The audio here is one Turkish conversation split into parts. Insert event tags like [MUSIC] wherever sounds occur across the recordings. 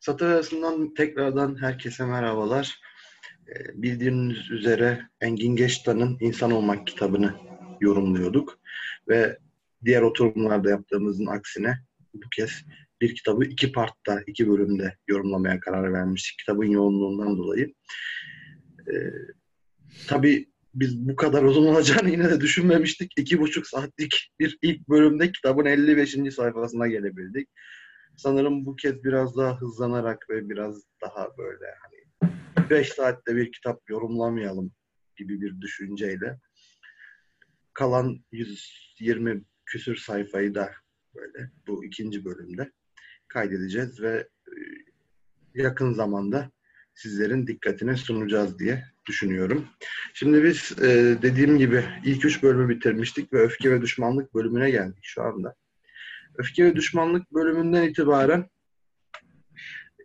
Satır arasından tekrardan herkese merhabalar. Ee, bildiğiniz üzere Engin Geçtan'ın İnsan Olmak kitabını yorumluyorduk. Ve diğer oturumlarda yaptığımızın aksine bu kez bir kitabı iki partta, iki bölümde yorumlamaya karar vermiştik. Kitabın yoğunluğundan dolayı. Ee, tabii biz bu kadar uzun olacağını yine de düşünmemiştik. İki buçuk saatlik bir ilk bölümde kitabın 55. sayfasına gelebildik sanırım bu kez biraz daha hızlanarak ve biraz daha böyle hani 5 saatte bir kitap yorumlamayalım gibi bir düşünceyle kalan 120 küsür sayfayı da böyle bu ikinci bölümde kaydedeceğiz ve e, yakın zamanda sizlerin dikkatine sunacağız diye düşünüyorum. Şimdi biz e, dediğim gibi ilk üç bölümü bitirmiştik ve öfke ve düşmanlık bölümüne geldik şu anda. Öfke ve Düşmanlık bölümünden itibaren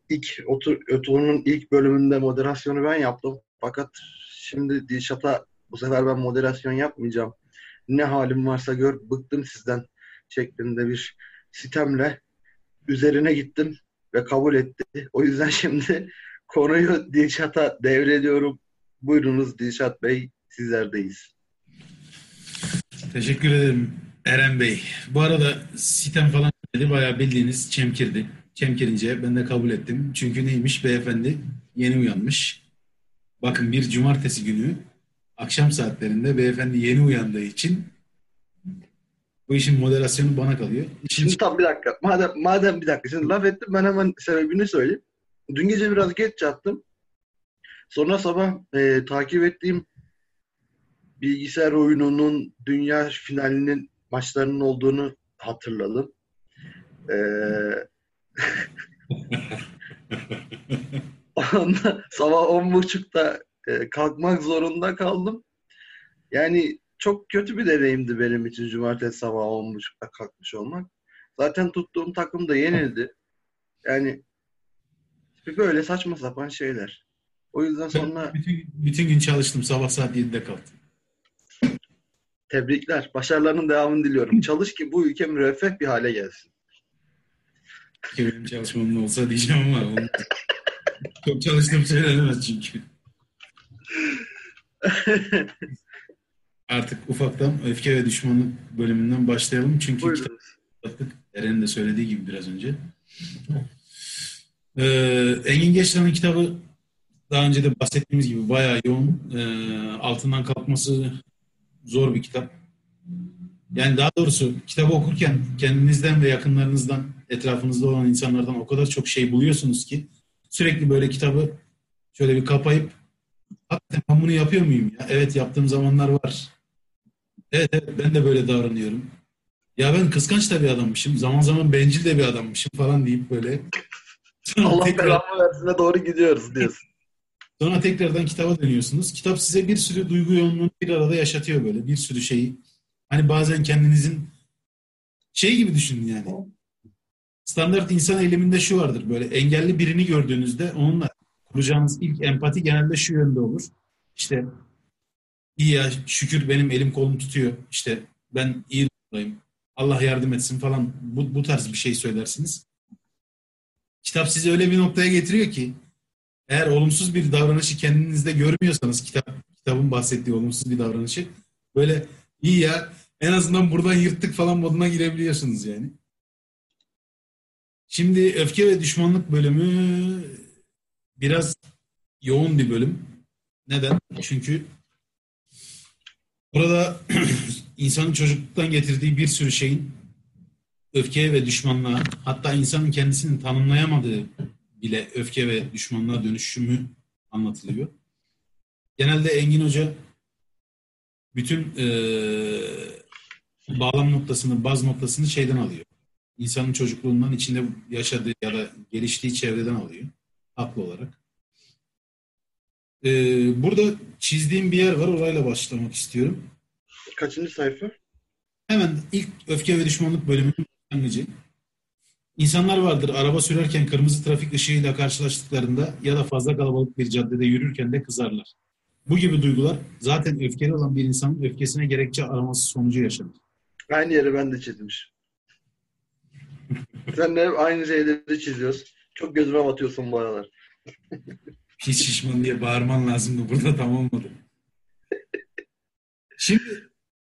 ilk otur, oturumun ilk bölümünde moderasyonu ben yaptım. Fakat şimdi Dilşat'a bu sefer ben moderasyon yapmayacağım. Ne halim varsa gör, bıktım sizden şeklinde bir sitemle üzerine gittim ve kabul etti. O yüzden [LAUGHS] şimdi konuyu Dilşat'a devrediyorum. Buyurunuz Dilşat Bey, sizlerdeyiz. Teşekkür ederim. Eren Bey. Bu arada sitem falan dedi bayağı bildiğiniz çemkirdi. Çemkirince ben de kabul ettim. Çünkü neymiş beyefendi yeni uyanmış. Bakın bir cumartesi günü akşam saatlerinde beyefendi yeni uyandığı için bu işin moderasyonu bana kalıyor. İşin... Şimdi tam bir dakika. Madem, madem bir dakika. Şimdi laf ettim ben hemen sebebini söyleyeyim. Dün gece biraz geç yattım. Sonra sabah e, takip ettiğim bilgisayar oyununun dünya finalinin maçlarının olduğunu hatırladım. Ee, [LAUGHS] Ondan sabah on buçukta e, kalkmak zorunda kaldım. Yani çok kötü bir deneyimdi benim için cumartesi sabah on buçukta kalkmış olmak. Zaten tuttuğum takım da yenildi. Yani böyle saçma sapan şeyler. O yüzden sonra... Bütün, bütün gün çalıştım. Sabah saat 7'de kalktım. Tebrikler. Başarılarının devamını diliyorum. Çalış ki bu ülke müreffeh bir hale gelsin. Benim çalışmam olsa diyeceğim ama çok çalıştığım söylenemez çünkü. [LAUGHS] Artık ufaktan öfke ve düşmanlık bölümünden başlayalım. Çünkü kitap Eren'in de söylediği gibi biraz önce. Ee, Engin Geçtan'ın kitabı daha önce de bahsettiğimiz gibi bayağı yoğun. Ee, altından kalkması zor bir kitap. Yani daha doğrusu kitabı okurken kendinizden ve yakınlarınızdan, etrafınızda olan insanlardan o kadar çok şey buluyorsunuz ki sürekli böyle kitabı şöyle bir kapayıp hakikaten ben bunu yapıyor muyum ya? Evet yaptığım zamanlar var. Evet, evet ben de böyle davranıyorum. Ya ben kıskanç da bir adammışım. Zaman zaman bencil de bir adammışım falan deyip böyle. Allah [LAUGHS] belamı versine doğru gidiyoruz diyorsun. Sonra tekrardan kitaba dönüyorsunuz. Kitap size bir sürü duygu yoğunluğunu bir arada yaşatıyor böyle. Bir sürü şeyi. Hani bazen kendinizin şey gibi düşünün yani. Standart insan eyleminde şu vardır böyle engelli birini gördüğünüzde onunla kuracağınız ilk empati genelde şu yönde olur. İşte iyi ya şükür benim elim kolum tutuyor. İşte ben iyi durumdayım. Allah yardım etsin falan bu, bu tarz bir şey söylersiniz. Kitap sizi öyle bir noktaya getiriyor ki eğer olumsuz bir davranışı kendinizde görmüyorsanız kitap kitabın bahsettiği olumsuz bir davranışı böyle iyi ya en azından buradan yırttık falan moduna girebiliyorsunuz yani. Şimdi öfke ve düşmanlık bölümü biraz yoğun bir bölüm. Neden? Çünkü burada [CLEARS THROAT] insanın çocukluktan getirdiği bir sürü şeyin öfkeye ve düşmanlığa hatta insanın kendisini tanımlayamadığı bile öfke ve düşmanlığa dönüşümü anlatılıyor. Genelde Engin Hoca bütün e, bağlam noktasını, baz noktasını şeyden alıyor. İnsanın çocukluğundan içinde yaşadığı ya da geliştiği çevreden alıyor. Haklı olarak. E, burada çizdiğim bir yer var. Orayla başlamak istiyorum. Kaçıncı sayfa? Hemen ilk öfke ve düşmanlık bölümünün başlangıcı. İnsanlar vardır araba sürerken kırmızı trafik ışığıyla karşılaştıklarında ya da fazla kalabalık bir caddede yürürken de kızarlar. Bu gibi duygular zaten öfkeli olan bir insanın öfkesine gerekçe araması sonucu yaşanır. Aynı yeri ben de çizmiş. [LAUGHS] Sen de aynı şeyleri çiziyoruz. Çok gözüme batıyorsun bu aralar. [LAUGHS] Hiç şişman diye bağırman lazımdı. Burada tam olmadı. [LAUGHS] Şimdi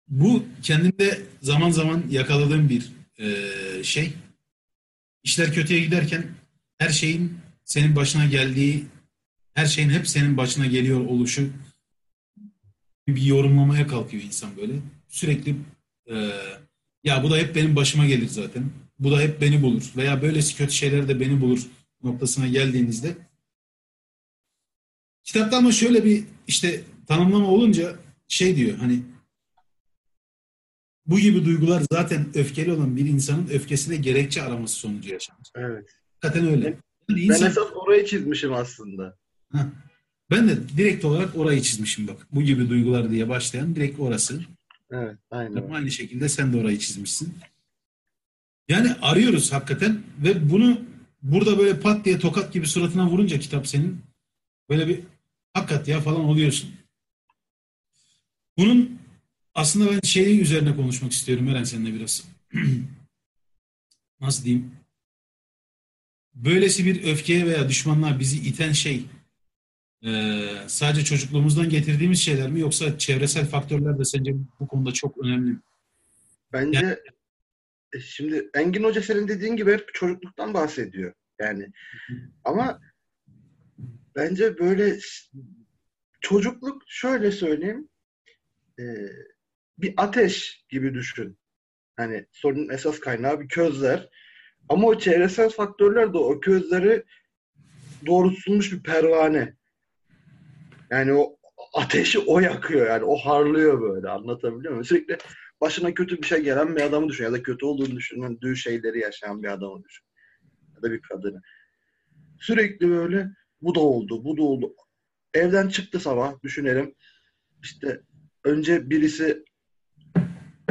bu kendimde zaman zaman yakaladığım bir e, şey. İşler kötüye giderken her şeyin senin başına geldiği, her şeyin hep senin başına geliyor oluşu bir yorumlamaya kalkıyor insan böyle. Sürekli e, ya bu da hep benim başıma gelir zaten. Bu da hep beni bulur. Veya böylesi kötü şeyler de beni bulur noktasına geldiğinizde kitapta ama şöyle bir işte tanımlama olunca şey diyor hani bu gibi duygular zaten öfkeli olan bir insanın öfkesine gerekçe araması sonucu yaşanır. Evet. Zaten öyle. Yani insan... Ben esas orayı çizmişim aslında. Heh. Ben de direkt olarak orayı çizmişim bak. Bu gibi duygular diye başlayan direkt orası. Evet, aynen. Aynı şekilde sen de orayı çizmişsin. Yani arıyoruz hakikaten ve bunu burada böyle pat diye tokat gibi suratına vurunca kitap senin böyle bir hakikat ya falan oluyorsun. Bunun aslında ben şeyi üzerine konuşmak istiyorum Eren seninle biraz. [CLEARS THROAT] Nasıl diyeyim? Böylesi bir öfkeye veya düşmanlığa bizi iten şey e, sadece çocukluğumuzdan getirdiğimiz şeyler mi yoksa çevresel faktörler de sence bu konuda çok önemli mi? Bence yani, e, şimdi Engin Hoca senin dediğin gibi hep çocukluktan bahsediyor. Yani ama bence böyle çocukluk şöyle söyleyeyim e, bir ateş gibi düşün. Hani sorunun esas kaynağı bir közler. Ama o çevresel faktörler de o közleri doğrultulmuş bir pervane. Yani o ateşi o yakıyor yani o harlıyor böyle anlatabiliyor muyum? Sürekli başına kötü bir şey gelen bir adamı düşün ya da kötü olduğunu düşündüğü şeyleri yaşayan bir adamı düşün. Ya da bir kadını. Sürekli böyle bu da oldu, bu da oldu. Evden çıktı sabah düşünelim. İşte önce birisi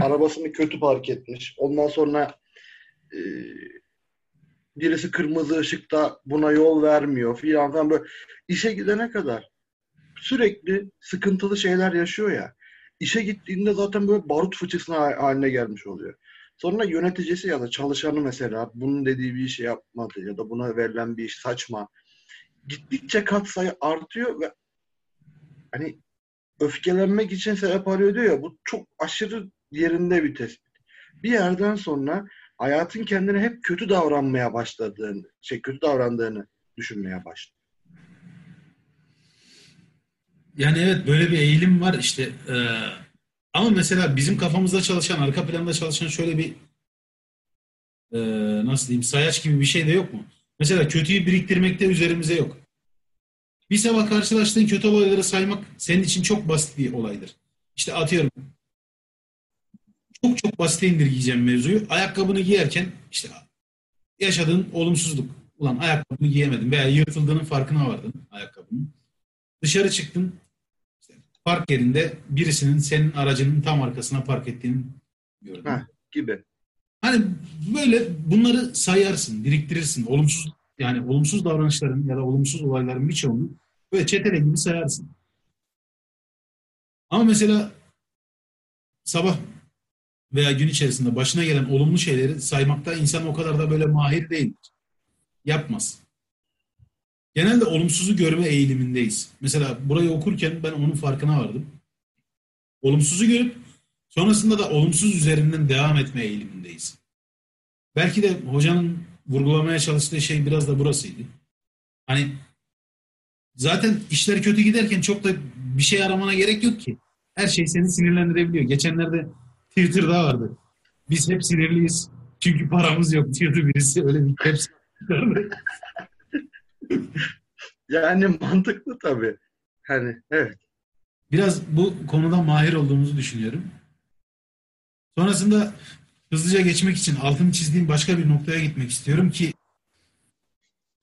arabasını kötü park etmiş. Ondan sonra e, birisi kırmızı ışıkta buna yol vermiyor filan falan böyle işe gidene kadar sürekli sıkıntılı şeyler yaşıyor ya. İşe gittiğinde zaten böyle barut fıçısına haline gelmiş oluyor. Sonra yöneticisi ya da çalışanı mesela bunun dediği bir işi yapmadı ya da buna verilen bir iş saçma. Gittikçe katsayı artıyor ve hani öfkelenmek için sebep arıyor diyor ya bu çok aşırı yerinde bir tespit. Bir yerden sonra hayatın kendine hep kötü davranmaya başladığını, şey kötü davrandığını düşünmeye başlıyor. Yani evet böyle bir eğilim var işte. E, ama mesela bizim kafamızda çalışan, arka planda çalışan şöyle bir e, nasıl diyeyim sayaç gibi bir şey de yok mu? Mesela kötüyü biriktirmekte üzerimize yok. Bir sabah karşılaştığın kötü olayları saymak senin için çok basit bir olaydır. İşte atıyorum çok çok basite indirgeyeceğim mevzuyu. Ayakkabını giyerken işte yaşadığın olumsuzluk. Ulan ayakkabını giyemedim veya yırtıldığının farkına vardın ayakkabının. Dışarı çıktın park yerinde birisinin senin aracının tam arkasına park ettiğini gördüm. Ha, gibi. Hani böyle bunları sayarsın, biriktirirsin. Olumsuz yani olumsuz davranışların ya da olumsuz olayların birçoğunu böyle çetele gibi sayarsın. Ama mesela sabah veya gün içerisinde başına gelen olumlu şeyleri saymakta insan o kadar da böyle mahir değildir. Yapmaz. Genelde olumsuzu görme eğilimindeyiz. Mesela burayı okurken ben onun farkına vardım. Olumsuzu görüp sonrasında da olumsuz üzerinden devam etme eğilimindeyiz. Belki de hocanın vurgulamaya çalıştığı şey biraz da burasıydı. Hani zaten işler kötü giderken çok da bir şey aramana gerek yok ki. Her şey seni sinirlendirebiliyor. Geçenlerde Twitter'da vardı. Biz hep sinirliyiz. Çünkü paramız yok diyordu birisi. Öyle bir hepsi [LAUGHS] yani mantıklı tabii. Hani evet. Biraz bu konuda mahir olduğumuzu düşünüyorum. Sonrasında hızlıca geçmek için altını çizdiğim başka bir noktaya gitmek istiyorum ki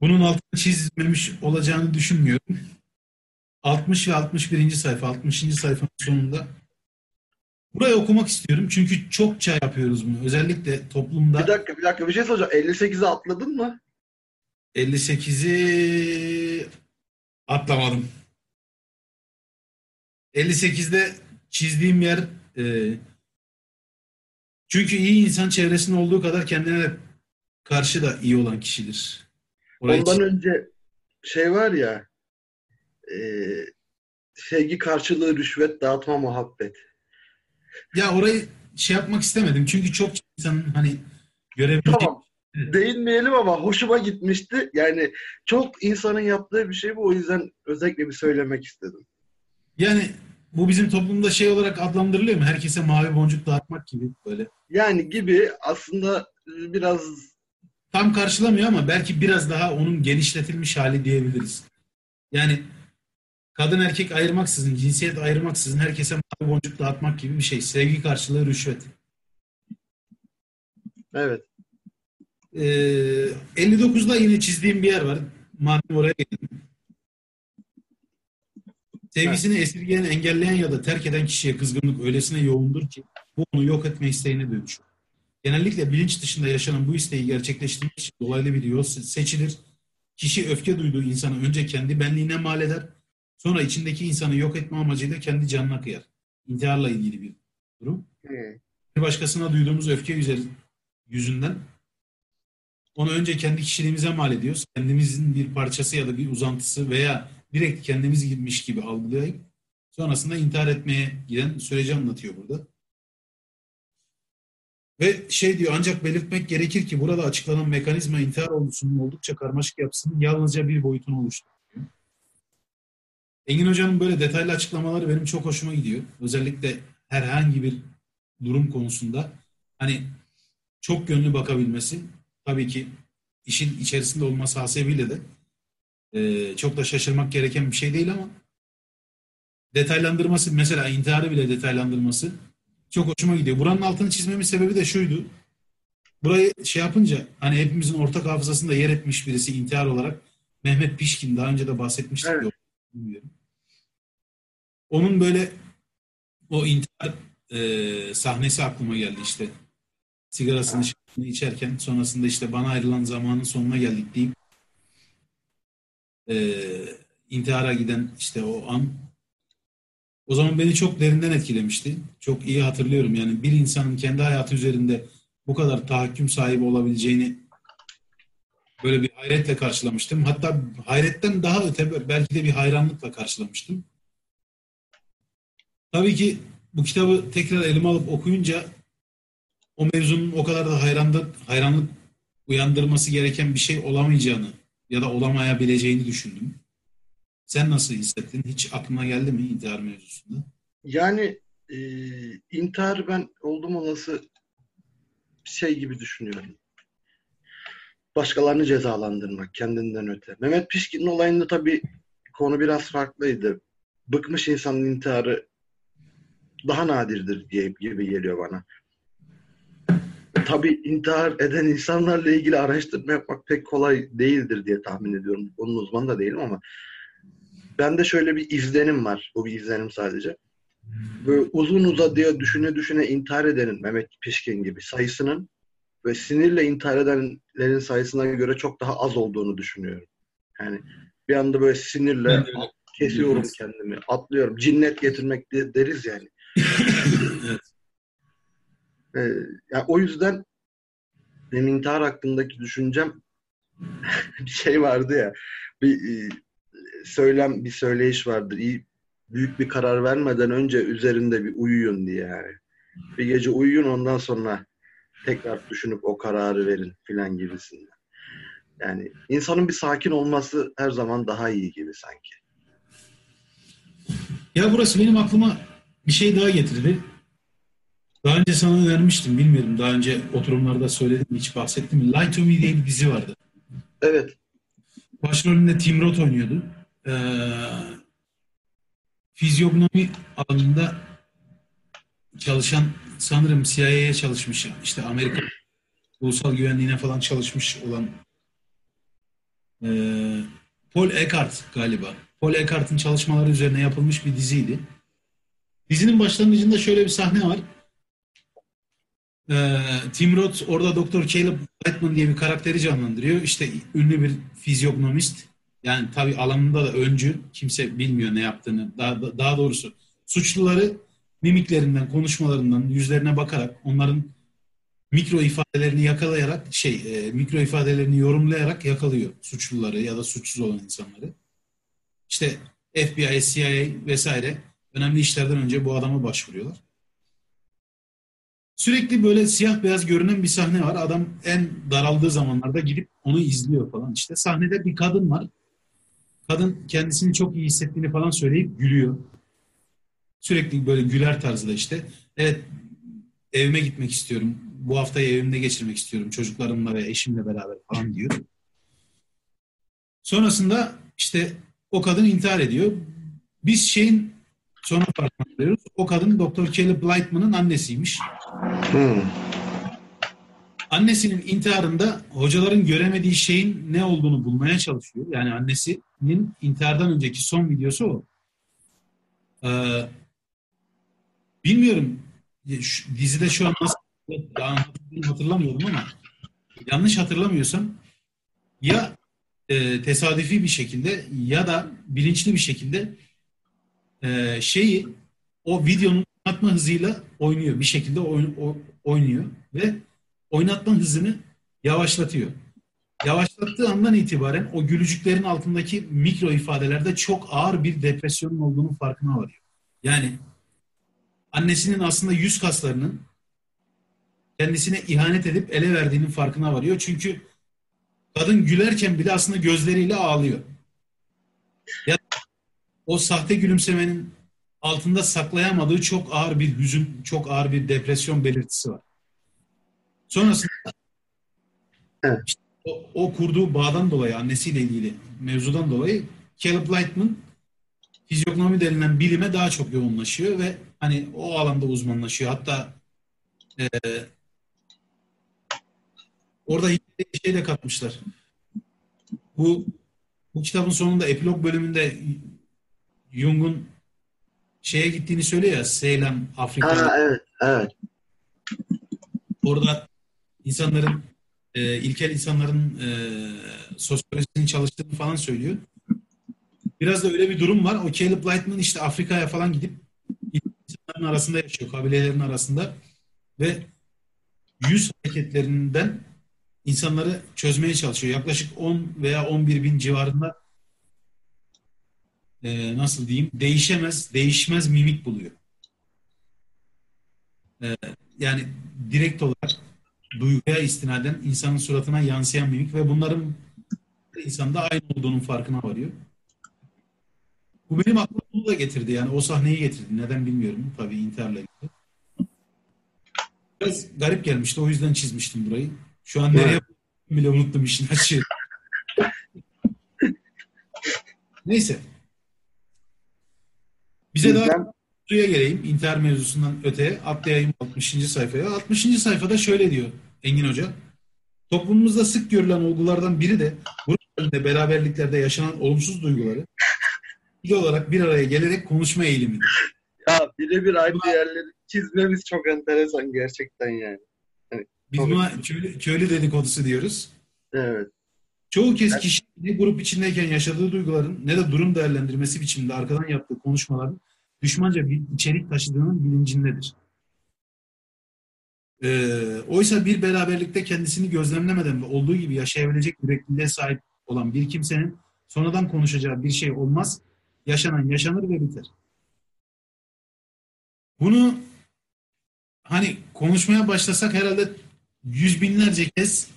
bunun altını çizmemiş olacağını düşünmüyorum. 60 ve 61. sayfa, 60. sayfanın sonunda Burayı okumak istiyorum çünkü çokça yapıyoruz bunu. Özellikle toplumda. Bir dakika bir dakika bir şey soracağım. 58'i atladın mı? 58'i atlamadım. 58'de çizdiğim yer e, çünkü iyi insan çevresinde olduğu kadar kendine karşı da iyi olan kişidir. Orayı Ondan önce şey var ya e, sevgi karşılığı rüşvet dağıtma muhabbet. Ya orayı şey yapmak istemedim. Çünkü çok insanın hani görebildiği... Tamam. Değinmeyelim ama hoşuma gitmişti. Yani çok insanın yaptığı bir şey bu. O yüzden özellikle bir söylemek istedim. Yani bu bizim toplumda şey olarak adlandırılıyor mu? Herkese mavi boncuk dağıtmak gibi böyle. Yani gibi aslında biraz tam karşılamıyor ama belki biraz daha onun genişletilmiş hali diyebiliriz. Yani kadın erkek ayırmaksızın, cinsiyet ayırmaksızın herkese mavi boncuk dağıtmak gibi bir şey. Sevgi karşılığı rüşvet. Evet. Ee, 59'da yine çizdiğim bir yer var. Madem oraya geldim. Sevgisini evet. esirgeyen, engelleyen ya da terk eden kişiye kızgınlık öylesine yoğundur ki bu onu yok etme isteğine dönüşür. Genellikle bilinç dışında yaşanan bu isteği gerçekleştirmek için dolaylı bir yol seçilir. Kişi öfke duyduğu insanı önce kendi benliğine mal eder, sonra içindeki insanı yok etme amacıyla kendi canına kıyar. İntiharla ilgili bir durum. Hmm. Bir başkasına duyduğumuz öfke yüzünden onu önce kendi kişiliğimize mal ediyoruz. Kendimizin bir parçası ya da bir uzantısı veya direkt kendimiz gitmiş gibi algılayıp sonrasında intihar etmeye giden süreci anlatıyor burada. Ve şey diyor ancak belirtmek gerekir ki burada açıklanan mekanizma intihar olgusunun oldukça karmaşık yapısının yalnızca bir boyutunu oluşturuyor. Engin Hoca'nın böyle detaylı açıklamaları benim çok hoşuma gidiyor. Özellikle herhangi bir durum konusunda hani çok gönlü bakabilmesi tabii ki işin içerisinde olması hasebiyle de e, çok da şaşırmak gereken bir şey değil ama detaylandırması mesela intiharı bile detaylandırması çok hoşuma gidiyor. Buranın altını çizmemin sebebi de şuydu. Burayı şey yapınca hani hepimizin ortak hafızasında yer etmiş birisi intihar olarak Mehmet Pişkin daha önce de bahsetmiştik. Evet. Bilmiyorum. Onun böyle o intihar e, sahnesi aklıma geldi işte. Sigarasını içerken sonrasında işte bana ayrılan zamanın sonuna geldik deyip e, intihara giden işte o an o zaman beni çok derinden etkilemişti. Çok iyi hatırlıyorum yani bir insanın kendi hayatı üzerinde bu kadar tahakküm sahibi olabileceğini böyle bir hayretle karşılamıştım. Hatta hayretten daha öte belki de bir hayranlıkla karşılamıştım. Tabii ki bu kitabı tekrar elime alıp okuyunca o mevzunun o kadar da hayranlık, hayranlık uyandırması gereken bir şey olamayacağını ya da olamayabileceğini düşündüm. Sen nasıl hissettin? Hiç aklına geldi mi intihar mevzusunda? Yani e, intihar ben oldum olası şey gibi düşünüyorum. Başkalarını cezalandırmak kendinden öte. Mehmet Pişkin'in olayında tabii konu biraz farklıydı. Bıkmış insanın intiharı daha nadirdir diye gibi geliyor bana tabii intihar eden insanlarla ilgili araştırma yapmak pek kolay değildir diye tahmin ediyorum. Onun uzmanı da değilim ama bende şöyle bir izlenim var. Bu bir izlenim sadece. Böyle uzun uzadıya düşüne düşüne intihar edenin Mehmet Pişkin gibi sayısının ve sinirle intihar edenlerin sayısına göre çok daha az olduğunu düşünüyorum. Yani bir anda böyle sinirle kesiyorum kendimi, atlıyorum. Cinnet getirmek deriz yani. Evet. [LAUGHS] E, yani o yüzden benim intihar hakkındaki düşüncem [LAUGHS] bir şey vardı ya bir e, söylem bir söyleyiş vardır. İyi büyük bir karar vermeden önce üzerinde bir uyuyun diye yani. Bir gece uyuyun ondan sonra tekrar düşünüp o kararı verin filan gibisinden. Yani insanın bir sakin olması her zaman daha iyi gibi sanki. Ya burası benim aklıma bir şey daha getirdi. Daha önce sana önermiştim bilmiyorum. Daha önce oturumlarda söyledim hiç bahsettim mi? Lie to Me diye bir dizi vardı. Evet. Başrolünde Tim Roth oynuyordu. Ee, fizyognomi alanında çalışan sanırım CIA'ye çalışmış. işte Amerika ulusal güvenliğine falan çalışmış olan e, Paul Eckhart galiba. Paul Eckhart'ın çalışmaları üzerine yapılmış bir diziydi. Dizinin başlangıcında şöyle bir sahne var. Ee, Tim Roth orada Doktor Caleb Whiteman diye bir karakteri canlandırıyor. İşte ünlü bir fizyognomist. Yani tabii alanında da öncü. Kimse bilmiyor ne yaptığını. Daha, daha doğrusu suçluları mimiklerinden, konuşmalarından, yüzlerine bakarak onların mikro ifadelerini yakalayarak şey e, mikro ifadelerini yorumlayarak yakalıyor suçluları ya da suçsuz olan insanları. İşte FBI, CIA vesaire önemli işlerden önce bu adama başvuruyorlar. Sürekli böyle siyah beyaz görünen bir sahne var. Adam en daraldığı zamanlarda gidip onu izliyor falan. İşte sahnede bir kadın var. Kadın kendisini çok iyi hissettiğini falan söyleyip gülüyor. Sürekli böyle güler tarzda işte. Evet evime gitmek istiyorum. Bu haftayı evimde geçirmek istiyorum. Çocuklarımla ve eşimle beraber falan diyor. Sonrasında işte o kadın intihar ediyor. Biz şeyin sonra farkına varıyoruz. O kadın Dr. Kelly Blightman'ın annesiymiş. Hmm. Annesinin intiharında hocaların göremediği şeyin ne olduğunu bulmaya çalışıyor. Yani annesinin intihardan önceki son videosu o. Ee, bilmiyorum şu, dizide şu an nasıl hatırlamıyorum ama yanlış hatırlamıyorsam ya e, tesadüfi bir şekilde ya da bilinçli bir şekilde e, şeyi o videonun oynatma hızıyla oynuyor. Bir şekilde oyn, o, oynuyor ve oynatma hızını yavaşlatıyor. Yavaşlattığı andan itibaren o gülücüklerin altındaki mikro ifadelerde çok ağır bir depresyonun olduğunun farkına varıyor. Yani annesinin aslında yüz kaslarının kendisine ihanet edip ele verdiğinin farkına varıyor. Çünkü kadın gülerken bile aslında gözleriyle ağlıyor. Ya o sahte gülümsemenin altında saklayamadığı çok ağır bir hüzün, çok ağır bir depresyon belirtisi var. Sonrasında evet. işte o, o kurduğu bağdan dolayı, annesiyle ilgili mevzudan dolayı Caleb Lightman fizyognomi denilen bilime daha çok yoğunlaşıyor ve hani o alanda uzmanlaşıyor. Hatta e, orada şey de katmışlar. Bu bu kitabın sonunda epilog bölümünde Jung'un şeye gittiğini söylüyor ya Seylem, Afrika. Ha, evet, evet. Orada insanların e, ilkel insanların e, sosyolojisinin çalıştığını falan söylüyor. Biraz da öyle bir durum var. O Caleb Lightman işte Afrika'ya falan gidip insanların arasında yaşıyor, kabilelerin arasında ve yüz hareketlerinden insanları çözmeye çalışıyor. Yaklaşık 10 veya 11 bin civarında e, nasıl diyeyim değişemez, değişmez mimik buluyor. E, yani direkt olarak duyguya istinaden insanın suratına yansıyan mimik ve bunların insanda aynı olduğunun farkına varıyor. Bu benim aklıma bunu da getirdi yani o sahneyi getirdi. Neden bilmiyorum tabii intiharla ilgili. Biraz garip gelmişti o yüzden çizmiştim burayı. Şu an nereye bile unuttum işin açığı. [LAUGHS] Neyse. Bize daha suya geleyim. intihar mevzusundan öteye atlayayım 60. sayfaya. 60. sayfada şöyle diyor Engin Hoca. Toplumumuzda sık görülen olgulardan biri de grup halinde beraberliklerde yaşanan olumsuz duyguları [LAUGHS] bir olarak bir araya gelerek konuşma eğilimidir. Ya birebir aynı yerleri çizmemiz çok enteresan gerçekten yani. Hani, Biz buna köylü, köylü dedikodusu diyoruz. Evet. Çoğu kez kişi ne grup içindeyken yaşadığı duyguların ne de durum değerlendirmesi biçiminde arkadan yaptığı konuşmaların düşmanca bir içerik taşıdığının bilincindedir. Ee, oysa bir beraberlikte kendisini gözlemlemeden ve olduğu gibi yaşayabilecek yürekliliğe sahip olan bir kimsenin sonradan konuşacağı bir şey olmaz, yaşanan yaşanır ve biter. Bunu hani konuşmaya başlasak herhalde yüz binlerce kez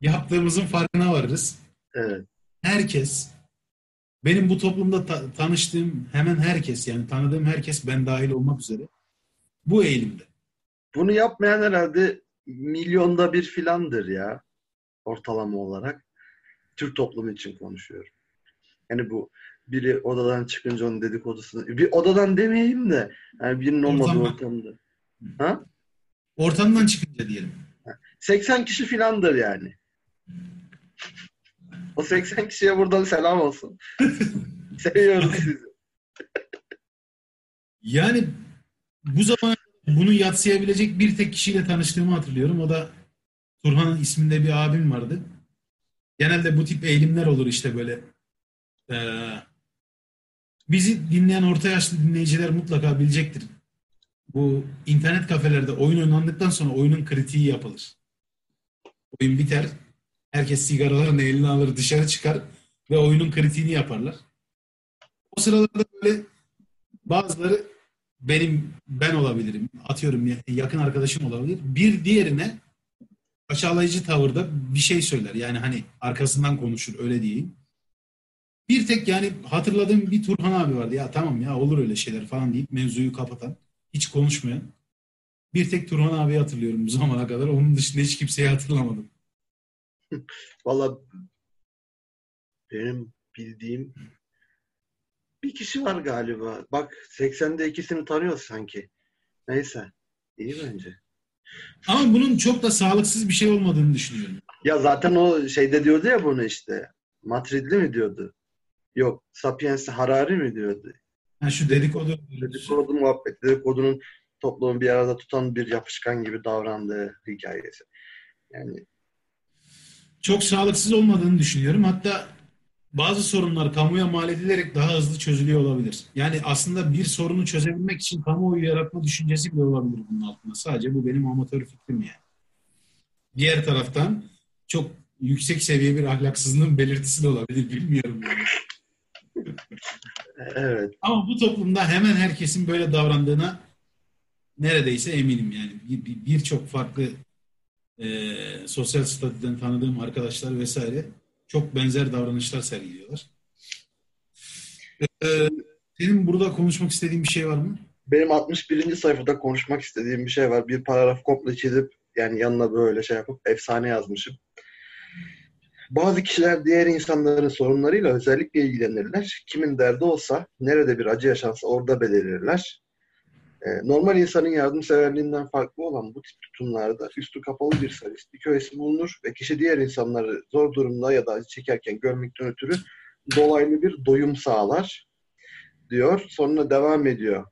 yaptığımızın farkına varırız. Evet. Herkes benim bu toplumda ta- tanıştığım hemen herkes yani tanıdığım herkes ben dahil olmak üzere bu eğilimde. Bunu yapmayan herhalde milyonda bir filandır ya ortalama olarak. Türk toplumu için konuşuyorum. Yani bu biri odadan çıkınca onun dedikodusunu bir odadan demeyeyim de yani birinin olmadığı Ortamdan. ortamda. Ha? Ortamdan çıkınca diyelim. 80 kişi filandır yani. O 80 kişiye buradan selam olsun. [LAUGHS] Seviyoruz sizi. Yani bu zaman bunu yatsıyabilecek bir tek kişiyle tanıştığımı hatırlıyorum. O da Turhan isminde bir abim vardı. Genelde bu tip eğilimler olur işte böyle. Ee, bizi dinleyen orta yaşlı dinleyiciler mutlaka bilecektir. Bu internet kafelerde oyun oynandıktan sonra oyunun kritiği yapılır. Oyun biter. Herkes sigaralarını eline alır dışarı çıkar ve oyunun kritiğini yaparlar. O sıralarda böyle bazıları benim ben olabilirim. Atıyorum yakın arkadaşım olabilir. Bir diğerine aşağılayıcı tavırda bir şey söyler. Yani hani arkasından konuşur öyle diyeyim. Bir tek yani hatırladığım bir Turhan abi vardı. Ya tamam ya olur öyle şeyler falan deyip mevzuyu kapatan, hiç konuşmayan. Bir tek Turhan abi hatırlıyorum bu zamana kadar. Onun dışında hiç kimseyi hatırlamadım. [LAUGHS] Valla benim bildiğim bir kişi var galiba. Bak 80'de ikisini tanıyoruz sanki. Neyse. İyi bence. Ama bunun çok da sağlıksız bir şey olmadığını düşünüyorum. Ya zaten o şeyde diyordu ya bunu işte. Matridli mi diyordu? Yok. Sapiens Harari mi diyordu? Ha şu dedikodu. Dedikodu muhabbet. Dedikodunun toplumu bir arada tutan bir yapışkan gibi davrandığı hikayesi. Yani çok sağlıksız olmadığını düşünüyorum. Hatta bazı sorunlar kamuya mal edilerek daha hızlı çözülüyor olabilir. Yani aslında bir sorunu çözebilmek için kamuoyu yaratma düşüncesi bile olabilir bunun altında. Sadece bu benim amatör fikrim yani. Diğer taraftan çok yüksek seviye bir ahlaksızlığın belirtisi de olabilir. Bilmiyorum yani. [LAUGHS] evet. Ama bu toplumda hemen herkesin böyle davrandığına neredeyse eminim yani. Birçok bir, farklı e, sosyal statüden tanıdığım arkadaşlar vesaire çok benzer davranışlar sergiliyorlar. Ee, senin burada konuşmak istediğin bir şey var mı? Benim 61. sayfada konuşmak istediğim bir şey var. Bir paragraf komple çizip yani yanına böyle şey yapıp efsane yazmışım. Bazı kişiler diğer insanların sorunlarıyla özellikle ilgilenirler. Kimin derdi olsa, nerede bir acı yaşansa orada belirirler. Ee, normal insanın yardımseverliğinden farklı olan bu tip tutumlarda üstü kapalı bir sadistik öğesi bulunur ve kişi diğer insanları zor durumda ya da çekerken görmekten ötürü dolaylı bir doyum sağlar diyor. Sonra devam ediyor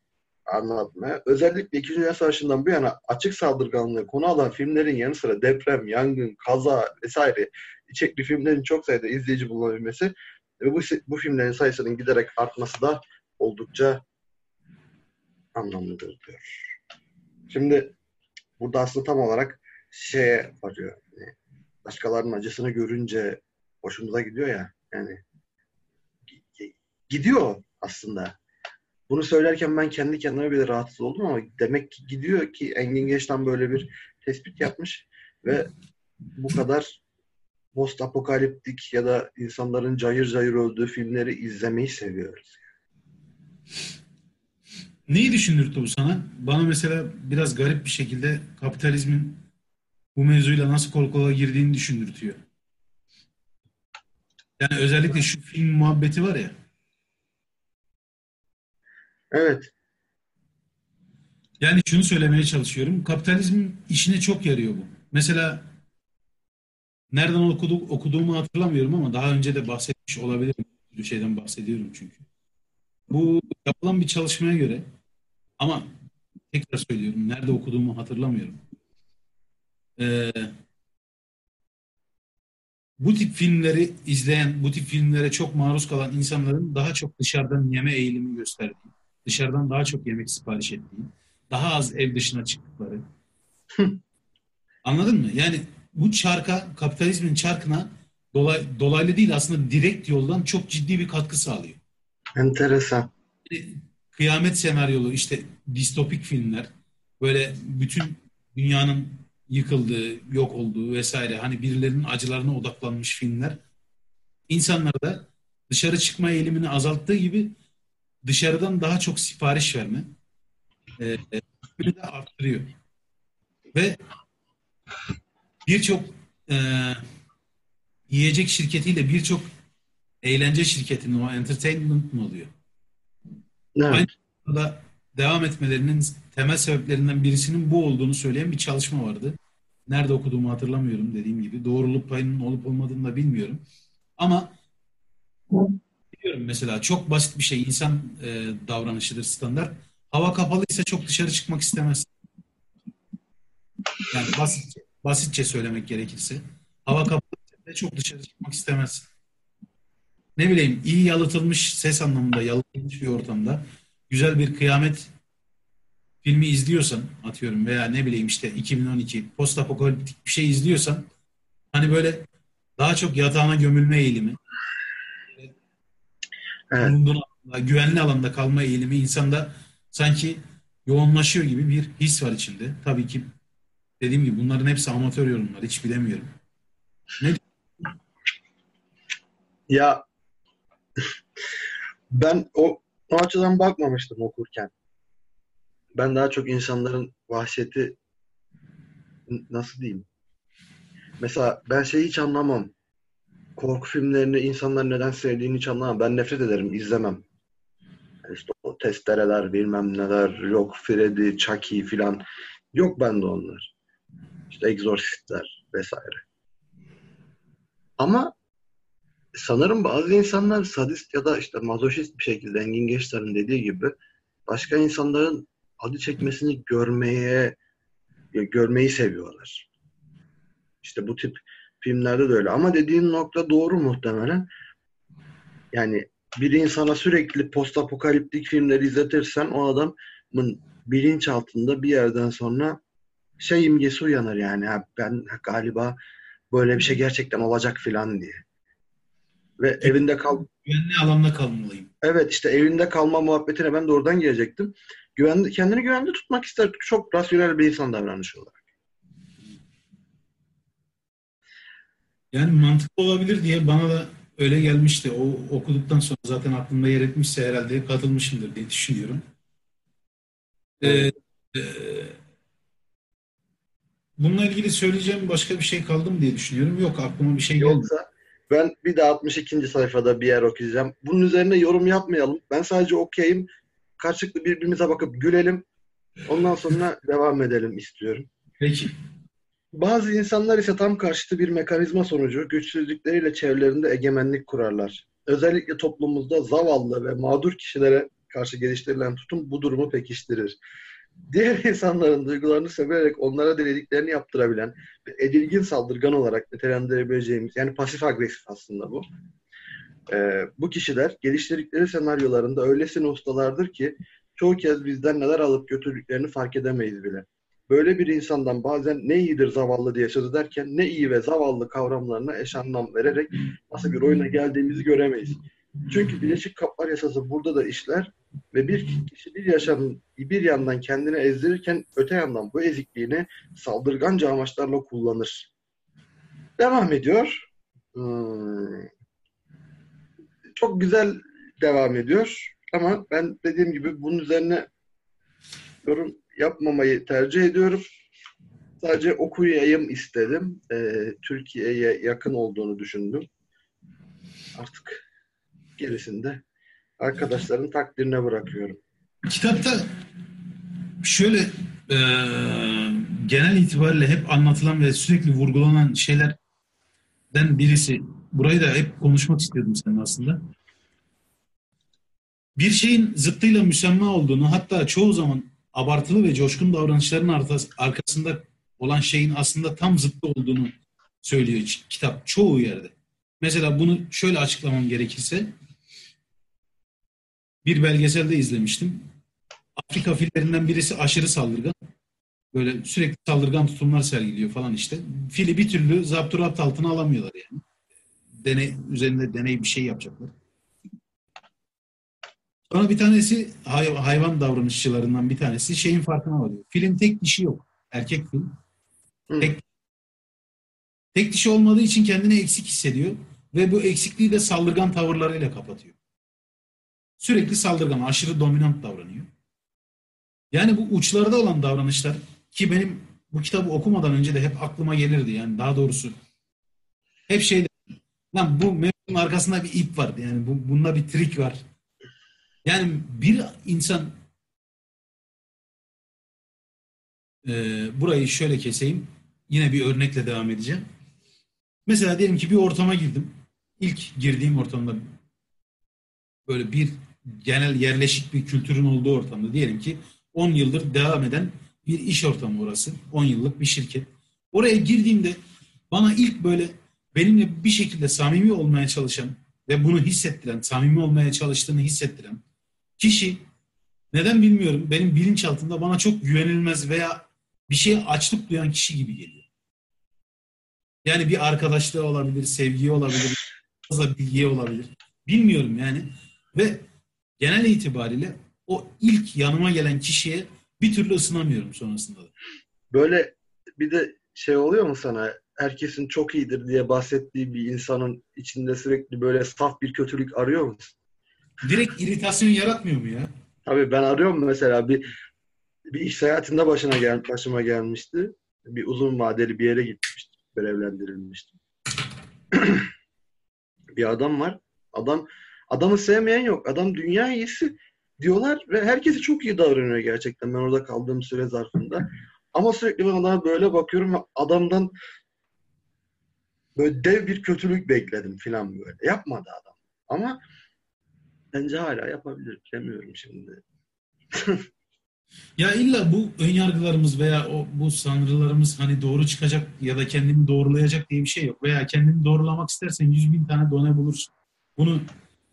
anlatmaya. Özellikle 2. Dünya Savaşı'ndan bu yana açık saldırganlığı konu alan filmlerin yanı sıra deprem, yangın, kaza vesaire içerikli filmlerin çok sayıda izleyici bulunabilmesi ve bu, bu filmlerin sayısının giderek artması da oldukça anlamlıdır diyor. Şimdi burada aslında tam olarak şeye varıyor. Yani başkalarının acısını görünce hoşumuza gidiyor ya. Yani gidiyor aslında. Bunu söylerken ben kendi kendime bile rahatsız oldum ama demek ki gidiyor ki Engin Geç'ten böyle bir tespit yapmış ve bu kadar post apokaliptik ya da insanların cayır cayır öldüğü filmleri izlemeyi seviyoruz. Neyi düşündürtü bu sana? Bana mesela biraz garip bir şekilde kapitalizmin bu mevzuyla nasıl kol kola girdiğini düşündürtüyor. Yani özellikle şu film muhabbeti var ya. Evet. Yani şunu söylemeye çalışıyorum. Kapitalizmin işine çok yarıyor bu. Mesela nereden okuduk, okuduğumu hatırlamıyorum ama daha önce de bahsetmiş olabilirim. Bir şeyden bahsediyorum çünkü. Bu yapılan bir çalışmaya göre ama tekrar söylüyorum nerede okuduğumu hatırlamıyorum. Ee, bu tip filmleri izleyen, bu tip filmlere çok maruz kalan insanların daha çok dışarıdan yeme eğilimi gösterdiği, dışarıdan daha çok yemek sipariş ettiği, daha az ev dışına çıktıkları. [LAUGHS] Anladın mı? Yani bu çarka, kapitalizmin çarkına dolay, dolaylı değil aslında direkt yoldan çok ciddi bir katkı sağlıyor. Enteresan. Kıyamet senaryolu işte distopik filmler böyle bütün dünyanın yıkıldığı, yok olduğu vesaire hani birilerinin acılarına odaklanmış filmler insanlarda dışarı çıkma eğilimini azalttığı gibi dışarıdan daha çok sipariş verme e, de arttırıyor. Ve birçok e, yiyecek şirketiyle birçok eğlence şirketinin o entertainment mı oluyor? Evet. Aynı zamanda devam etmelerinin temel sebeplerinden birisinin bu olduğunu söyleyen bir çalışma vardı. Nerede okuduğumu hatırlamıyorum dediğim gibi. Doğruluk payının olup olmadığını da bilmiyorum. Ama biliyorum mesela çok basit bir şey insan e, davranışıdır standart. Hava kapalıysa çok dışarı çıkmak istemez. Yani basitçe, basitçe söylemek gerekirse. Hava kapalıysa çok dışarı çıkmak istemez. Ne bileyim iyi yalıtılmış ses anlamında yalıtılmış bir ortamda güzel bir kıyamet filmi izliyorsan atıyorum veya ne bileyim işte 2012 post apokaliptik bir şey izliyorsan hani böyle daha çok yatağına gömülme eğilimi Evet. bulunduğun alanda, güvenli alanda kalma eğilimi insanda sanki yoğunlaşıyor gibi bir his var içinde. Tabii ki dediğim gibi bunların hepsi amatör yorumlar. Hiç bilemiyorum. Ya ben o, o açıdan bakmamıştım okurken. Ben daha çok insanların vahşeti nasıl diyeyim? Mesela ben şeyi hiç anlamam. Korku filmlerini insanlar neden sevdiğini hiç anlamam. Ben nefret ederim, izlemem. Yani işte o testereler, bilmem neler, yok Freddy, Chucky filan. Yok bende onlar. İşte egzorsistler vesaire. Ama sanırım bazı insanlar sadist ya da işte mazoşist bir şekilde Engin Geçtar'ın dediği gibi başka insanların acı çekmesini görmeye görmeyi seviyorlar. İşte bu tip filmlerde de öyle. Ama dediğin nokta doğru muhtemelen. Yani bir insana sürekli post apokaliptik filmleri izletirsen o adamın bilinç altında bir yerden sonra şey imgesi uyanır yani. Ben galiba böyle bir şey gerçekten olacak filan diye. Ve evinde kal Güvenli alanda kalmalıyım. Evet işte evinde kalma muhabbetine ben de oradan gelecektim. Güvende, kendini güvende tutmak ister. Çok rasyonel bir insan davranışı olarak. Yani mantıklı olabilir diye bana da öyle gelmişti. O okuduktan sonra zaten aklımda yer etmişse herhalde katılmışımdır diye düşünüyorum. Ee, e, bununla ilgili söyleyeceğim başka bir şey kaldı mı diye düşünüyorum. Yok aklıma bir şey. Yoksa ben bir de 62. sayfada bir yer okuyacağım. Bunun üzerine yorum yapmayalım. Ben sadece okuyayım. Karşılıklı birbirimize bakıp gülelim. Ondan sonra [LAUGHS] devam edelim istiyorum. Peki. Bazı insanlar ise tam karşıtı bir mekanizma sonucu güçsüzlükleriyle çevrelerinde egemenlik kurarlar. Özellikle toplumumuzda zavallı ve mağdur kişilere karşı geliştirilen tutum bu durumu pekiştirir. Diğer [LAUGHS] insanların duygularını severek onlara dilediklerini yaptırabilen ve edilgin saldırgan olarak nitelendirebileceğimiz yani pasif agresif aslında bu. Ee, bu kişiler geliştirdikleri senaryolarında öylesine ustalardır ki çoğu kez bizden neler alıp götürdüklerini fark edemeyiz bile. Böyle bir insandan bazen ne iyidir zavallı diye söz ederken ne iyi ve zavallı kavramlarına eş anlam vererek nasıl bir oyuna geldiğimizi göremeyiz. Çünkü Birleşik Kaplar Yasası burada da işler ve bir kişi bir yaşamın bir yandan kendini ezdirirken öte yandan bu ezikliğini saldırganca amaçlarla kullanır. Devam ediyor. Hmm. Çok güzel devam ediyor. Ama ben dediğim gibi bunun üzerine yorum yapmamayı tercih ediyorum. Sadece okuyayım istedim. Ee, Türkiye'ye yakın olduğunu düşündüm. Artık gerisini de arkadaşların takdirine bırakıyorum. Kitapta şöyle e, genel itibariyle hep anlatılan ve sürekli vurgulanan şeylerden birisi. Burayı da hep konuşmak istiyordum senin aslında. Bir şeyin zıttıyla müsemma olduğunu hatta çoğu zaman abartılı ve coşkun davranışların arkasında olan şeyin aslında tam zıttı olduğunu söylüyor kitap çoğu yerde. Mesela bunu şöyle açıklamam gerekirse bir belgeselde izlemiştim. Afrika fillerinden birisi aşırı saldırgan. Böyle sürekli saldırgan tutumlar sergiliyor falan işte. Fili bir türlü zapturapt altına alamıyorlar yani. Deney, üzerinde deney bir şey yapacaklar. Sonra bir tanesi hay- hayvan davranışçılarından bir tanesi şeyin farkına varıyor. Filin tek dişi yok. Erkek fil. Hı. Tek, tek dişi olmadığı için kendini eksik hissediyor ve bu eksikliği de saldırgan tavırlarıyla kapatıyor. Sürekli saldırgan, aşırı dominant davranıyor. Yani bu uçlarda olan davranışlar ki benim bu kitabı okumadan önce de hep aklıma gelirdi yani daha doğrusu. Hep şey lan bu mevzunun arkasında bir ip var. Yani bu, bunda bir trik var. Yani bir insan e, burayı şöyle keseyim. Yine bir örnekle devam edeceğim. Mesela diyelim ki bir ortama girdim. İlk girdiğim ortamda böyle bir genel yerleşik bir kültürün olduğu ortamda diyelim ki 10 yıldır devam eden bir iş ortamı orası. 10 yıllık bir şirket. Oraya girdiğimde bana ilk böyle benimle bir şekilde samimi olmaya çalışan ve bunu hissettiren, samimi olmaya çalıştığını hissettiren kişi neden bilmiyorum benim bilinçaltımda bana çok güvenilmez veya bir şeye açlık duyan kişi gibi geliyor. Yani bir arkadaşlığı olabilir, sevgiye olabilir, fazla bilgiye olabilir. Bilmiyorum yani. Ve genel itibariyle o ilk yanıma gelen kişiye bir türlü ısınamıyorum sonrasında da. Böyle bir de şey oluyor mu sana? Herkesin çok iyidir diye bahsettiği bir insanın içinde sürekli böyle saf bir kötülük arıyor musun? Direkt iritasyon yaratmıyor mu ya? Tabii ben arıyorum mesela bir bir iş seyahatinde başına gel başıma gelmişti. Bir uzun vadeli bir yere gitmiştim. Görevlendirilmiştim. [CLEARS THROAT] bir adam var. Adam adamı sevmeyen yok. Adam dünya iyisi diyorlar ve herkese çok iyi davranıyor gerçekten ben orada kaldığım süre zarfında. Ama sürekli ben adama böyle bakıyorum ve adamdan böyle dev bir kötülük bekledim falan böyle. Yapmadı adam. Ama bence hala yapabilir. Bilemiyorum şimdi. [LAUGHS] Ya illa bu önyargılarımız veya o bu sanrılarımız hani doğru çıkacak ya da kendini doğrulayacak diye bir şey yok. Veya kendini doğrulamak istersen yüz bin tane done bulursun. Bunu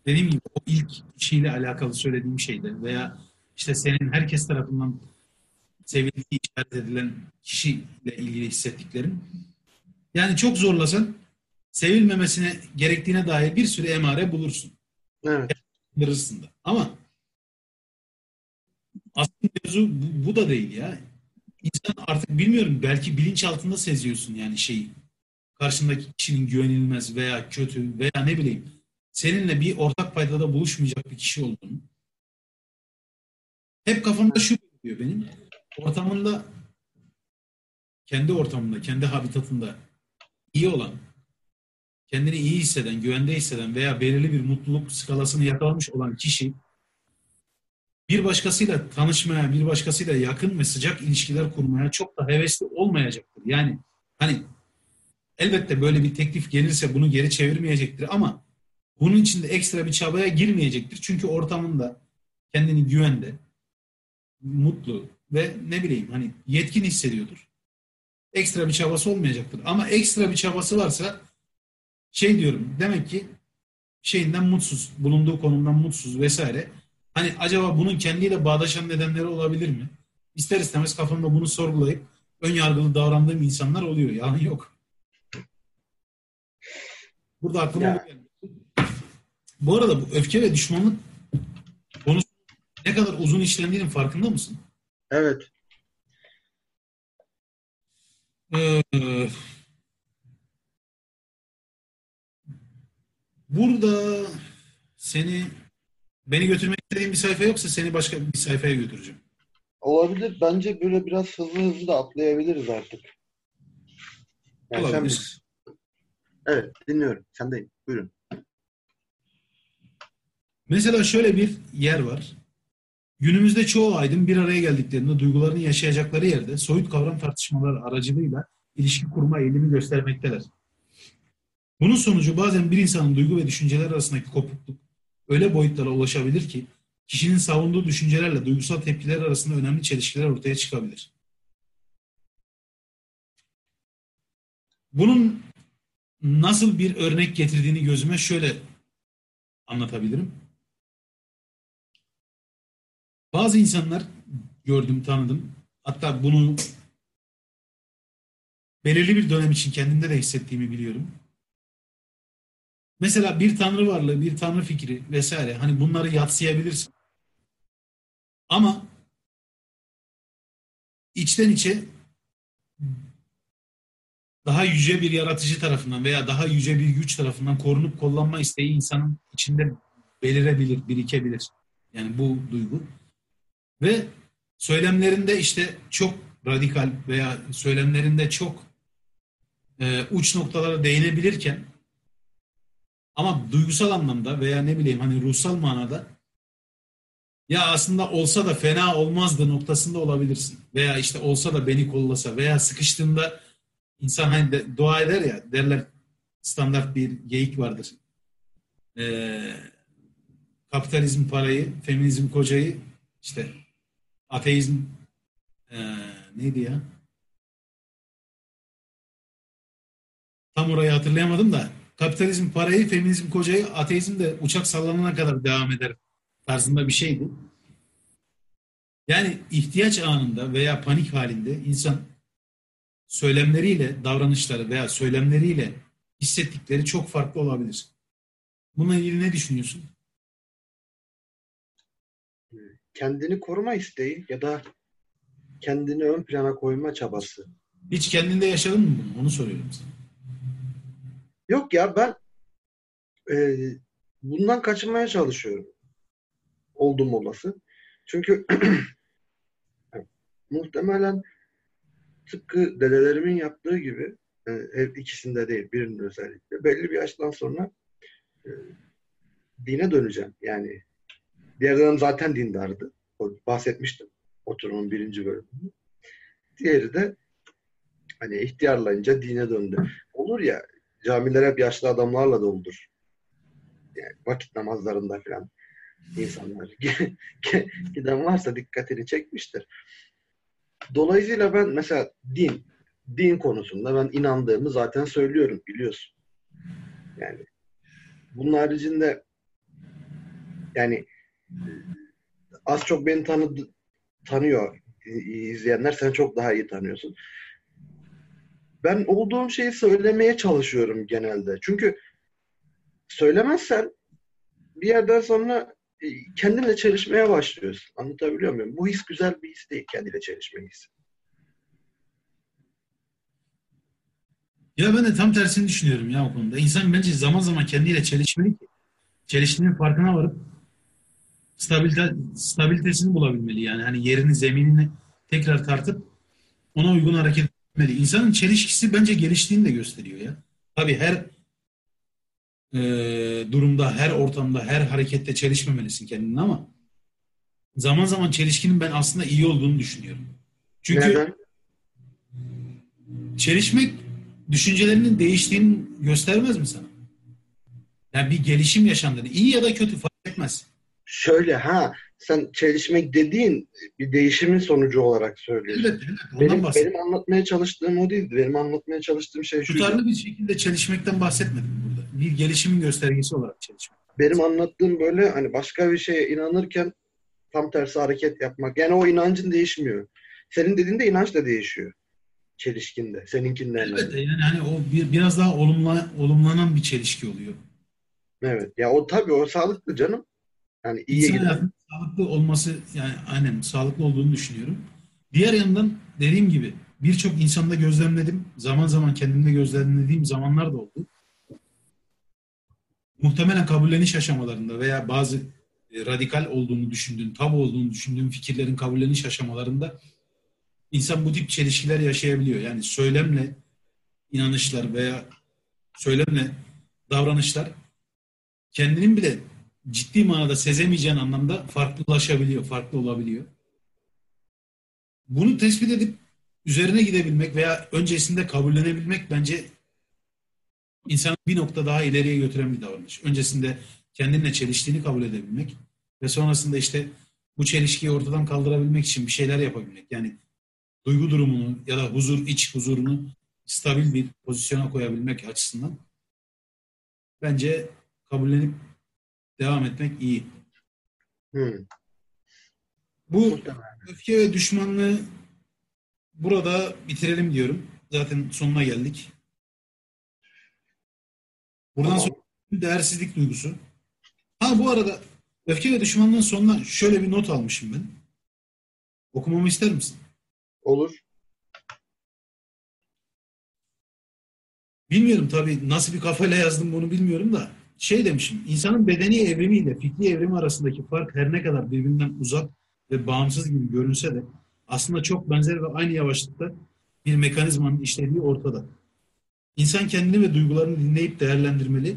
dediğim gibi o ilk kişiyle alakalı söylediğim şeyde veya işte senin herkes tarafından sevildiği işaret edilen kişiyle ilgili hissettiklerin. Yani çok zorlasan sevilmemesine gerektiğine dair bir sürü emare bulursun. Evet. Arasında. Ama aslında mevzu bu, bu da değil ya. İnsan artık bilmiyorum belki bilinç altında seziyorsun yani şeyi. Karşındaki kişinin güvenilmez veya kötü veya ne bileyim seninle bir ortak paydada buluşmayacak bir kişi olduğunu. Hep kafamda şu diyor benim. Ortamında kendi ortamında, kendi habitatında iyi olan, kendini iyi hisseden, güvende hisseden veya belirli bir mutluluk skalasını yakalamış olan kişi bir başkasıyla tanışmaya, bir başkasıyla yakın ve sıcak ilişkiler kurmaya çok da hevesli olmayacaktır. Yani hani elbette böyle bir teklif gelirse bunu geri çevirmeyecektir ama bunun için de ekstra bir çabaya girmeyecektir. Çünkü ortamında kendini güvende, mutlu ve ne bileyim hani yetkin hissediyordur. Ekstra bir çabası olmayacaktır. Ama ekstra bir çabası varsa şey diyorum demek ki şeyinden mutsuz, bulunduğu konumdan mutsuz vesaire. Hani acaba bunun kendiyle bağdaşan nedenleri olabilir mi? İster istemez kafamda bunu sorgulayıp ön yargılı davrandığım insanlar oluyor. Yani yok. Burada aklıma Ya. bu geldi. Bu arada bu öfke ve düşmanlık konusu ne kadar uzun işlendiğinin farkında mısın? Evet. Ee, burada seni beni götürmek istediğin bir sayfa yoksa seni başka bir sayfaya götüreceğim. Olabilir. Bence böyle biraz hızlı hızlı da atlayabiliriz artık. Yani sen Olabilir. Evet, dinliyorum. Sendeyim. Buyurun. Mesela şöyle bir yer var. Günümüzde çoğu aydın bir araya geldiklerinde duygularını yaşayacakları yerde soyut kavram tartışmaları aracılığıyla ilişki kurma eğilimi göstermekteler. Bunun sonucu bazen bir insanın duygu ve düşünceler arasındaki kopukluk öyle boyutlara ulaşabilir ki kişinin savunduğu düşüncelerle duygusal tepkiler arasında önemli çelişkiler ortaya çıkabilir. Bunun nasıl bir örnek getirdiğini gözüme şöyle anlatabilirim. Bazı insanlar gördüm, tanıdım. Hatta bunu belirli bir dönem için kendimde de hissettiğimi biliyorum. Mesela bir tanrı varlığı, bir tanrı fikri vesaire hani bunları yatsıyabilirsin. Ama içten içe daha yüce bir yaratıcı tarafından veya daha yüce bir güç tarafından korunup kollanma isteği insanın içinde belirebilir, birikebilir. Yani bu duygu. Ve söylemlerinde işte çok radikal veya söylemlerinde çok e, uç noktalara değinebilirken ama duygusal anlamda veya ne bileyim hani ruhsal manada ya aslında olsa da fena olmazdı noktasında olabilirsin. Veya işte olsa da beni kollasa veya sıkıştığında insan hani de, dua eder ya derler standart bir geyik vardır. Ee, kapitalizm parayı, feminizm kocayı, işte ateizm ee, neydi ya? Tam orayı hatırlayamadım da kapitalizm parayı, feminizm kocayı, ateizm de uçak sallanana kadar devam eder tarzında bir şeydi. Yani ihtiyaç anında veya panik halinde insan söylemleriyle, davranışları veya söylemleriyle hissettikleri çok farklı olabilir. Bununla ilgili ne düşünüyorsun? Kendini koruma isteği ya da kendini ön plana koyma çabası. Hiç kendinde yaşadın mı bunu? Onu soruyorum sana. Yok ya ben e, bundan kaçınmaya çalışıyorum. Oldum olası. Çünkü [CLEARS THROAT] muhtemelen tıpkı dedelerimin yaptığı gibi e, ikisinde değil birinin özellikle belli bir yaştan sonra e, dine döneceğim. Yani diğer dönem zaten dindardı. O, bahsetmiştim oturumun birinci bölümünde. Diğeri de hani ihtiyarlayınca dine döndü. Olur ya camiler hep yaşlı adamlarla doldur. Yani vakit namazlarında falan insanlar [LAUGHS] giden varsa dikkatini çekmiştir. Dolayısıyla ben mesela din, din konusunda ben inandığımı zaten söylüyorum biliyorsun. Yani bunun haricinde yani az çok beni tanıdı, tanıyor izleyenler sen çok daha iyi tanıyorsun. Ben olduğum şeyi söylemeye çalışıyorum genelde. Çünkü söylemezsen bir yerden sonra e, kendinle çelişmeye başlıyorsun. Anlatabiliyor muyum? Bu his güzel bir his değil. Kendiyle çelişme hissi. Ya ben de tam tersini düşünüyorum ya o konuda. İnsan bence zaman zaman kendiyle çelişmeli ki. Çeliştiğinin farkına varıp stabilite, stabilitesini bulabilmeli. Yani hani yerini, zeminini tekrar tartıp ona uygun hareket etmeli. İnsanın çelişkisi bence geliştiğini de gösteriyor ya. Tabii her e, durumda, her ortamda, her harekette çelişmemelisin kendini ama zaman zaman çelişkinin ben aslında iyi olduğunu düşünüyorum. Çünkü Neden? çelişmek düşüncelerinin değiştiğini göstermez mi sana? Yani bir gelişim yaşandığını, iyi ya da kötü fark etmez. Şöyle ha, sen çelişmek dediğin bir değişimin sonucu olarak söylüyorsun. Evet, evet. Benim, benim anlatmaya çalıştığım o değildi. Benim anlatmaya çalıştığım şey şu. Tutarlı bir şekilde çelişmekten bahsetmedim burada. Bir gelişimin göstergesi olarak çelişmek. Benim anlattığım böyle hani başka bir şeye inanırken tam tersi hareket yapmak. Yani o inancın değişmiyor. Senin dediğinde inanç da değişiyor. Çelişkinde. Seninkinden. Evet yani hani o bir, biraz daha olumla, olumlanan bir çelişki oluyor. Evet. Ya o tabii o sağlıklı canım. Yani iyi İnsan sağlıklı olması yani aynen sağlıklı olduğunu düşünüyorum. Diğer yandan dediğim gibi birçok insanda gözlemledim. Zaman zaman kendimde gözlemlediğim zamanlar da oldu. Muhtemelen kabulleniş aşamalarında veya bazı e, radikal olduğunu düşündüğün, tabu olduğunu düşündüğün fikirlerin kabulleniş aşamalarında insan bu tip çelişkiler yaşayabiliyor. Yani söylemle inanışlar veya söylemle davranışlar kendinin bile ciddi manada sezemeyeceğin anlamda farklılaşabiliyor, farklı olabiliyor. Bunu tespit edip üzerine gidebilmek veya öncesinde kabullenebilmek bence insanı bir nokta daha ileriye götüren bir davranış. Öncesinde kendinle çeliştiğini kabul edebilmek ve sonrasında işte bu çelişkiyi ortadan kaldırabilmek için bir şeyler yapabilmek. Yani duygu durumunu ya da huzur, iç huzurunu stabil bir pozisyona koyabilmek açısından bence kabullenip devam etmek iyi. Hmm. Bu öfke ve düşmanlığı burada bitirelim diyorum. Zaten sonuna geldik. Buradan tamam. sonra değersizlik duygusu. Ha bu arada öfke ve düşmanlığın sonuna şöyle bir not almışım ben. Okumamı ister misin? Olur. Bilmiyorum tabii nasıl bir kafayla yazdım bunu bilmiyorum da şey demişim, insanın bedeni evrimiyle fikri evrimi arasındaki fark her ne kadar birbirinden uzak ve bağımsız gibi görünse de aslında çok benzer ve aynı yavaşlıkta bir mekanizmanın işlediği ortada. İnsan kendini ve duygularını dinleyip değerlendirmeli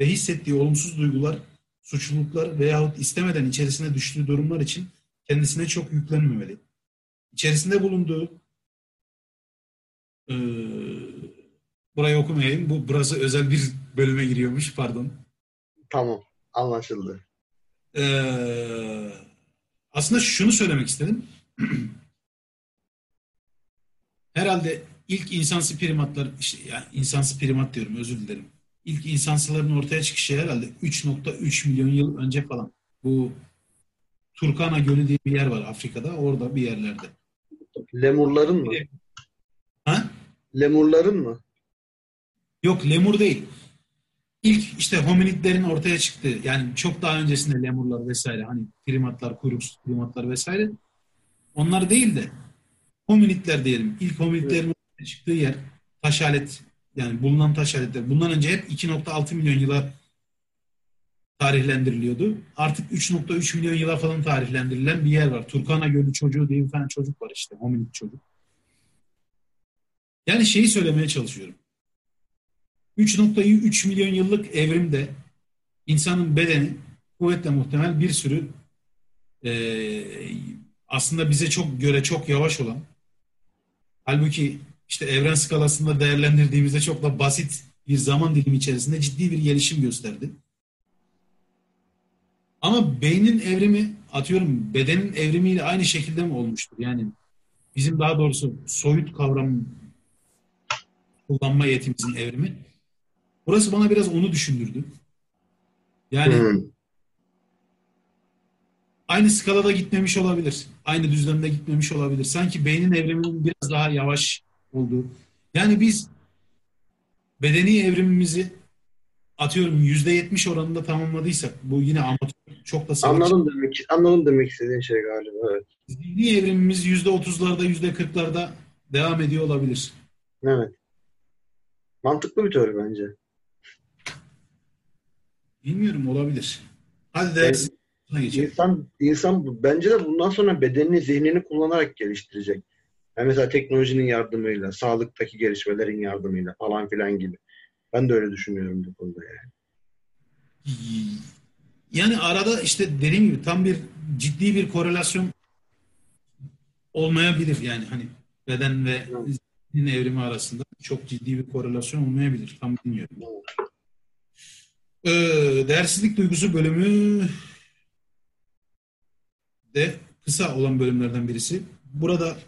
ve hissettiği olumsuz duygular, suçluluklar veyahut istemeden içerisine düştüğü durumlar için kendisine çok yüklenmemeli. İçerisinde bulunduğu e, burayı okumayayım. Bu burası özel bir bölüme giriyormuş. Pardon. Tamam. Anlaşıldı. Ee, aslında şunu söylemek istedim. [CLEARS THROAT] Herhalde ilk insansı primatlar, işte yani insansı primat diyorum özür dilerim. İlk insansıların ortaya çıkışı herhalde 3.3 milyon yıl önce falan. Bu Turkana Gölü diye bir yer var Afrika'da. Orada bir yerlerde. Lemurların mı? Ha? Lemurların mı? Yok lemur değil. İlk işte hominidlerin ortaya çıktığı yani çok daha öncesinde lemurlar vesaire hani primatlar, kuyruksuz primatlar vesaire onlar değil de hominidler diyelim. İlk hominidlerin ortaya çıktığı yer taş alet yani bulunan taş aletler. Bundan önce hep 2.6 milyon yıla tarihlendiriliyordu. Artık 3.3 milyon yıla falan tarihlendirilen bir yer var. Turkana Gölü çocuğu diye bir tane çocuk var işte. Hominid çocuk. Yani şeyi söylemeye çalışıyorum. 3.3 milyon yıllık evrimde insanın bedeni kuvvetle muhtemel bir sürü e, aslında bize çok göre çok yavaş olan halbuki işte evren skalasında değerlendirdiğimizde çok da basit bir zaman dilimi içerisinde ciddi bir gelişim gösterdi. Ama beynin evrimi atıyorum bedenin evrimiyle aynı şekilde mi olmuştur? Yani bizim daha doğrusu soyut kavram kullanma yetimizin evrimi. Burası bana biraz onu düşündürdü. Yani hmm. aynı skalada gitmemiş olabilir. Aynı düzlemde gitmemiş olabilir. Sanki beynin evriminin biraz daha yavaş olduğu. Yani biz bedeni evrimimizi atıyorum yüzde yetmiş oranında tamamladıysak bu yine amatör çok da savaş. Anladım demek, anladım demek istediğin şey galiba. Evet. Zihni evrimimiz yüzde otuzlarda yüzde kırklarda devam ediyor olabilir. Evet. Mantıklı bir teori bence. Bilmiyorum olabilir. Hadi dersin. Yani, insan, insan bence de bundan sonra bedenini, zihnini kullanarak geliştirecek. Yani mesela teknolojinin yardımıyla, sağlıktaki gelişmelerin yardımıyla falan filan gibi. Ben de öyle düşünüyorum bu konuda yani. Yani arada işte dediğim gibi tam bir ciddi bir korelasyon olmayabilir yani hani beden ve zihnin evrimi arasında çok ciddi bir korelasyon olmayabilir. Tam bilmiyorum. Ee, değersizlik duygusu bölümü de kısa olan bölümlerden birisi. Burada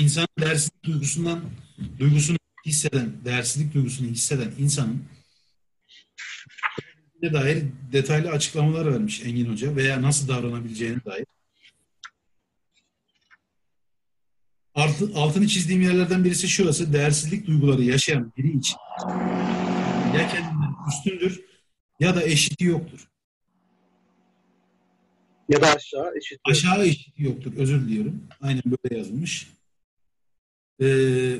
insan değersizlik duygusundan duygusunu hisseden, değersizlik duygusunu hisseden insanın dair detaylı açıklamalar vermiş Engin Hoca veya nasıl davranabileceğine dair. Altı, altını çizdiğim yerlerden birisi şurası. Değersizlik duyguları yaşayan biri için ya kendinden üstündür ya da eşiti yoktur. Ya da aşağı eşit. Aşağı eşiti yoktur. Özür diliyorum. Aynen böyle yazılmış. Ee,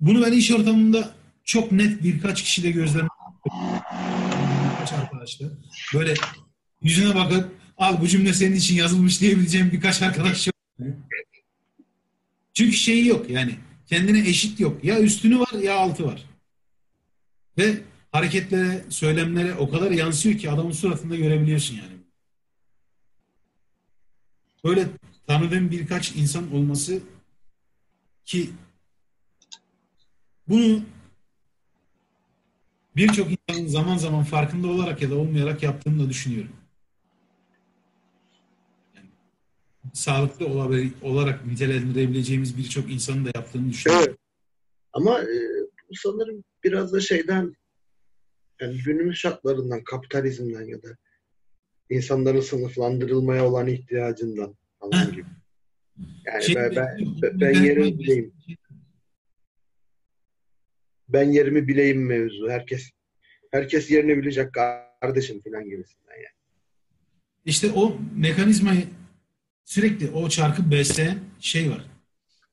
bunu ben iş ortamında çok net birkaç kişide gözlemledim. Birkaç arkadaşlar. Böyle yüzüne bakıp al bu cümle senin için yazılmış diyebileceğim birkaç arkadaş yok. Çünkü şeyi yok yani kendine eşit yok. Ya üstünü var ya altı var. Ve hareketlere, söylemlere o kadar yansıyor ki adamın suratında görebiliyorsun yani. Böyle tanıdığım birkaç insan olması ki bunu birçok insanın zaman zaman farkında olarak ya da olmayarak yaptığını da düşünüyorum. Yani, sağlıklı olarak nitelendirebileceğimiz birçok insanın da yaptığını düşünüyorum. Evet. Ama e, sanırım biraz da şeyden yani günümüz şartlarından, kapitalizmden ya da insanların sınıflandırılmaya olan ihtiyacından falan gibi. Yani şey, ben, ben, ben yerimi bileyim. Ben yerimi bileyim mevzu. Herkes herkes yerini bilecek kardeşim falan gibisinden yani. İşte o mekanizmayı sürekli o çarkı besleyen şey var.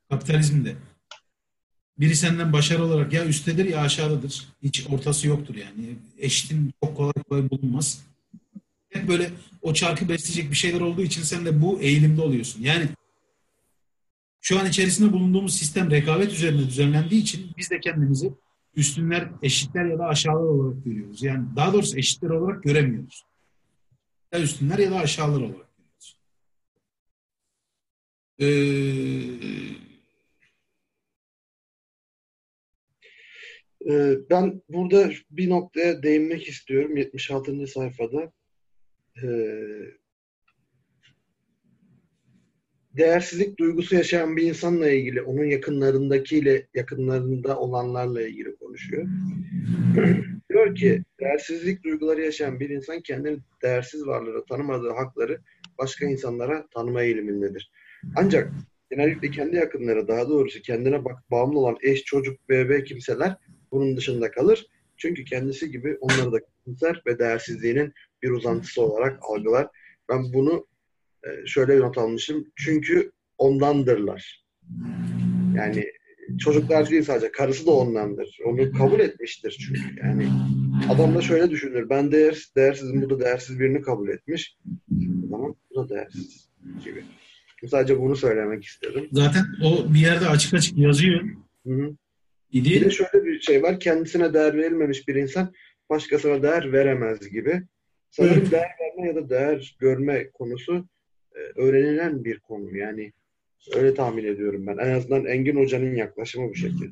Kapitalizmde. Biri senden başarı olarak ya üsttedir ya aşağıdadır. Hiç ortası yoktur yani. Eşitin çok kolay kolay bulunmaz. Hep böyle o çarkı besleyecek bir şeyler olduğu için sen de bu eğilimde oluyorsun. Yani şu an içerisinde bulunduğumuz sistem rekabet üzerine düzenlendiği için biz de kendimizi üstünler, eşitler ya da aşağılar olarak görüyoruz. Yani daha doğrusu eşitler olarak göremiyoruz. Ya üstünler ya da aşağılar olarak görüyoruz. Ee, ben burada bir noktaya değinmek istiyorum 76. sayfada. Ee, değersizlik duygusu yaşayan bir insanla ilgili, onun yakınlarındakiyle, yakınlarında olanlarla ilgili konuşuyor. [CLEARS THROAT] Diyor ki, değersizlik duyguları yaşayan bir insan kendini değersiz varlığı, tanımadığı hakları başka insanlara tanıma eğilimindedir. Ancak genellikle kendi yakınları, daha doğrusu kendine bak bağımlı olan eş, çocuk, bebe kimseler bunun dışında kalır. Çünkü kendisi gibi onları da kimser ve değersizliğinin bir uzantısı olarak algılar. Ben bunu e, şöyle not almışım. Çünkü ondandırlar. Yani çocuklar değil sadece karısı da ondandır. Onu kabul etmiştir çünkü. Yani adam da şöyle düşünür. Ben değer, değersizim, bu da değersiz birini kabul etmiş. O zaman bu da değersiz gibi. Sadece bunu söylemek istedim. Zaten o bir yerde açık açık yazıyor. Hı hı. Bir de şöyle bir şey var. Kendisine değer verilmemiş bir insan başkasına değer veremez gibi. Sanırım evet. değer verme ya da değer görme konusu e, öğrenilen bir konu. Yani öyle tahmin ediyorum ben. En azından Engin Hoca'nın yaklaşımı bu şekilde.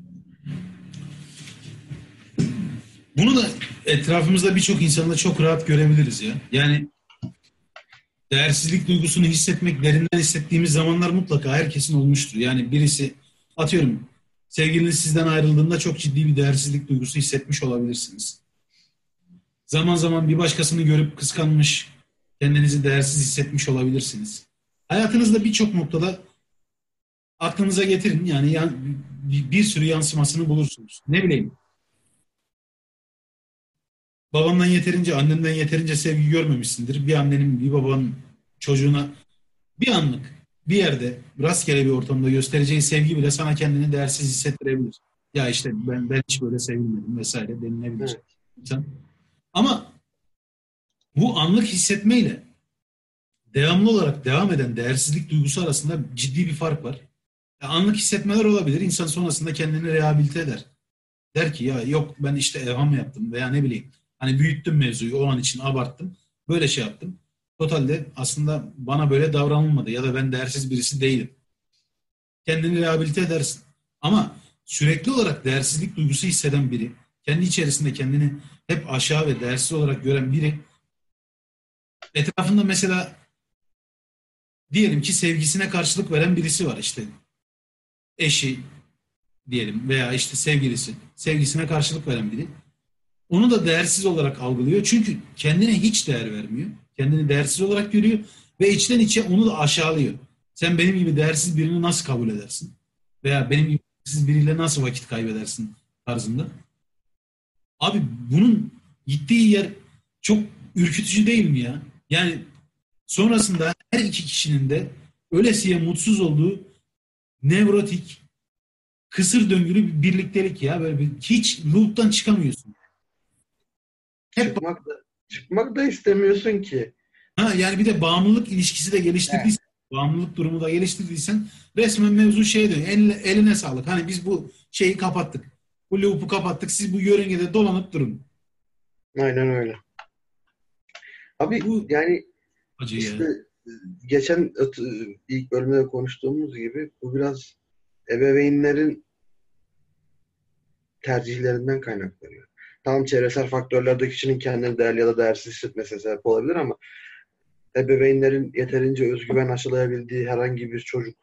Bunu da etrafımızda birçok insanda çok rahat görebiliriz ya. Yani değersizlik duygusunu hissetmek, derinden hissettiğimiz zamanlar mutlaka herkesin olmuştur. Yani birisi atıyorum sevgiliniz sizden ayrıldığında çok ciddi bir değersizlik duygusu hissetmiş olabilirsiniz. Zaman zaman bir başkasını görüp kıskanmış, kendinizi değersiz hissetmiş olabilirsiniz. Hayatınızda birçok noktada aklınıza getirin. Yani yan, bir sürü yansımasını bulursunuz. Ne bileyim. Babandan yeterince, annenden yeterince sevgi görmemişsindir. Bir annenin, bir babanın çocuğuna bir anlık bir yerde rastgele bir ortamda göstereceği sevgi bile sana kendini değersiz hissettirebilir. Ya işte ben, ben hiç böyle sevilmedim vesaire denilebilir. Evet. Ama bu anlık hissetmeyle devamlı olarak devam eden değersizlik duygusu arasında ciddi bir fark var. Yani anlık hissetmeler olabilir. İnsan sonrasında kendini rehabilite eder. Der ki ya yok ben işte evham yaptım veya ne bileyim hani büyüttüm mevzuyu o an için abarttım. Böyle şey yaptım. Totalde aslında bana böyle davranılmadı ya da ben değersiz birisi değilim. Kendini rehabilite edersin. Ama sürekli olarak değersizlik duygusu hisseden biri, kendi içerisinde kendini hep aşağı ve değersiz olarak gören biri etrafında mesela diyelim ki sevgisine karşılık veren birisi var işte eşi diyelim veya işte sevgilisi sevgisine karşılık veren biri onu da değersiz olarak algılıyor çünkü kendine hiç değer vermiyor kendini değersiz olarak görüyor ve içten içe onu da aşağılıyor sen benim gibi değersiz birini nasıl kabul edersin veya benim gibi değersiz biriyle nasıl vakit kaybedersin tarzında abi bunun gittiği yer çok ürkütücü değil mi ya yani sonrasında her iki kişinin de ölesiye mutsuz olduğu nevrotik, kısır döngülü bir birliktelik ya. Böyle bir, hiç loop'tan çıkamıyorsun. Hep çıkmak da, çıkmak da istemiyorsun ki. Ha, yani bir de bağımlılık ilişkisi de geliştirdiysen, evet. bağımlılık durumu da geliştirdiysen resmen mevzu şeye dönüyor. Eline, eline sağlık. Hani biz bu şeyi kapattık. Bu loop'u kapattık. Siz bu yörüngede dolanıp durun. Aynen öyle. Abi bu, yani Acı işte yani. geçen ilk bölümde konuştuğumuz gibi bu biraz ebeveynlerin tercihlerinden kaynaklanıyor. Tamam çevresel faktörlerde kişinin kendini değerli ya da değersiz hissetmesi sebep olabilir ama ebeveynlerin yeterince özgüven aşılayabildiği herhangi bir çocuk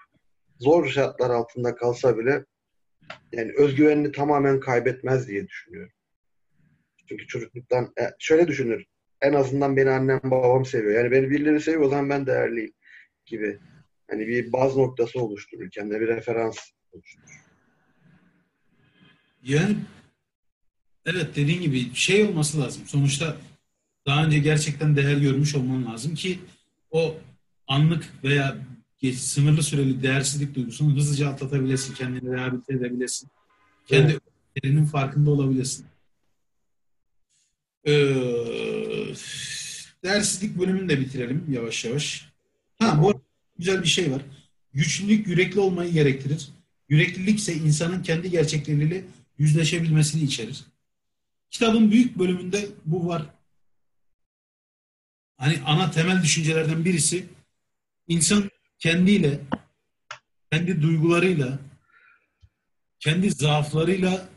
zor şartlar altında kalsa bile yani özgüvenini tamamen kaybetmez diye düşünüyorum. Çünkü çocukluktan e, şöyle düşünür en azından beni annem babam seviyor. Yani beni birileri seviyor o zaman ben değerliyim gibi. Hani bir baz noktası oluşturur. Kendine bir referans oluşturur. Yani evet dediğin gibi şey olması lazım. Sonuçta daha önce gerçekten değer görmüş olman lazım ki o anlık veya geç, sınırlı süreli değersizlik duygusunu hızlıca atlatabilesin. Kendini rehabilite edebilesin. Kendi evet. farkında olabilirsin. Ee, dersizlik bölümünü de bitirelim yavaş yavaş. Ha bu güzel bir şey var. Güçlülük yürekli olmayı gerektirir. Yüreklilik ise insanın kendi gerçekleriyle yüzleşebilmesini içerir. Kitabın büyük bölümünde bu var. Hani ana temel düşüncelerden birisi insan kendiyle, kendi duygularıyla, kendi zaaflarıyla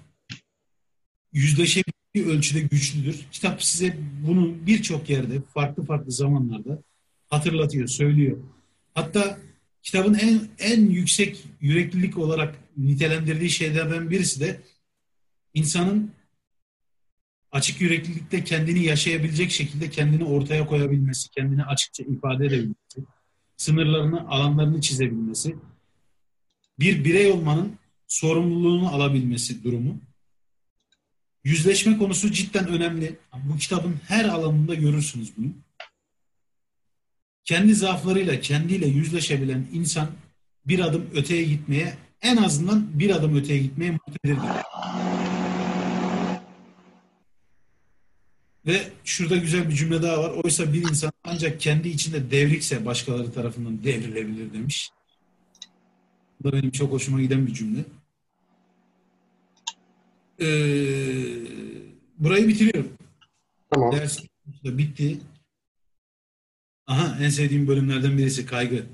yüzleşebilmesi ölçüde güçlüdür. Kitap size bunu birçok yerde, farklı farklı zamanlarda hatırlatıyor, söylüyor. Hatta kitabın en en yüksek yüreklilik olarak nitelendirdiği şeylerden birisi de insanın açık yüreklilikte kendini yaşayabilecek şekilde kendini ortaya koyabilmesi, kendini açıkça ifade edebilmesi, sınırlarını, alanlarını çizebilmesi, bir birey olmanın sorumluluğunu alabilmesi durumu. Yüzleşme konusu cidden önemli. Bu kitabın her alanında görürsünüz bunu. Kendi zaaflarıyla, kendiyle yüzleşebilen insan bir adım öteye gitmeye, en azından bir adım öteye gitmeye muktedirdir. Ve şurada güzel bir cümle daha var. Oysa bir insan ancak kendi içinde devrikse başkaları tarafından devrilebilir demiş. Bu da benim çok hoşuma giden bir cümle. Ee, burayı bitiriyorum. Tamam. Ders de bitti. Aha en sevdiğim bölümlerden birisi kaygı.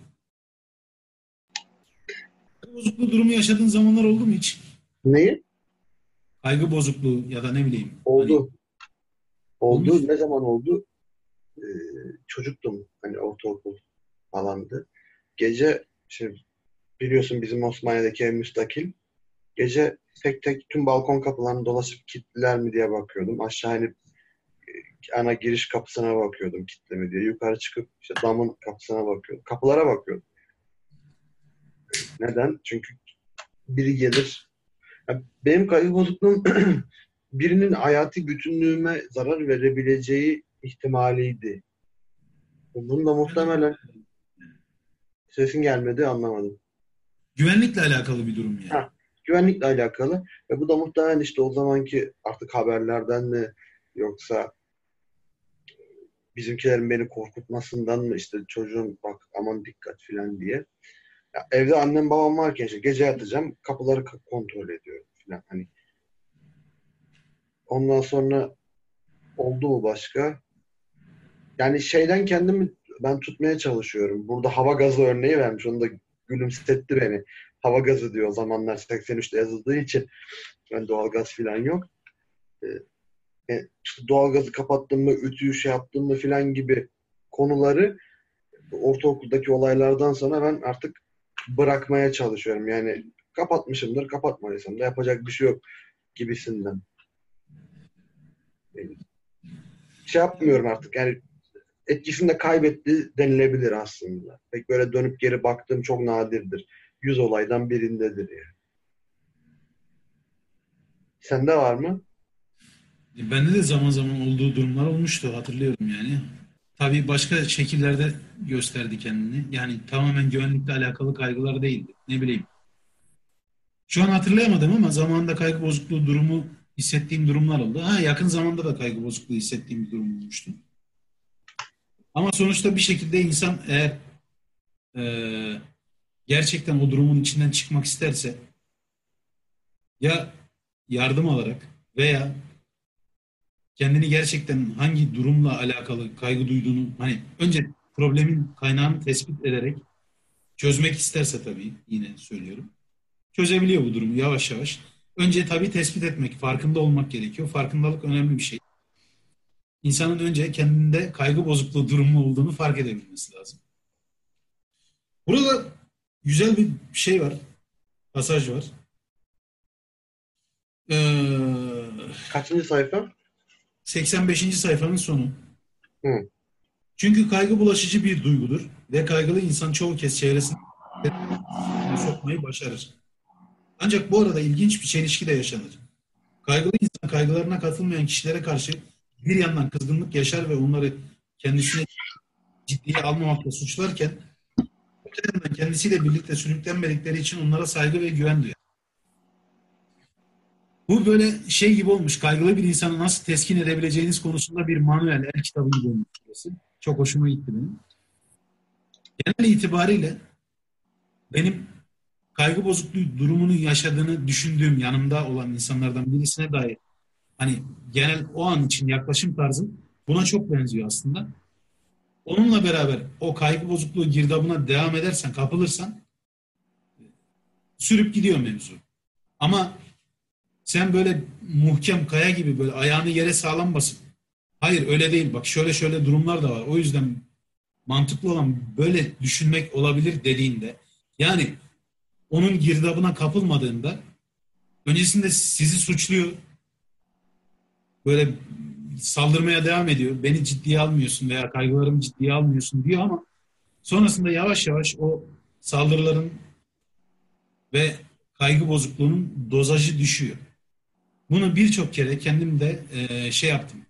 Kaygı bozukluğu durumu yaşadığın zamanlar oldu mu hiç? Neyi? Kaygı bozukluğu ya da ne bileyim. Oldu. Hani, oldu. Olmuş. Ne zaman oldu? Ee, çocuktum. Hani ortaokul falandı. Gece işte biliyorsun bizim Osmaniye'deki ev müstakil. Gece tek tek tüm balkon kapılarını dolaşıp kilitliler mi diye bakıyordum. Aşağı inip e, ana giriş kapısına bakıyordum kilitli mi diye. Yukarı çıkıp işte damın kapısına bakıyordum. Kapılara bakıyordum. Neden? Çünkü biri gelir. Ya benim kaygı bozukluğum [CLEARS THROAT] birinin hayati bütünlüğüme zarar verebileceği ihtimaliydi. Bunu da muhtemelen sesin gelmedi anlamadım. güvenlikle alakalı bir durum yani. Ha. Güvenlikle alakalı ve bu da muhtemelen işte o zamanki artık haberlerden mi yoksa bizimkilerin beni korkutmasından mı işte çocuğum bak aman dikkat filan diye. Ya evde annem babam varken işte gece yatacağım kapıları kontrol ediyorum filan hani. Ondan sonra oldu mu başka? Yani şeyden kendimi ben tutmaya çalışıyorum. Burada hava gazı örneği vermiş. Onu da gülümsetti beni. Hava gazı diyor o zamanlar 83'te yazıldığı için. Ben doğalgaz filan yok. Ee, e, işte doğalgazı kapattım mı, ütüyü şey yaptım mı filan gibi konuları ortaokuldaki olaylardan sonra ben artık bırakmaya çalışıyorum. Yani kapatmışımdır, kapatmadıysam da yapacak bir şey yok gibisinden. Şey yapmıyorum artık. Yani etkisini de kaybetti denilebilir aslında. Pek böyle dönüp geri baktığım çok nadirdir. Yüz olaydan birindedir yani. Sende var mı? E, Bende de zaman zaman olduğu durumlar olmuştu hatırlıyorum yani. Tabii başka şekillerde gösterdi kendini. Yani tamamen güvenlikle alakalı kaygılar değildi. Ne bileyim. Şu an hatırlayamadım ama zamanında kaygı bozukluğu durumu hissettiğim durumlar oldu. Ha yakın zamanda da kaygı bozukluğu hissettiğim bir durum olmuştu. Ama sonuçta bir şekilde insan eğer e, gerçekten o durumun içinden çıkmak isterse ya yardım alarak veya kendini gerçekten hangi durumla alakalı kaygı duyduğunu hani önce problemin kaynağını tespit ederek çözmek isterse tabii yine söylüyorum. Çözebiliyor bu durumu yavaş yavaş. Önce tabii tespit etmek, farkında olmak gerekiyor. Farkındalık önemli bir şey. İnsanın önce kendinde kaygı bozukluğu durumu olduğunu fark edebilmesi lazım. Burada güzel bir şey var. Pasaj var. Ee, Kaçıncı sayfa? 85. sayfanın sonu. Hı. Çünkü kaygı bulaşıcı bir duygudur ve kaygılı insan çoğu kez çevresini sokmayı başarır. Ancak bu arada ilginç bir çelişki de yaşanır. Kaygılı insan kaygılarına katılmayan kişilere karşı bir yandan kızgınlık yaşar ve onları kendisine ciddiye almamakla suçlarken öte yandan kendisiyle birlikte sürüklenmedikleri için onlara saygı ve güven duyar. Bu böyle şey gibi olmuş. Kaygılı bir insanı nasıl teskin edebileceğiniz konusunda bir manuel, el kitabı gibi olmuş burası. Çok hoşuma gitti benim. Genel itibariyle benim kaygı bozukluğu durumunu yaşadığını düşündüğüm yanımda olan insanlardan birisine dair hani genel o an için yaklaşım tarzım buna çok benziyor aslında. Onunla beraber o kaygı bozukluğu girdabına devam edersen, kapılırsan sürüp gidiyor mevzu. Ama sen böyle muhkem kaya gibi böyle ayağını yere sağlam basıp hayır öyle değil bak şöyle şöyle durumlar da var. O yüzden mantıklı olan böyle düşünmek olabilir dediğinde yani onun girdabına kapılmadığında öncesinde sizi suçluyor. Böyle saldırmaya devam ediyor. Beni ciddiye almıyorsun veya kaygılarımı ciddiye almıyorsun diyor ama sonrasında yavaş yavaş o saldırıların ve kaygı bozukluğunun dozajı düşüyor. Bunu birçok kere kendim de e, şey yaptım.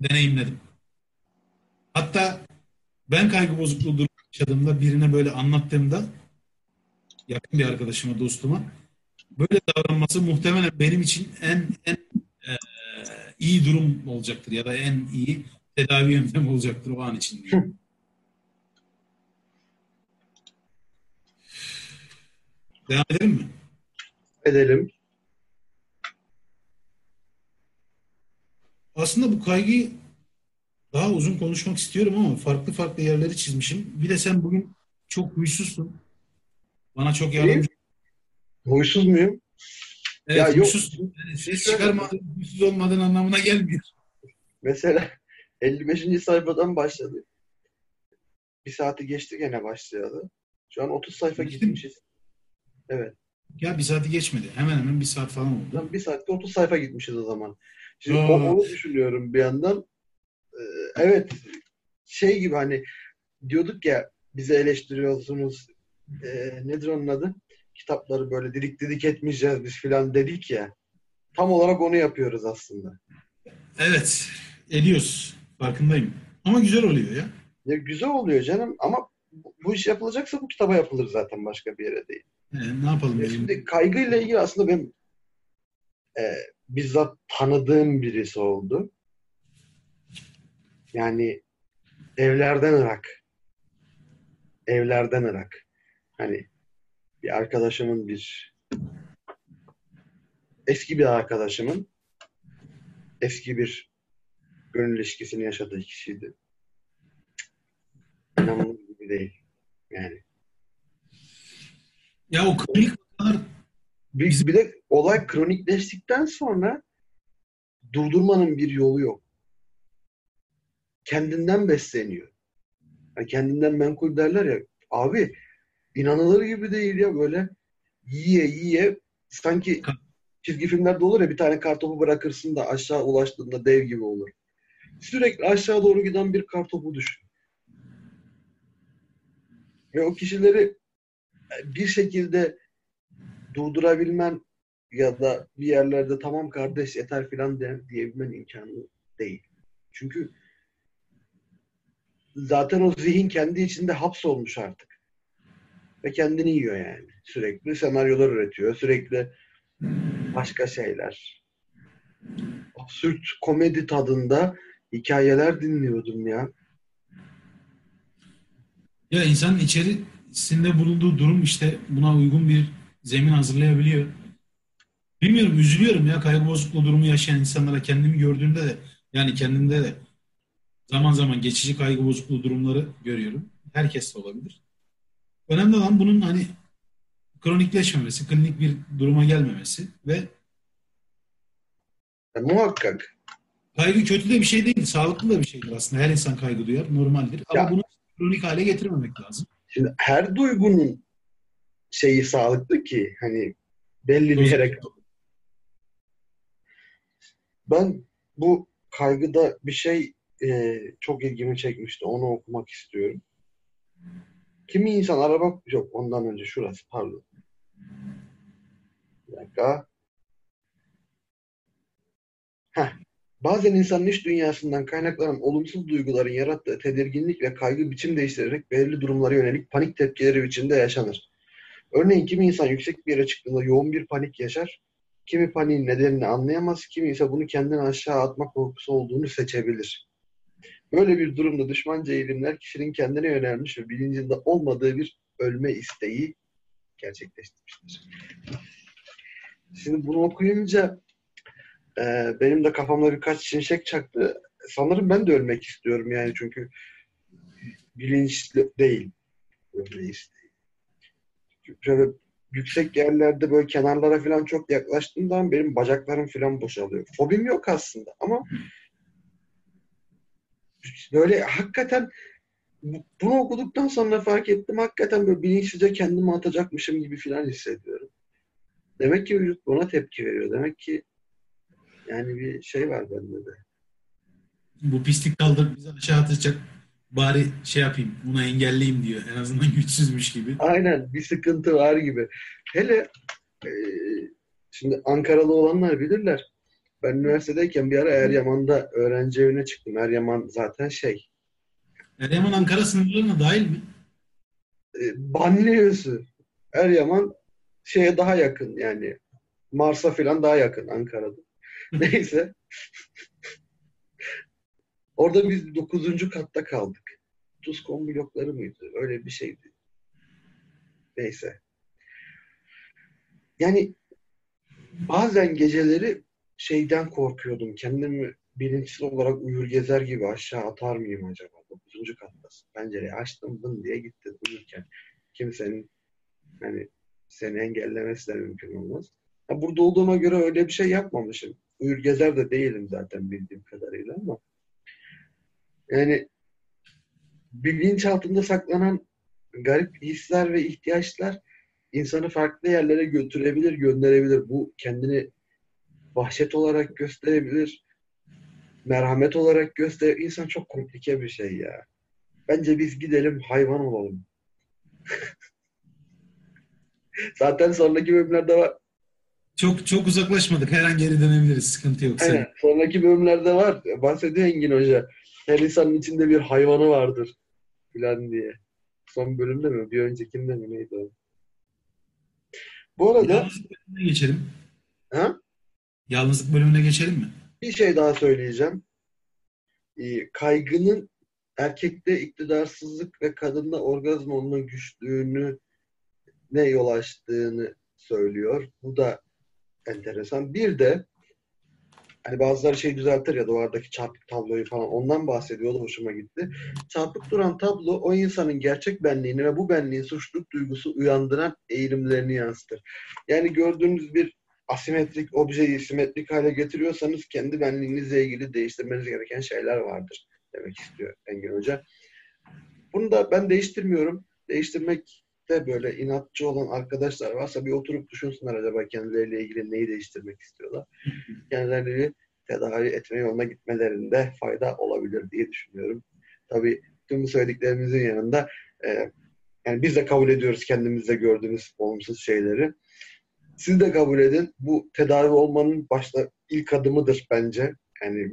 Deneyimledim. Hatta ben kaygı bozukluğu durumu yaşadığımda birine böyle anlattığımda yakın bir arkadaşıma, dostuma böyle davranması muhtemelen benim için en en e, iyi durum olacaktır ya da en iyi tedavi yöntemi olacaktır o an için diye. Devam edelim mi? Edelim. Aslında bu kaygıyı daha uzun konuşmak istiyorum ama farklı farklı yerleri çizmişim. Bir de sen bugün çok huysuzsun. Bana çok yardımcı. Huysuz muyum? Evet, ya huysuz. Yok. Yani ses çıkarmadığın, huysuz olmadığın anlamına gelmiyor. Mesela [LAUGHS] 55. sayfadan başladı. Bir saati geçti gene başlayalı. Şu an 30 sayfa Geçti gitmişiz. Mi? Evet. Ya bir saati geçmedi. Hemen hemen bir saat falan oldu. Bir saatte 30 sayfa gitmişiz o zaman. Şimdi Aa. onu düşünüyorum bir yandan. Ee, evet şey gibi hani diyorduk ya bizi eleştiriyorsunuz e, nedir onun adı? Kitapları böyle didik didik etmeyeceğiz biz filan dedik ya. Tam olarak onu yapıyoruz aslında. Evet. Ediyoruz. Farkındayım. Ama güzel oluyor ya. ya güzel oluyor canım ama bu iş yapılacaksa bu kitaba yapılır zaten başka bir yere değil. E, ne yapalım? E, şimdi kaygıyla ilgili aslında benim e, bizzat tanıdığım birisi oldu. Yani evlerden Irak. Evlerden Irak. Hani bir arkadaşımın bir eski bir arkadaşımın eski bir gönül ilişkisini yaşadığı kişiydi. İnanılır gibi değil. Yani. Ya o kronik bir, bir de olay kronikleştikten sonra durdurmanın bir yolu yok. Kendinden besleniyor. Yani kendinden menkul derler ya. Abi inanılır gibi değil ya böyle yiye yiye sanki çizgi filmlerde olur ya bir tane kartopu bırakırsın da aşağı ulaştığında dev gibi olur. Sürekli aşağı doğru giden bir kartopu düşün. Ve o kişileri bir şekilde durdurabilmen ya da bir yerlerde tamam kardeş yeter filan diyebilmen imkanı değil. Çünkü zaten o zihin kendi içinde hapsolmuş artık. Ve kendini yiyor yani. Sürekli senaryolar üretiyor. Sürekli başka şeyler. Absürt komedi tadında hikayeler dinliyordum ya. Ya insanın içerisinde bulunduğu durum işte buna uygun bir zemin hazırlayabiliyor. Bilmiyorum üzülüyorum ya kaygı bozukluğu durumu yaşayan insanlara kendimi gördüğümde de yani kendimde de zaman zaman geçici kaygı bozukluğu durumları görüyorum. Herkes de olabilir. Önemli olan bunun hani kronikleşmemesi, klinik bir duruma gelmemesi ve e, muhakkak. Kaygı kötü de bir şey değil, sağlıklı da bir şeydir aslında. Her insan kaygı duyar, normaldir. Ama ya, bunu kronik hale getirmemek lazım. Şimdi her duygunun şeyi sağlıklı ki hani belli bir yere ben bu kaygıda bir şey e, çok ilgimi çekmişti. Onu okumak istiyorum. Kimi insan araba yok ondan önce şurası pardon. Bir dakika. Heh. Bazen insanın iş dünyasından kaynaklanan olumsuz duyguların yarattığı tedirginlik ve kaygı biçim değiştirerek belirli durumlara yönelik panik tepkileri biçimde yaşanır. Örneğin kimi insan yüksek bir yere çıktığında yoğun bir panik yaşar. Kimi paniğin nedenini anlayamaz, kimi ise bunu kendini aşağı atma korkusu olduğunu seçebilir. Böyle bir durumda düşmanca eğilimler kişinin kendine yönelmiş ve bilincinde olmadığı bir ölme isteği gerçekleştirmiştir. Şimdi bunu okuyunca e, benim de kafamda birkaç şimşek çaktı. Sanırım ben de ölmek istiyorum yani çünkü bilinçli değil. Ölme isteği şöyle yüksek yerlerde böyle kenarlara falan çok yaklaştığımdan benim bacaklarım falan boşalıyor. Fobim yok aslında ama böyle hakikaten bunu okuduktan sonra fark ettim. Hakikaten böyle bilinçsizce kendimi atacakmışım gibi filan hissediyorum. Demek ki vücut buna tepki veriyor. Demek ki yani bir şey var bende de. Bu pislik kaldırıp bizi aşağı atacak bari şey yapayım, bunu engelleyeyim diyor. En azından [LAUGHS] güçsüzmüş gibi. Aynen bir sıkıntı var gibi. Hele e, şimdi Ankaralı olanlar bilirler. Ben üniversitedeyken bir ara Eryaman'da öğrenci evine çıktım. Eryaman zaten şey. Eryaman Ankara sınırlarına dahil mi? E, banliyösü. Eryaman şeye daha yakın yani. Mars'a falan daha yakın Ankara'da. Neyse. [LAUGHS] Orada biz 9. katta kaldık. Tuzkon blokları mıydı? Öyle bir şeydi. Neyse. Yani bazen geceleri şeyden korkuyordum. Kendimi bilinçsiz olarak uyur gezer gibi aşağı atar mıyım acaba? 9. kattasın. Pencereyi açtım bın diye gitti uyurken. Kimsenin hani seni engellemesi de mümkün olmaz. Ya burada olduğuma göre öyle bir şey yapmamışım. Uyur gezer de değilim zaten bildiğim kadarıyla ama yani bilinç altında saklanan garip hisler ve ihtiyaçlar insanı farklı yerlere götürebilir, gönderebilir. Bu kendini vahşet olarak gösterebilir, merhamet olarak gösterir. İnsan çok komplike bir şey ya. Bence biz gidelim hayvan olalım. [LAUGHS] Zaten sonraki bölümlerde var. Çok çok uzaklaşmadık. Her an geri dönebiliriz. Sıkıntı yok. Aynen. Sonraki bölümlerde var. Bahsediyor Engin Hoca. Her insanın içinde bir hayvanı vardır. Filan diye. Son bölümde mi? Bir öncekinde mi? Neydi o? Bu arada... Geçelim. Ha? Yalnızlık bölümüne geçelim mi? Bir şey daha söyleyeceğim. Ee, kaygının erkekte iktidarsızlık ve kadında orgazm olma güçlüğünü ne yol açtığını söylüyor. Bu da enteresan. Bir de hani bazıları şey düzeltir ya duvardaki çarpık tabloyu falan ondan bahsediyordu hoşuma gitti. Çarpık duran tablo o insanın gerçek benliğini ve bu benliğin suçluluk duygusu uyandıran eğilimlerini yansıtır. Yani gördüğünüz bir asimetrik objeyi simetrik hale getiriyorsanız kendi benliğinizle ilgili değiştirmeniz gereken şeyler vardır demek istiyor Engin Hoca. Bunu da ben değiştirmiyorum. Değiştirmek de böyle inatçı olan arkadaşlar varsa bir oturup düşünsünler acaba kendileriyle ilgili neyi değiştirmek istiyorlar. [LAUGHS] Kendilerini tedavi etme yoluna gitmelerinde fayda olabilir diye düşünüyorum. Tabii tüm bu söylediklerimizin yanında e, yani biz de kabul ediyoruz kendimizde gördüğümüz olumsuz şeyleri. Siz de kabul edin. Bu tedavi olmanın başta ilk adımıdır bence. Yani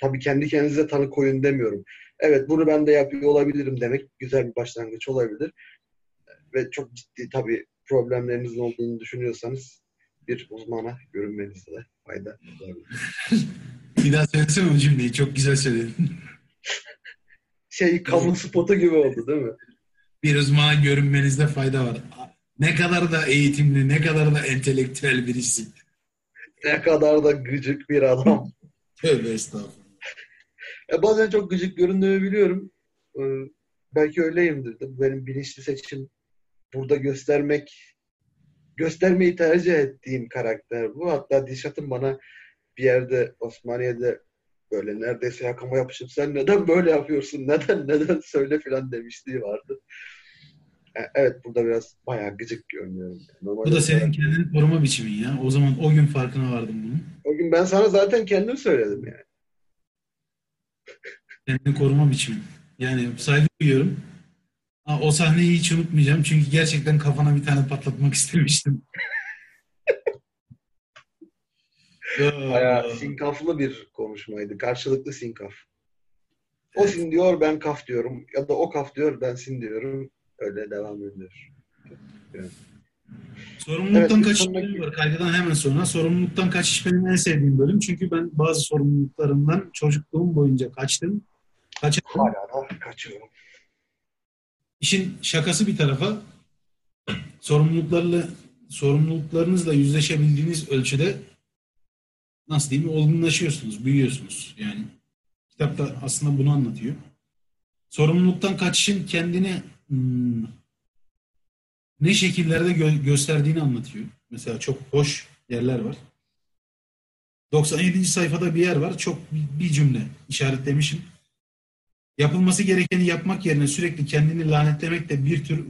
tabii kendi kendinize tanı koyun demiyorum. Evet bunu ben de yapıyor olabilirim demek güzel bir başlangıç olabilir ve çok ciddi tabii problemlerinizin olduğunu düşünüyorsanız bir uzmana görünmenizde de fayda olabilir. [LAUGHS] bir daha söylesene o cümleyi. Çok güzel söyledin. şey kamu spotu gibi oldu değil mi? Bir uzmana görünmenizde fayda var. Ne kadar da eğitimli, ne kadar da entelektüel birisi. Ne kadar da gıcık bir adam. Tövbe estağfurullah. Ya bazen çok gıcık göründüğümü biliyorum. Ee, belki öyleyimdir. Benim bilinçli seçim burada göstermek göstermeyi tercih ettiğim karakter bu. Hatta Dişat'ın bana bir yerde Osmaniye'de böyle neredeyse yakama yapışıp sen neden böyle yapıyorsun? Neden neden söyle filan demişliği vardı. E, evet burada biraz bayağı gıcık görünüyorum. Normalde bu da senin kendini koruma biçimin ya. O zaman o gün farkına vardım bunun. O gün ben sana zaten kendim söyledim yani. Kendini koruma biçimin. Yani saygı duyuyorum. Ha, o sahneyi hiç unutmayacağım çünkü gerçekten kafana bir tane patlatmak [LAUGHS] istemiştim. [LAUGHS] Bayağı sinkaflı bir konuşmaydı. Karşılıklı sinkaf. O sin diyor, ben kaf diyorum. Ya da o kaf diyor, ben sin diyorum. Öyle devam ediyor. Evet. Sorumluluktan evet, kaçış bölümü var. Kaygıdan hemen sonra. Sorumluluktan kaçış benim en sevdiğim bölüm. Çünkü ben bazı sorumluluklarımdan çocukluğum boyunca kaçtım. Kaçırdım. Hala da kaçıyorum. İşin şakası bir tarafa sorumluluklarla sorumluluklarınızla yüzleşebildiğiniz ölçüde nasıl diyeyim olgunlaşıyorsunuz, büyüyorsunuz. Yani kitapta aslında bunu anlatıyor. Sorumluluktan kaçışın kendini ne şekillerde gö- gösterdiğini anlatıyor. Mesela çok hoş yerler var. 97. sayfada bir yer var. Çok bir cümle işaretlemişim. yapılması gerekeni yapmak yerine sürekli kendini lanetlemek de bir tür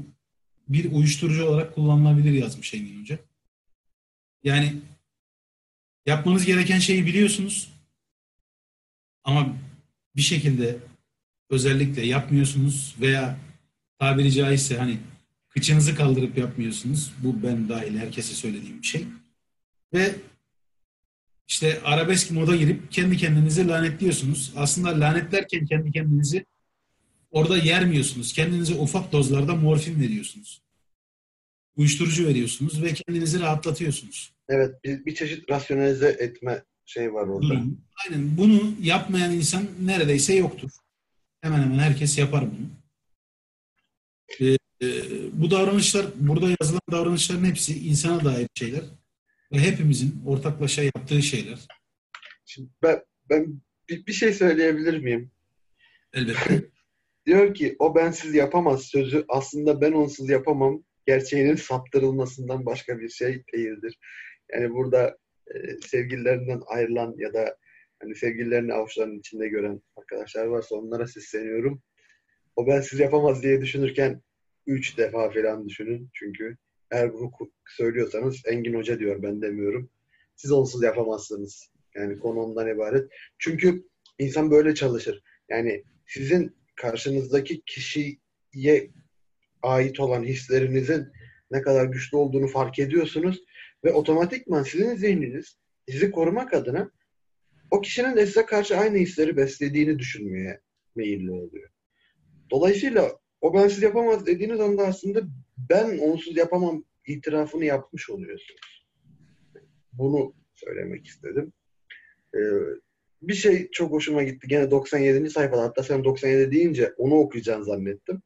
bir uyuşturucu olarak kullanılabilir yazmış Engin Hoca. Yani yapmanız gereken şeyi biliyorsunuz ama bir şekilde özellikle yapmıyorsunuz veya tabiri caizse hani kıçınızı kaldırıp yapmıyorsunuz. Bu ben dahil herkese söylediğim bir şey. Ve işte arabesk moda girip kendi kendinizi lanetliyorsunuz. Aslında lanetlerken kendi kendinizi orada yermiyorsunuz. Kendinize ufak dozlarda morfin veriyorsunuz. Uyuşturucu veriyorsunuz ve kendinizi rahatlatıyorsunuz. Evet bir, bir çeşit rasyonalize etme şey var orada. Hı. Aynen bunu yapmayan insan neredeyse yoktur. Hemen hemen herkes yapar bunu. Ee, e, bu davranışlar, burada yazılan davranışların hepsi insana dair şeyler ve hepimizin ortaklaşa yaptığı şeyler. Şimdi ben, ben bir, bir şey söyleyebilir miyim? Elbette. [LAUGHS] Diyor ki o bensiz yapamaz sözü aslında ben onsuz yapamam gerçeğinin saptırılmasından başka bir şey değildir. Yani burada e, sevgililerinden ayrılan ya da hani sevgililerini avuçlarının içinde gören arkadaşlar varsa onlara sesleniyorum. O bensiz yapamaz diye düşünürken üç defa falan düşünün. Çünkü eğer bunu söylüyorsanız Engin Hoca diyor ben demiyorum. Siz onsuz yapamazsınız. Yani konu ondan ibaret. Çünkü insan böyle çalışır. Yani sizin karşınızdaki kişiye ait olan hislerinizin ne kadar güçlü olduğunu fark ediyorsunuz ve otomatikman sizin zihniniz sizi korumak adına o kişinin de size karşı aynı hisleri beslediğini düşünmeye meyilli oluyor. Dolayısıyla o bensiz yapamaz dediğiniz anda aslında ben onsuz yapamam itirafını yapmış oluyorsunuz. Bunu söylemek istedim. Ee, bir şey çok hoşuma gitti. Gene 97. sayfada hatta sen 97 deyince onu okuyacaksın zannettim.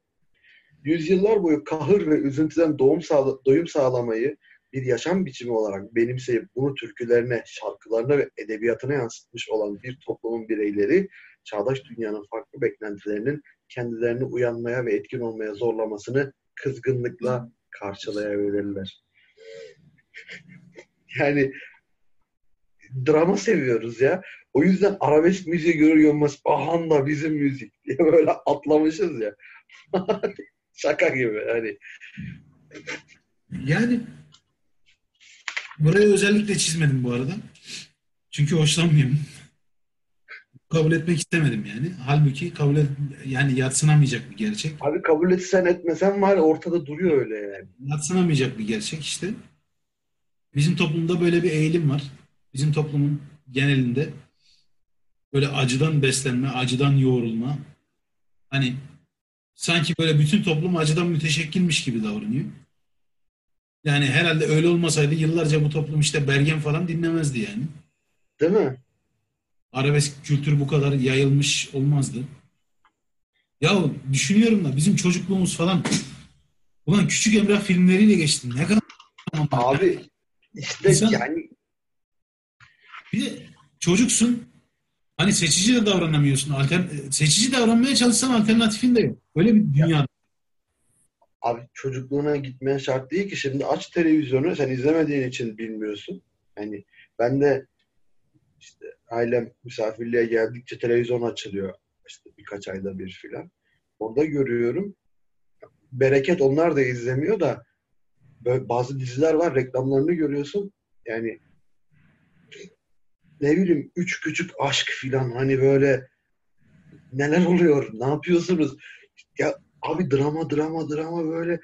Yüzyıllar boyu kahır ve üzüntüden doğum sağla doyum sağlamayı bir yaşam biçimi olarak benimseyip bunu türkülerine, şarkılarına ve edebiyatına yansıtmış olan bir toplumun bireyleri çağdaş dünyanın farklı beklentilerinin kendilerini uyanmaya ve etkin olmaya zorlamasını kızgınlıkla karşılayabilirler. [LAUGHS] yani drama seviyoruz ya. O yüzden arabesk müziği görüyoruz. Ahan da bizim müzik diye böyle atlamışız ya. [LAUGHS] Şaka gibi hani. Yani burayı özellikle çizmedim bu arada. Çünkü hoşlanmıyorum kabul etmek istemedim yani. Halbuki kabul et, yani yatsınamayacak bir gerçek. Abi kabul etsen etmesen var ortada duruyor öyle yani. Yatsınamayacak bir gerçek işte. Bizim toplumda böyle bir eğilim var. Bizim toplumun genelinde böyle acıdan beslenme, acıdan yoğrulma. Hani sanki böyle bütün toplum acıdan müteşekkilmiş gibi davranıyor. Yani herhalde öyle olmasaydı yıllarca bu toplum işte Bergen falan dinlemezdi yani. Değil mi? Arabesk kültür bu kadar yayılmış olmazdı. Ya düşünüyorum da bizim çocukluğumuz falan ulan Küçük Emrah filmleriyle geçti. Ne kadar Abi işte İnsan, yani bir de çocuksun hani seçici de davranamıyorsun. Altern seçici davranmaya çalışsan alternatifin de yok. Öyle bir dünya. Ya. Abi çocukluğuna gitmeye şart değil ki. Şimdi aç televizyonu sen izlemediğin için bilmiyorsun. Hani ben de işte ailem misafirliğe geldikçe televizyon açılıyor. İşte birkaç ayda bir filan. Orada görüyorum. Bereket onlar da izlemiyor da böyle bazı diziler var reklamlarını görüyorsun. Yani ne bileyim üç küçük aşk filan hani böyle neler oluyor? Ne yapıyorsunuz? Ya abi drama drama drama böyle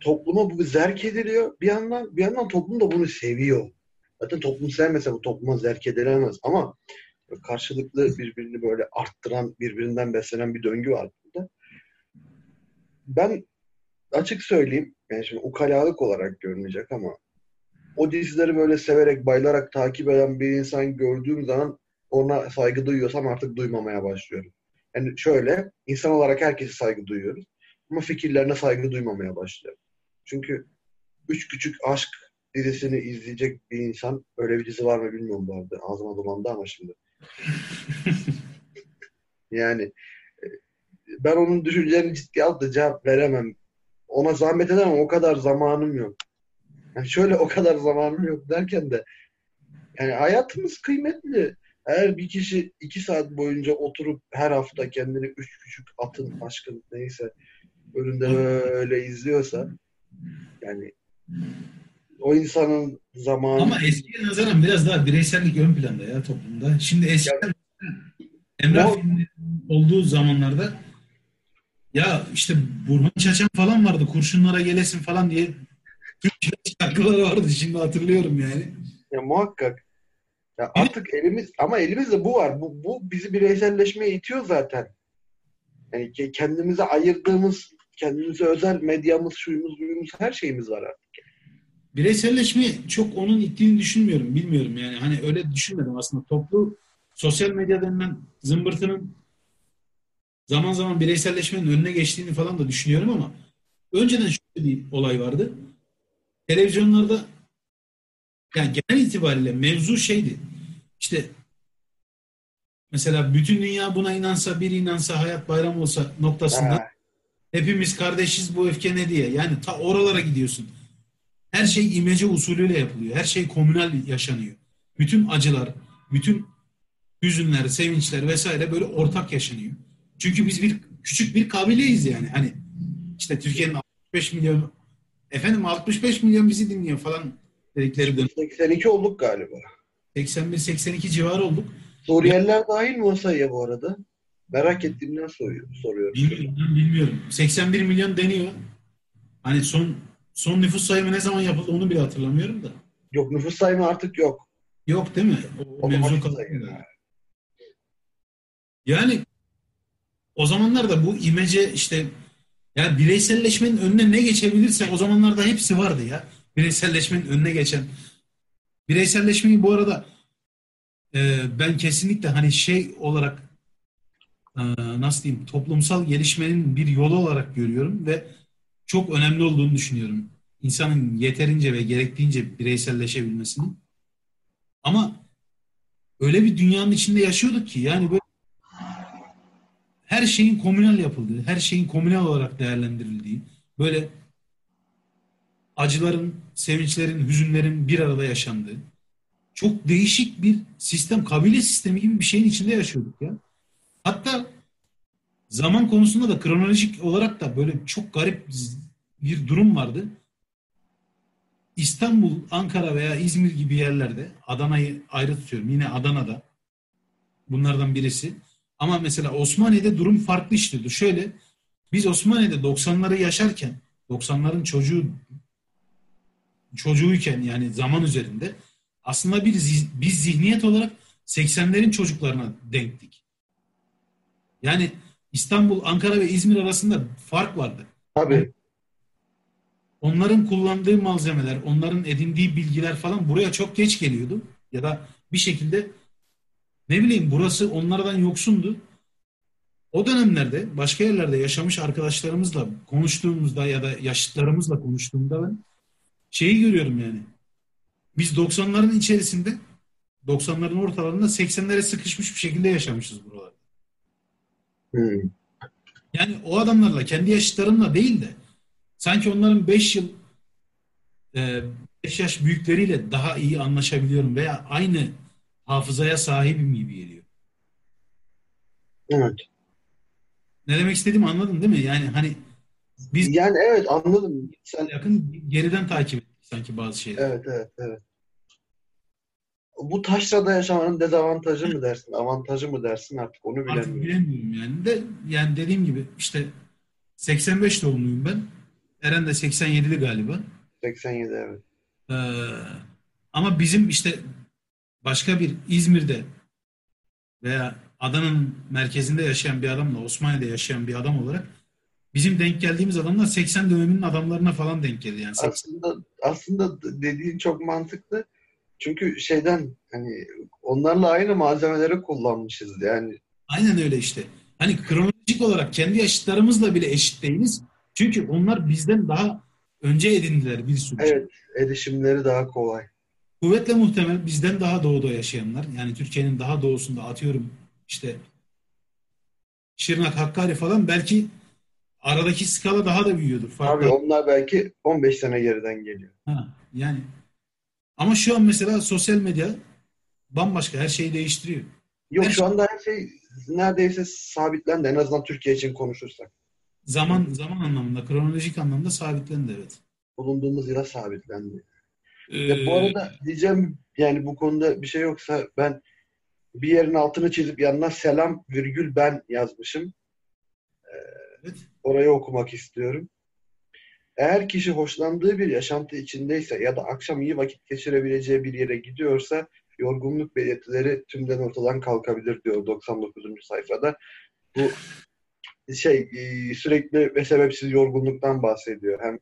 topluma bu zerk ediliyor. Bir yandan bir yandan toplum da bunu seviyor. Zaten toplum sevmese bu topluma zerk edilemez ama karşılıklı birbirini böyle arttıran, birbirinden beslenen bir döngü var burada. Ben açık söyleyeyim, yani şimdi ukalalık olarak görünecek ama o dizileri böyle severek, bayılarak takip eden bir insan gördüğüm zaman ona saygı duyuyorsam artık duymamaya başlıyorum. Yani şöyle, insan olarak herkese saygı duyuyoruz. Ama fikirlerine saygı duymamaya başlıyorum. Çünkü üç küçük aşk dizisini izleyecek bir insan öyle bir dizi var mı bilmiyorum bu arada. Ağzıma dolandı ama şimdi. [LAUGHS] yani e, ben onun düşüncelerini ciddiye alıp da cevap veremem. Ona zahmet edemem. O kadar zamanım yok. Yani şöyle o kadar zamanım yok derken de yani hayatımız kıymetli. Eğer bir kişi iki saat boyunca oturup her hafta kendini üç küçük atın aşkın neyse önünde böyle izliyorsa yani o insanın zamanı Ama eskiye nazaran biraz daha bireysellik ön planda ya toplumda. Şimdi eskiden Emrah O- olduğu zamanlarda ya işte Burhan Çaçan falan vardı. Kurşunlara gelesin falan diye Türkçe şarkıları vardı. Şimdi hatırlıyorum yani. ya muhakkak ya artık elimiz ama elimizde bu var. Bu, bu bizi bireyselleşmeye itiyor zaten. Yani ke- kendimize ayırdığımız kendimize özel medyamız, şuyumuz, buyumuz her şeyimiz var artık. Bireyselleşme çok onun ittiğini düşünmüyorum. Bilmiyorum yani. Hani öyle düşünmedim aslında. Toplu sosyal medya denilen zımbırtının zaman zaman bireyselleşmenin önüne geçtiğini falan da düşünüyorum ama önceden şöyle bir olay vardı. Televizyonlarda yani genel itibariyle mevzu şeydi. İşte mesela bütün dünya buna inansa, bir inansa, hayat bayram olsa noktasında Ha, hepimiz kardeşiz bu öfke ne diye. Yani ta oralara gidiyorsun. Her şey imece usulüyle yapılıyor. Her şey komünal yaşanıyor. Bütün acılar, bütün hüzünler, sevinçler vesaire böyle ortak yaşanıyor. Çünkü biz bir küçük bir kabileyiz yani. Hani işte Türkiye'nin 65 milyon efendim 65 milyon bizi dinliyor falan dedikleri dönem. 82 olduk galiba. 81-82 civarı olduk. Suriyeliler dahil mi o sayıya bu arada? Merak ettiğimden soruyor, soruyorum. Bilmiyorum, bilmiyorum. 81 milyon deniyor. Hani son son nüfus sayımı ne zaman yapıldı onu bile hatırlamıyorum da. Yok nüfus sayımı artık yok. Yok değil mi? O, o mevzu galiba. Yani o zamanlarda bu imece işte yani bireyselleşmenin önüne ne geçebilirse o zamanlarda hepsi vardı ya. Bireyselleşmenin önüne geçen. Bireyselleşmeyi bu arada e, ben kesinlikle hani şey olarak e, nasıl diyeyim toplumsal gelişmenin bir yolu olarak görüyorum ve çok önemli olduğunu düşünüyorum. İnsanın yeterince ve gerektiğince bireyselleşebilmesinin. Ama öyle bir dünyanın içinde yaşıyorduk ki yani böyle her şeyin komünal yapıldığı, her şeyin komünal olarak değerlendirildiği, böyle acıların, sevinçlerin, hüzünlerin bir arada yaşandığı çok değişik bir sistem, kabile sistemi gibi bir şeyin içinde yaşıyorduk ya. Hatta zaman konusunda da kronolojik olarak da böyle çok garip bir durum vardı. İstanbul, Ankara veya İzmir gibi yerlerde Adana'yı ayrı tutuyorum. Yine Adana'da bunlardan birisi. Ama mesela Osmaniye'de durum farklı işliyordu. Şöyle biz Osmaniye'de 90'ları yaşarken 90'ların çocuğu çocuğuyken yani zaman üzerinde aslında bir zi- biz zihniyet olarak 80'lerin çocuklarına denktik. Yani İstanbul, Ankara ve İzmir arasında fark vardı. Tabii. Onların kullandığı malzemeler, onların edindiği bilgiler falan buraya çok geç geliyordu. Ya da bir şekilde ne bileyim burası onlardan yoksundu. O dönemlerde başka yerlerde yaşamış arkadaşlarımızla konuştuğumuzda ya da yaşıtlarımızla konuştuğumda ben şeyi görüyorum yani. Biz 90'ların içerisinde 90'ların ortalarında 80'lere sıkışmış bir şekilde yaşamışız buralarda. Hmm. Yani o adamlarla kendi yaşıtlarımla değil de sanki onların 5 yıl 5 yaş büyükleriyle daha iyi anlaşabiliyorum veya aynı hafızaya sahibim gibi geliyor. Evet. Ne demek istediğimi anladın değil mi? Yani hani biz Yani evet anladım. Sen yakın geriden takip ettik sanki bazı şeyleri. evet evet evet. Bu taşrada yaşamanın dezavantajı mı dersin, avantajı mı dersin artık onu Artık bilemiyorum. bilemiyorum yani de yani dediğim gibi işte 85 doğumluyum ben. Eren de 87'li galiba. 87 evet. Ee, ama bizim işte başka bir İzmir'de veya Adana'nın merkezinde yaşayan bir adamla Osmaniye'de yaşayan bir adam olarak bizim denk geldiğimiz adamlar 80 döneminin adamlarına falan denk geldi yani. 80 Aslında aslında dediğin çok mantıklı. Çünkü şeyden hani onlarla aynı malzemeleri kullanmışız yani. Aynen öyle işte. Hani kronolojik olarak kendi yaşıtlarımızla bile eşit değiliz. Çünkü onlar bizden daha önce edindiler bir sürü şey. Evet, erişimleri daha kolay. Kuvvetle muhtemel bizden daha doğuda yaşayanlar yani Türkiye'nin daha doğusunda atıyorum işte Şırnak, Hakkari falan belki aradaki skala daha da büyüyordur. Farklı. Abi onlar belki 15 sene geriden geliyor. Ha, yani ama şu an mesela sosyal medya bambaşka her şeyi değiştiriyor. Yok Her şu anda her şey neredeyse sabitlendi. En azından Türkiye için konuşursak. Zaman zaman anlamında, kronolojik anlamda sabitlendi evet. Bulunduğumuz yere sabitlendi. Ee, Ya bu arada diyeceğim yani bu konuda bir şey yoksa ben bir yerin altını çizip yanına selam virgül ben yazmışım. evet. Orayı okumak istiyorum. Eğer kişi hoşlandığı bir yaşantı içindeyse ya da akşam iyi vakit geçirebileceği bir yere gidiyorsa yorgunluk belirtileri tümden ortadan kalkabilir diyor 99. sayfada. Bu şey e, sürekli ve sebepsiz yorgunluktan bahsediyor. Hem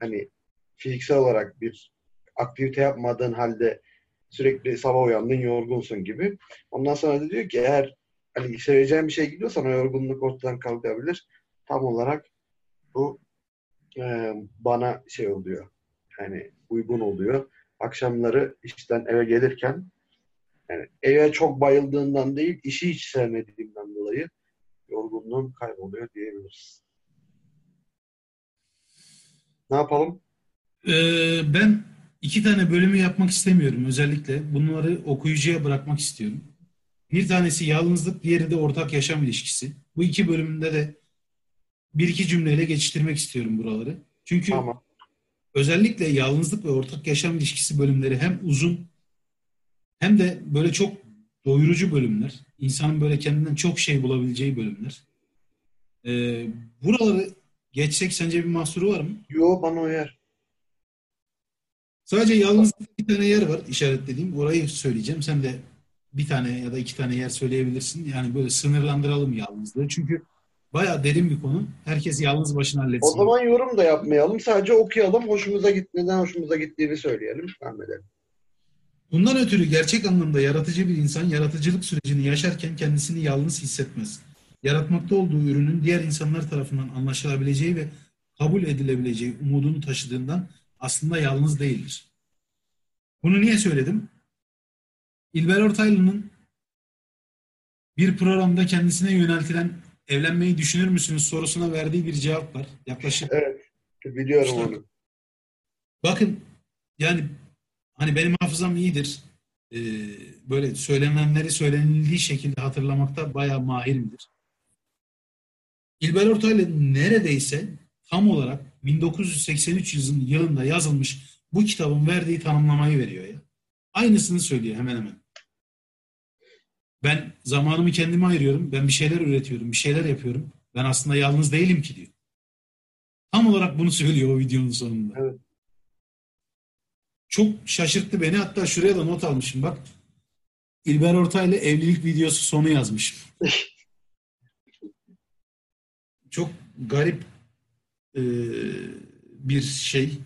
hani fiziksel olarak bir aktivite yapmadığın halde sürekli sabah uyandın yorgunsun gibi. Ondan sonra da diyor ki eğer hani seveceğin bir şey gidiyorsan o yorgunluk ortadan kalkabilir. Tam olarak bu e, bana şey oluyor. Yani uygun oluyor. Akşamları işten eve gelirken yani eve çok bayıldığından değil, işi hiç sevmediğimden dolayı yorgunluğum kayboluyor diyebiliriz. Ne yapalım? Ee, ben iki tane bölümü yapmak istemiyorum özellikle. Bunları okuyucuya bırakmak istiyorum. Bir tanesi yalnızlık, diğeri de ortak yaşam ilişkisi. Bu iki bölümünde de bir iki cümleyle geçiştirmek istiyorum buraları. Çünkü Tamam. özellikle yalnızlık ve ortak yaşam ilişkisi bölümleri hem uzun hem de böyle çok doyurucu bölümler. İnsanın böyle kendinden çok şey bulabileceği bölümler. Ee, buraları geçsek sence bir mahsuru var mı? Yo bana uyar. Sadece yalnızlık bir tane yer var işaretlediğim. Orayı söyleyeceğim. Sen de bir tane ya da iki tane yer söyleyebilirsin. Yani böyle sınırlandıralım yalnızlığı. Çünkü bayağı derin bir konu. Herkes yalnız başına O halletsin. zaman yorum da yapmayalım. Sadece okuyalım. Hoşumuza git neden hoşumuza gittiğini söyleyelim. Devam edelim. Bundan ötürü gerçek anlamda yaratıcı bir insan yaratıcılık sürecini yaşarken kendisini yalnız hissetmez. Yaratmakta olduğu ürünün diğer insanlar tarafından anlaşılabileceği ve kabul edilebileceği umudunu taşıdığından aslında yalnız değildir. Bunu niye söyledim? İlber Ortaylı'nın bir programda kendisine yöneltilen evlenmeyi düşünür müsünüz sorusuna verdiği bir cevap var. Yaklaşık Evet. Biliyorum İşte- onu. Bakın yani hani benim hafızam iyidir. Ee, böyle söylenenleri söylenildiği şekilde hatırlamakta bayağı mahirimdir. İlber Ortaylı neredeyse tam olarak 1983 yılın- yılında yazılmış bu kitabın verdiği tanımlamayı veriyor ya. Aynısını söylüyor hemen hemen. Ben zamanımı kendime ayırıyorum. Ben bir şeyler üretiyorum, bir şeyler yapıyorum. Ben aslında yalnız değilim ki diyor. Tam olarak bunu söylüyor o videonun sonunda. Evet. Çok şaşırttı beni. Hatta şuraya da not almışım bak. İlber Ortaylı evlilik videosu sonu yazmış. [LAUGHS] Çok garip e, bir şey.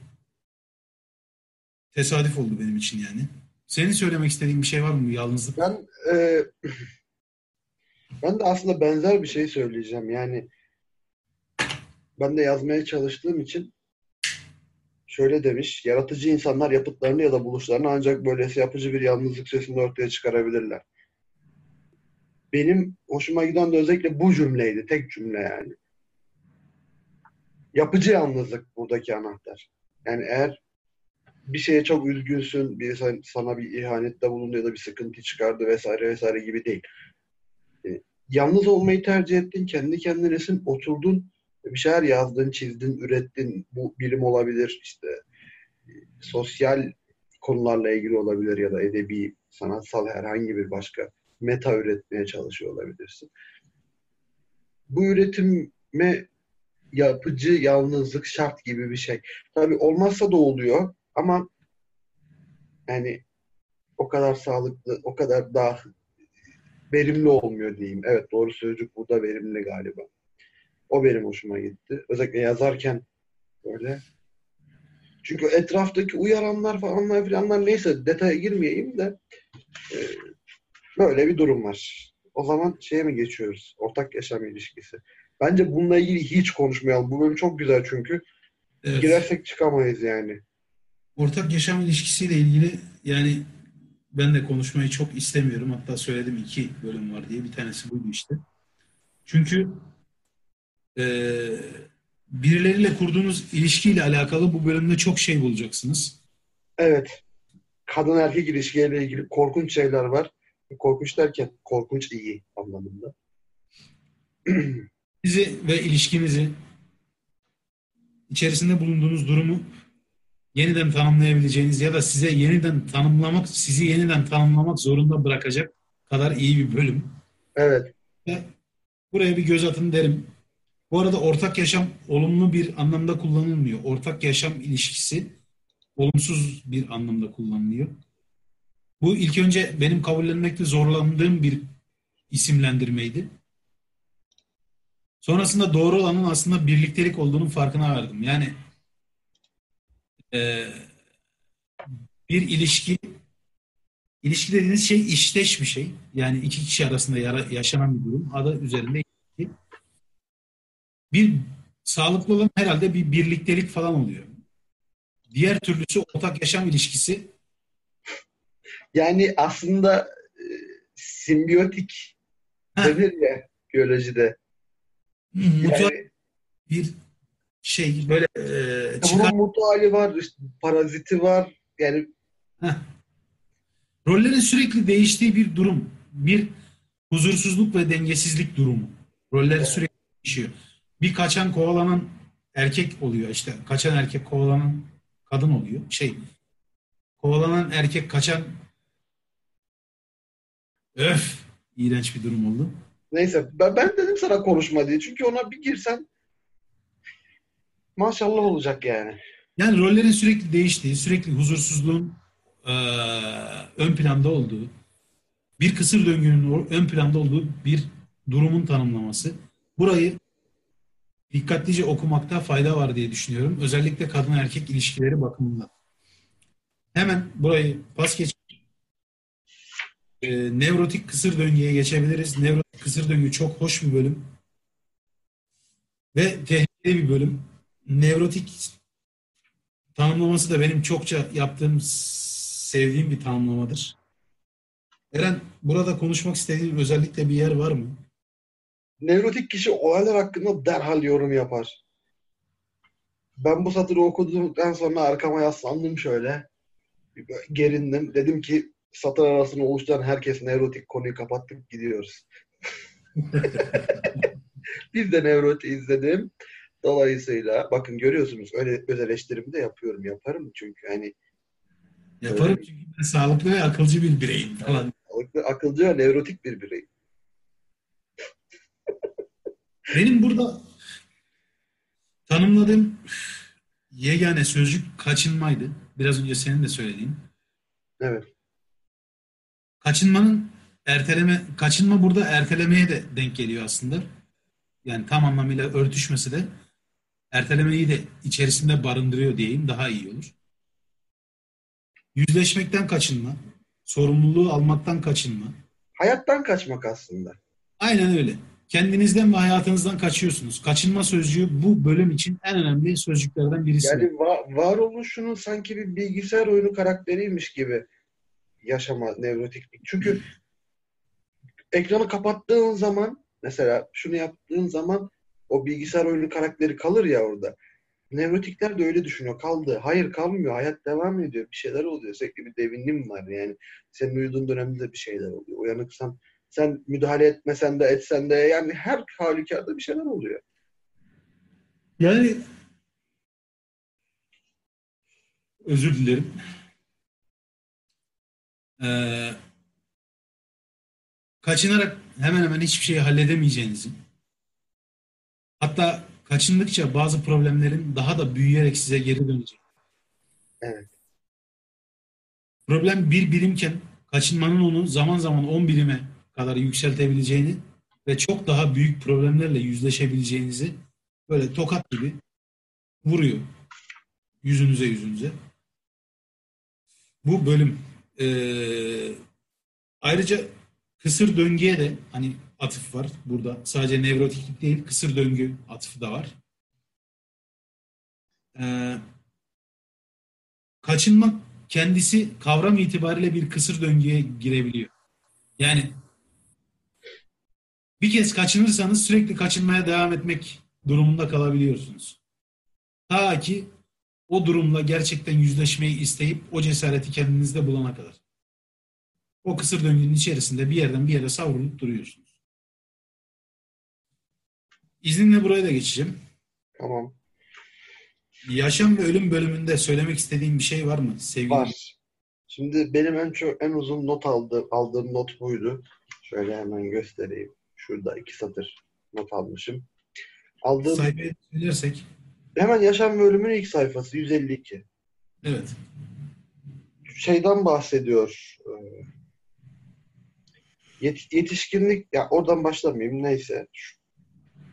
Tesadüf oldu benim için yani. Senin söylemek istediğin bir şey var mı yalnızlık? Ben e, ben de aslında benzer bir şey söyleyeceğim. Yani ben de yazmaya çalıştığım için şöyle demiş. Yaratıcı insanlar yapıtlarını ya da buluşlarını ancak böylesi yapıcı bir yalnızlık sesinde ortaya çıkarabilirler. Benim hoşuma giden de özellikle bu cümleydi. Tek cümle yani. Yapıcı yalnızlık buradaki anahtar. Yani eğer bir şeye çok üzgünsün, bir sana bir ihanette bulundu ya da bir sıkıntı çıkardı vesaire vesaire gibi değil. E, Yalnız olmayı tercih ettin, kendi kendinesin, oturdun, bir şeyler yazdın, çizdin, ürettin. Bu bilim olabilir, işte e, sosyal konularla ilgili olabilir ya da edebi, sanatsal herhangi bir başka meta üretmeye çalışıyor olabilirsin. Bu üretime yapıcı yalnızlık şart gibi bir şey. Tabii olmazsa da oluyor ama yani o kadar sağlıklı, o kadar daha verimli olmuyor diyeyim. Evet doğru sözcük burada verimli galiba. O benim hoşuma gitti. Özellikle yazarken böyle. Çünkü etraftaki uyaranlar falanlar filanlar neyse detaya girmeyeyim de e, böyle bir durum var. O zaman şeye mi geçiyoruz? Ortak yaşam ilişkisi. Bence bununla ilgili hiç konuşmayalım. Bu bölüm çok güzel çünkü. Evet. Girersek çıkamayız yani. Ortak yaşam ilişkisiyle ilgili yani ben de konuşmayı çok istemiyorum. Hatta söyledim iki bölüm var diye. Bir tanesi buydu işte. Çünkü eee, birileriyle kurduğunuz ilişkiyle alakalı bu bölümde çok şey bulacaksınız. Evet. kadın erkek ilişkileriyle ilgili korkunç şeyler var. Korkunç derken korkunç iyi anlamında. Sizi ve ilişkinizi içerisinde bulunduğunuz durumu yeniden tanımlayabileceğiniz ya da size yeniden tanımlamak, sizi yeniden tanımlamak zorunda bırakacak kadar iyi bir bölüm. Evet. Ve buraya bir göz atın derim. Bu arada ortak yaşam olumlu bir anlamda kullanılmıyor. Ortak yaşam ilişkisi olumsuz bir anlamda kullanılıyor. Bu ilk önce benim kabullenmekte zorlandığım bir isimlendirmeydi. Sonrasında doğru olanın aslında birliktelik olduğunun farkına vardım. Yani e, bir ilişki ilişki dediğiniz şey işteş bir şey. Yani iki kişi arasında yara, yaşanan bir durum. Adı üzerinde ilişki. Bir sağlıklı olan herhalde bir birliktelik falan oluyor. Diğer türlüsü ortak yaşam ilişkisi. Yani aslında e, simbiyotik denir ya biyolojide. Mutual Yani, bir şey böyle e, bunun çıkar mutuali var, işte paraziti var. Yani Heh. Rollerin sürekli değiştiği bir durum. Bir huzursuzluk ve dengesizlik durumu. Roller sürekli değişiyor. Bir kaçan kovalanan erkek oluyor işte. Kaçan erkek kovalanan kadın oluyor. Şey kovalanan erkek kaçan öf iğrenç bir durum oldu. neyse ben, ben dedim sana konuşma diye. Çünkü ona bir girsen maşallah olacak yani. Yani rollerin sürekli değiştiği, sürekli huzursuzluğun eee, ön planda olduğu, bir kısır döngünün ön planda olduğu bir durumun tanımlaması. Burayı dikkatlice okumakta fayda var diye düşünüyorum. Özellikle kadın erkek ilişkileri bakımından. Hemen burayı pas geç. Eee, nevrotik kısır döngüye geçebiliriz. Nevrotik kısır döngü çok hoş bir bölüm. Ve tehlikeli bir bölüm. Nevrotik tanımlaması da benim çokça yaptığım, sevdiğim bir tanımlamadır. Eren, burada konuşmak istediğin özellikle bir yer var mı? Nevrotik kişi olaylar hakkında derhal yorum yapar. Ben bu satırı okuduktan sonra arkama yaslandım şöyle. Gerindim. Dedim ki satır arasını oluşturan herkes nevrotik konuyu kapattık gidiyoruz. [LAUGHS] bir de nevrotik izledim. Dolayısıyla bakın görüyorsunuz öyle öz eleştirimi de yapıyorum. Yaparım çünkü hani Yaparım çünkü ben sağlıklı ve akılcı bir bireyim falan. sağlıklı, akılcı ve nevrotik bir birey. [LAUGHS] Benim burada tanımladığım yegane sözcük kaçınmaydı. Biraz önce senin de söylediğin. Evet. Kaçınmanın erteleme, kaçınma burada ertelemeye de denk geliyor aslında. Yani tam anlamıyla örtüşmesi de ertelemeyi de içerisinde barındırıyor diyeyim daha iyi olur. Yüzleşmekten kaçınma, sorumluluğu almaktan kaçınma. Hayattan kaçmak aslında. Aynen öyle. Kendinizden ve hayatınızdan kaçıyorsunuz. Kaçınma sözcüğü bu bölüm için en önemli sözcüklerden birisi. Yani va- varoluşunun sanki bir bilgisayar oyunu karakteriymiş gibi yaşama nevrotiklik. Çünkü ekranı kapattığın zaman mesela şunu yaptığın zaman o bilgisayar oyunu karakteri kalır ya orada. Nevrotikler de öyle düşünüyor. Kaldı. Hayır kalmıyor. Hayat devam ediyor. Bir şeyler oluyor. Sürekli bir devinim var yani. Senin uyuduğun dönemde de bir şeyler oluyor. Uyanıksan sen müdahale etmesen de etsen de yani her halükarda bir şeyler oluyor. Yani özür dilerim. Ee, kaçınarak hemen hemen hiçbir şeyi halledemeyeceğinizi hatta kaçındıkça bazı problemlerin daha da büyüyerek size geri dönecek. Evet. Problem bir birimken kaçınmanın onu zaman zaman 10 birime kadar yükseltebileceğini ve çok daha büyük problemlerle yüzleşebileceğinizi böyle tokat gibi vuruyor yüzünüze yüzünüze. Bu bölüm eee, ayrıca kısır döngüye de hani atıf var burada. Sadece nevrotiklik değil kısır döngü atıfı da var. Eee, kaçınmak kendisi kavram itibariyle bir kısır döngüye girebiliyor. Yani bir kez kaçınırsanız sürekli kaçınmaya devam etmek durumunda kalabiliyorsunuz. Ta ki o durumla gerçekten yüzleşmeyi isteyip o cesareti kendinizde bulana kadar. O kısır döngünün içerisinde bir yerden bir yere savrulup duruyorsunuz. İzninle buraya da geçeceğim. Tamam. Yaşam ve ölüm bölümünde söylemek istediğin bir şey var mı sevgili? Var. Şimdi benim en çok en uzun not aldığım, aldığım not buydu. Şöyle hemen göstereyim. Şurada iki satır not almışım. Aldığım sayfayı söylersek. Hemen yaşam ve ölümün ilk sayfası 152. Evet. Şeyden bahsediyor. E, yet, yetişkinlik ya oradan başlamayayım neyse.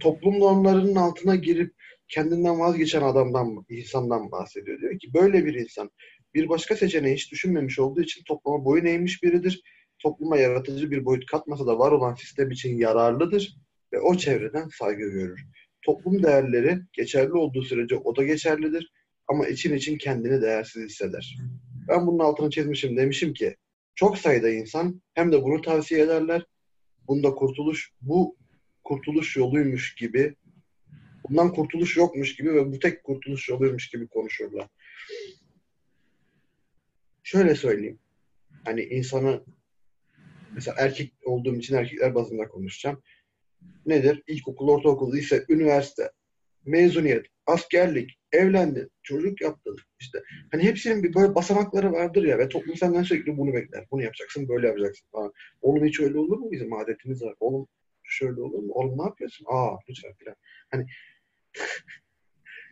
Toplum normlarının altına girip kendinden vazgeçen adamdan, insandan bahsediyor. Diyor ki böyle bir insan bir başka seçeneği hiç düşünmemiş olduğu için topluma boyun eğmiş biridir. Topluma yaratıcı bir boyut katmasa da var olan sistem için yararlıdır ve o çevreden saygı görür. Toplum değerleri geçerli olduğu sürece o da geçerlidir ama için için kendini değersiz hisseder. Ben bunun altını çizmişim demişim ki çok sayıda insan hem de bunu tavsiye ederler. Bunda kurtuluş bu kurtuluş yoluymuş gibi bundan kurtuluş yokmuş gibi ve bu tek kurtuluş yoluymuş gibi konuşurlar. Şöyle söyleyeyim. Hani insanı mesela erkek olduğum için erkekler bazında konuşacağım. Nedir? İlkokul, ortaokul, lise, üniversite, mezuniyet, askerlik, evlendin, çocuk yaptın. işte hani hepsinin bir böyle basamakları vardır ya ve toplum senden sürekli bunu bekler. Bunu yapacaksın, böyle yapacaksın falan. Oğlum hiç öyle olur mu bizim adetimiz var? Oğlum şöyle olur mu? Oğlum ne yapıyorsun? Aa lütfen falan. Hani [LAUGHS]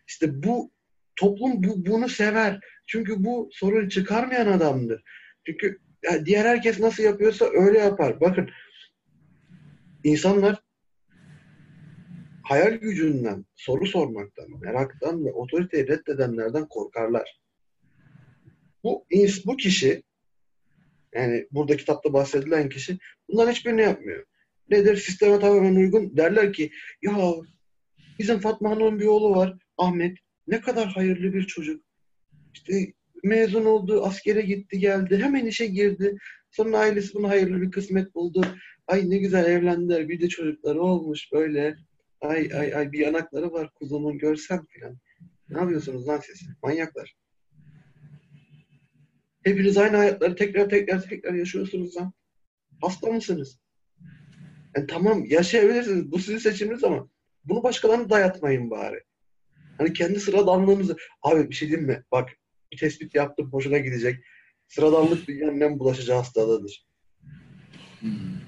işte bu toplum bu, bunu sever. Çünkü bu sorun çıkarmayan adamdır. Çünkü yani diğer herkes nasıl yapıyorsa öyle yapar. Bakın insanlar hayal gücünden, soru sormaktan, meraktan ve otoriteyi reddedenlerden korkarlar. Bu, bu kişi yani burada kitapta bahsedilen kişi bundan hiçbirini yapmıyor. Nedir? Sisteme tamamen uygun. Derler ki ya bizim Fatma Hanım'ın bir oğlu var Ahmet. Ne kadar hayırlı bir çocuk. İşte mezun oldu, askere gitti geldi, hemen işe girdi. Sonra ailesi bunu hayırlı bir kısmet buldu. Ay ne güzel evlendiler, bir de çocukları olmuş böyle. Ay ay ay bir yanakları var kuzunun görsen filan. Ne yapıyorsunuz lan siz? Manyaklar. Hepiniz aynı hayatları tekrar tekrar tekrar yaşıyorsunuz lan. Hasta mısınız? Yani tamam yaşayabilirsiniz. Bu sizin seçiminiz ama bunu başkalarına dayatmayın bari. Hani kendi sıradanlığınızı... Abi bir şey diyeyim mi? Bak bir tespit yaptım hoşuna gidecek. Sıradanlık dünyanın en bulaşıcı hastalığıdır. Hmm.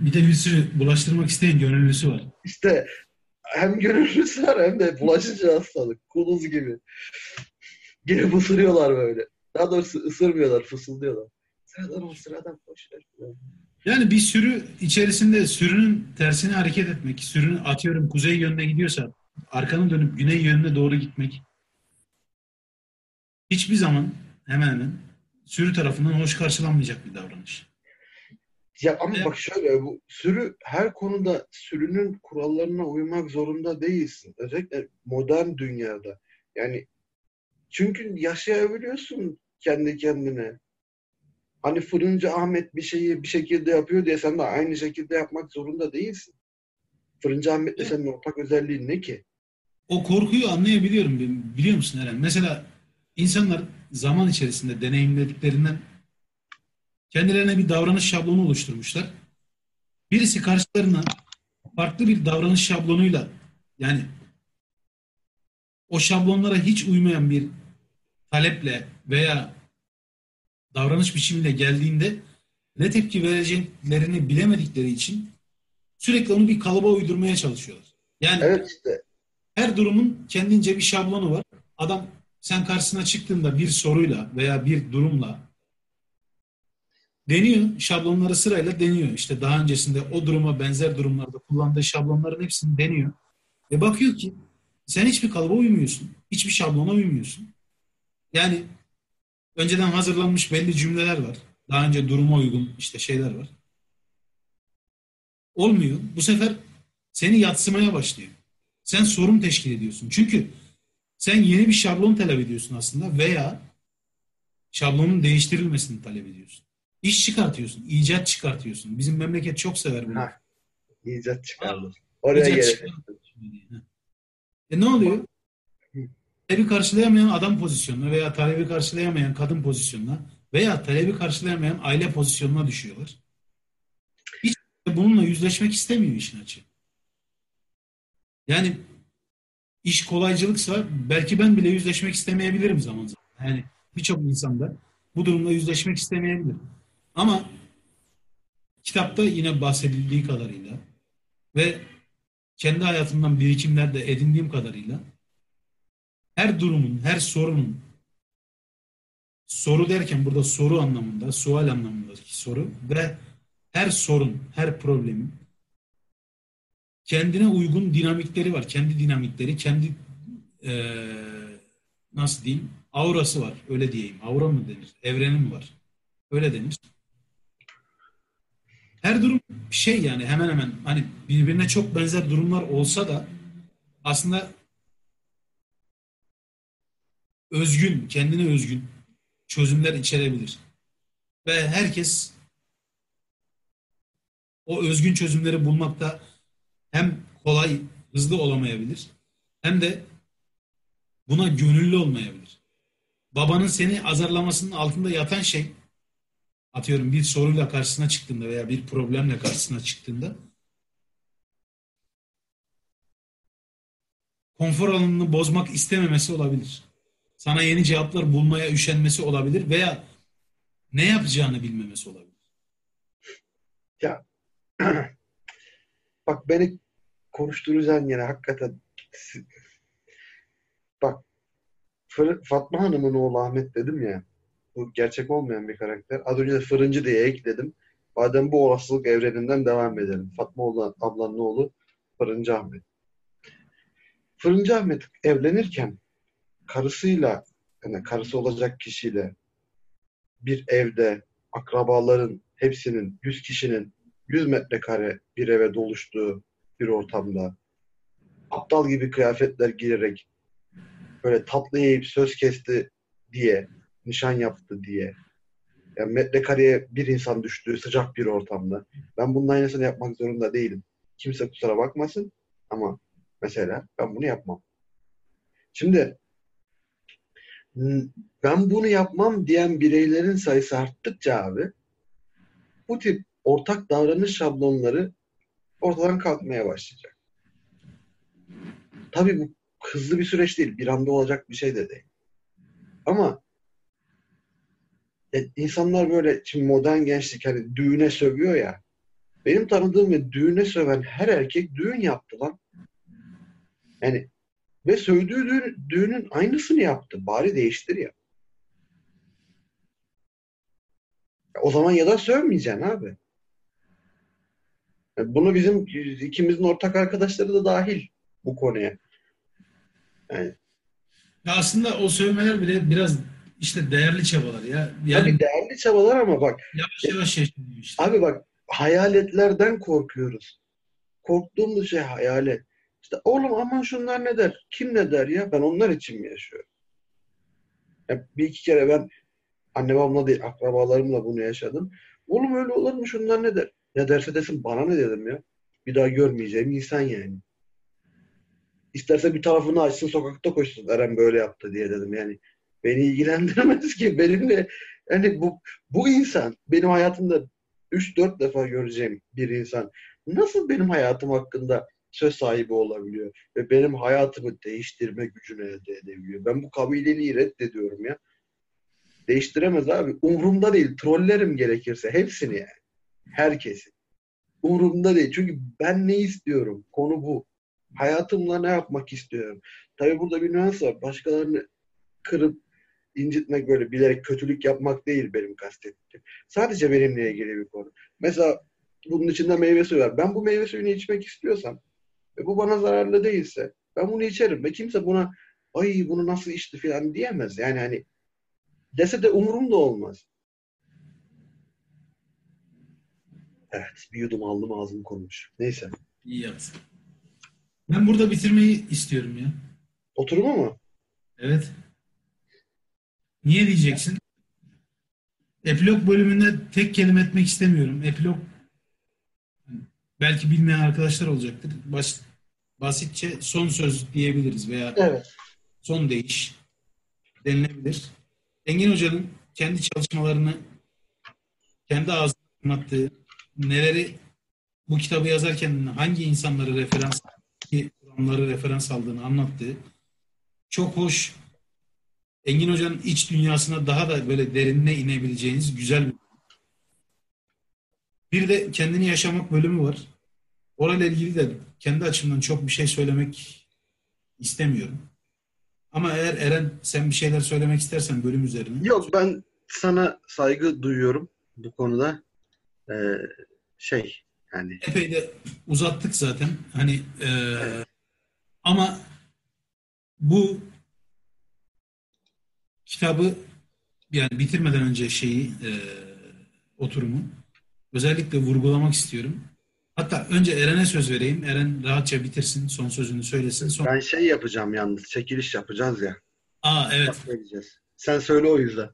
Bir de bir sürü bulaştırmak isteyen gönüllüsü var. İşte hem gönüllüsü var hem de bulaşıcı hastalık. Kuluz gibi. Gelip ısırıyorlar böyle. Daha doğrusu ısırmıyorlar, fısıldıyorlar. Sıradan o sıradan boşver. Yani bir sürü içerisinde sürünün tersine hareket etmek, sürünün atıyorum kuzey yönüne gidiyorsa arkanı dönüp güney yönüne doğru gitmek hiçbir zaman hemen hemen sürü tarafından hoş karşılanmayacak bir davranış. Ya ama evet. bak şöyle bu sürü her konuda sürünün kurallarına uymak zorunda değilsin. Özellikle modern dünyada. Yani çünkü yaşayabiliyorsun kendi kendine. Hani fırıncı Ahmet bir şeyi bir şekilde yapıyor diye sen de aynı şekilde yapmak zorunda değilsin. Fırıncı Ahmet'le senin ortak özelliğin ne ki? O korkuyu anlayabiliyorum. Biliyor musun Eren? Mesela insanlar zaman içerisinde deneyimlediklerinden kendilerine bir davranış şablonu oluşturmuşlar. Birisi karşılarına farklı bir davranış şablonuyla yani o şablonlara hiç uymayan bir taleple veya davranış biçimiyle geldiğinde ne tepki vereceklerini bilemedikleri için sürekli onu bir kalıba uydurmaya çalışıyorlar. Yani evet işte. her durumun kendince bir şablonu var. Adam sen karşısına çıktığında bir soruyla veya bir durumla deniyor. Şablonları sırayla deniyor. İşte daha öncesinde o duruma benzer durumlarda kullandığı şablonların hepsini deniyor. Ve bakıyor ki sen hiçbir kalıba uymuyorsun. Hiçbir şablona uymuyorsun. Yani önceden hazırlanmış belli cümleler var. Daha önce duruma uygun işte şeyler var. Olmuyor. Bu sefer seni yatsımaya başlıyor. Sen sorun teşkil ediyorsun. Çünkü sen yeni bir şablon talep ediyorsun aslında veya şablonun değiştirilmesini talep ediyorsun. İş çıkartıyorsun, icat çıkartıyorsun. Bizim memleket çok sever bunu. Ha, icat çıkarılır. Oraya icat E ne oluyor? Talebi karşılayamayan adam pozisyonuna veya talebi karşılayamayan kadın pozisyonuna veya talebi karşılayamayan aile pozisyonuna düşüyorlar. Hiç bununla yüzleşmek istemiyor işin açığı. Yani iş kolaycılıksa belki ben bile yüzleşmek istemeyebilirim zaman zaman. Yani birçok insanda bu durumla yüzleşmek istemeyebilir. Ama kitapta yine bahsedildiği kadarıyla ve kendi hayatımdan birikimlerde edindiğim kadarıyla her durumun, her sorunun soru derken burada soru anlamında, sual anlamındaki soru ve her sorun, her problemin kendine uygun dinamikleri var. Kendi dinamikleri, kendi ee, nasıl diyeyim aurası var. Öyle diyeyim. Aura mı denir? Evreni mi var? Öyle denir. Her durum şey yani hemen hemen hani birbirine çok benzer durumlar olsa da aslında özgün, kendine özgün çözümler içerebilir. Ve herkes o özgün çözümleri bulmakta hem kolay, hızlı olamayabilir hem de buna gönüllü olmayabilir. Babanın seni azarlamasının altında yatan şey atıyorum bir soruyla karşısına çıktığında veya bir problemle karşısına çıktığında konfor alanını bozmak istememesi olabilir. Sana yeni cevaplar bulmaya üşenmesi olabilir veya ne yapacağını bilmemesi olabilir. Ya [CLEARS THROAT] bak beni konuşturacağın yine hakikaten bak Fatma Hanım'ın oğlu Ahmet dedim ya bu gerçek olmayan bir karakter. Az önce de fırıncı diye ekledim. Madem bu olasılık evreninden devam edelim. Fatma ablanın oğlu Fırıncı Ahmet. Fırıncı Ahmet evlenirken karısıyla yani karısı olacak kişiyle bir evde akrabaların hepsinin 100 kişinin 100 metrekare bir eve doluştuğu bir ortamda aptal gibi kıyafetler giyerek böyle tatlı yiyip söz kesti diye nişan yaptı diye yani metrekareye bir insan düştüğü sıcak bir ortamda ben bunun aynısını yapmak zorunda değilim. Kimse kusura bakmasın ama mesela ben bunu yapmam. Şimdi ben bunu yapmam diyen bireylerin sayısı arttıkça abi bu tip ortak davranış şablonları ortadan kalkmaya başlayacak. Tabii bu hızlı bir süreç değil. Bir anda olacak bir şey de değil. Ama e, insanlar böyle şimdi modern gençlik hani düğüne sövüyor ya. Benim tanıdığım ve düğüne söven her erkek düğün yaptı lan. Yani ve düğünün aynısını yaptı. Bari değiştir ya. O zaman ya da sövmeyeceksin abi. Bunu bizim ikimizin ortak arkadaşları da dahil bu konuya. Yani. Ya aslında o sövmeler bile biraz işte değerli çabalar ya. Yani, Tabii değerli çabalar ama bak. Yavaş yavaş yaşanıyor işte. Abi bak hayaletlerden korkuyoruz. Korktuğumuz şey hayalet. İşte oğlum aman şunlar ne der? Kim ne der ya? Ben onlar için mi yaşıyorum? Ya bir iki kere ben anne babamla değil akrabalarımla bunu yaşadım. Oğlum öyle olur mu şunlar ne der? Ya derse desin bana ne dedim ya? Bir daha görmeyeceğim insan yani. İsterse bir tarafını açsın sokakta koşsun Eren böyle yaptı diye dedim yani. Beni ilgilendirmez ki benimle yani bu, bu insan benim hayatımda 3-4 defa göreceğim bir insan nasıl benim hayatım hakkında söz sahibi olabiliyor ve benim hayatımı değiştirme gücünü elde edebiliyor. Ben bu kabileliği reddediyorum ya. Değiştiremez abi. Umurumda değil. Trollerim gerekirse. Hepsini yani. Herkesi. Umurumda değil. Çünkü ben ne istiyorum? Konu bu. Hayatımla ne yapmak istiyorum? Tabii burada bir nüans var. Başkalarını kırıp incitmek böyle bilerek kötülük yapmak değil benim kastettiğim. Sadece benimle ilgili bir konu. Mesela bunun içinde meyve suyu var. Ben bu meyve suyunu içmek istiyorsam ve bu bana zararlı değilse ben bunu içerim ve kimse buna ay bunu nasıl içti falan diyemez. Yani hani dese de umurumda olmaz. Evet bir yudum aldım ağzım konmuş. Neyse. İyi yaptın. Ben burada bitirmeyi istiyorum ya. Oturumu mu? Evet. Niye diyeceksin? Epilog bölümünde tek kelime etmek istemiyorum. Epilog belki bilmeyen arkadaşlar olacaktır. Bas, basitçe son söz diyebiliriz veya evet. son değiş denilebilir. Engin Hoca'nın kendi çalışmalarını kendi ağzından anlattığı, neleri bu kitabı yazarken hangi insanları referans, hangi kuramları referans aldığını anlattığı çok hoş Engin Hoca'nın iç dünyasına daha da böyle derinine inebileceğiniz güzel bir bir de kendini yaşamak bölümü var. Orayla ilgili de kendi açımdan çok bir şey söylemek istemiyorum. Ama eğer Eren sen bir şeyler söylemek istersen bölüm üzerine. Yok ben sana saygı duyuyorum bu konuda. Ee, şey yani. Epey de uzattık zaten. Hani e, ama bu kitabı yani bitirmeden önce şeyi e, oturumu özellikle vurgulamak istiyorum. Hatta önce Eren'e söz vereyim. Eren rahatça bitirsin. Son sözünü söylesin. Son... Ben şey yapacağım yalnız. Çekiliş yapacağız ya. Aa evet. Sen söyle o yüzden.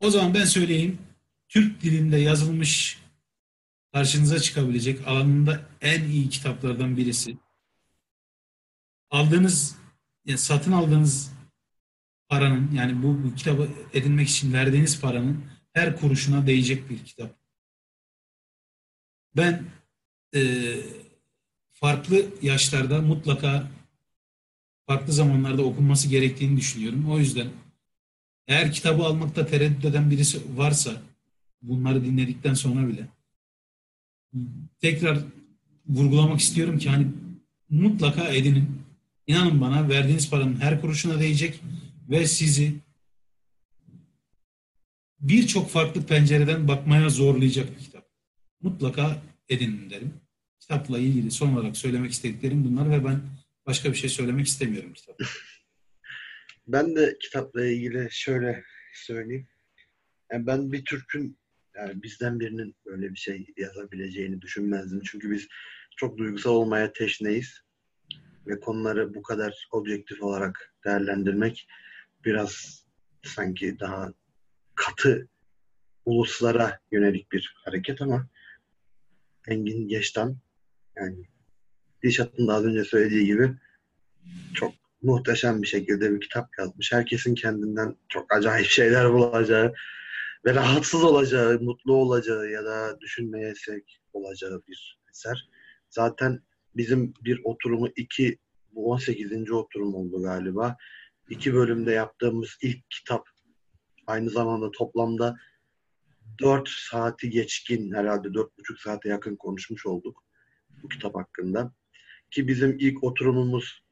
O zaman ben söyleyeyim. Türk dilinde yazılmış karşınıza çıkabilecek alanında en iyi kitaplardan birisi. Aldığınız, yani satın aldığınız paranın yani bu, bu kitabı edinmek için verdiğiniz paranın her kuruşuna değecek bir kitap. Ben e, farklı yaşlarda mutlaka farklı zamanlarda okunması gerektiğini düşünüyorum. O yüzden eğer kitabı almakta tereddüt eden birisi varsa bunları dinledikten sonra bile tekrar vurgulamak istiyorum ki hani mutlaka edinin. İnanın bana verdiğiniz paranın her kuruşuna değecek ve sizi birçok farklı pencereden bakmaya zorlayacak bir kitap. Mutlaka edinin derim. Kitapla ilgili son olarak söylemek istediklerim bunlar ve ben başka bir şey söylemek istemiyorum kitap. [LAUGHS] Ben de kitapla ilgili şöyle söyleyeyim. Yani ben bir Türk'ün yani bizden birinin böyle bir şey yazabileceğini düşünmezdim. Çünkü biz çok duygusal olmaya teşneyiz. Ve konuları bu kadar objektif olarak değerlendirmek biraz sanki daha katı uluslara yönelik bir hareket ama Engin Geçtan yani Dişat'ın da az önce söylediği gibi çok muhteşem bir şekilde bir kitap yazmış. Herkesin kendinden çok acayip şeyler bulacağı ve rahatsız olacağı, mutlu olacağı ya da düşünmeye sevk olacağı bir eser. Zaten bizim bir oturumu iki, bu 18. oturum oldu galiba. İki bölümde yaptığımız ilk kitap aynı zamanda toplamda 4 saati geçkin herhalde 4,5 saate yakın konuşmuş olduk bu kitap hakkında. Ki bizim ilk oturumumuz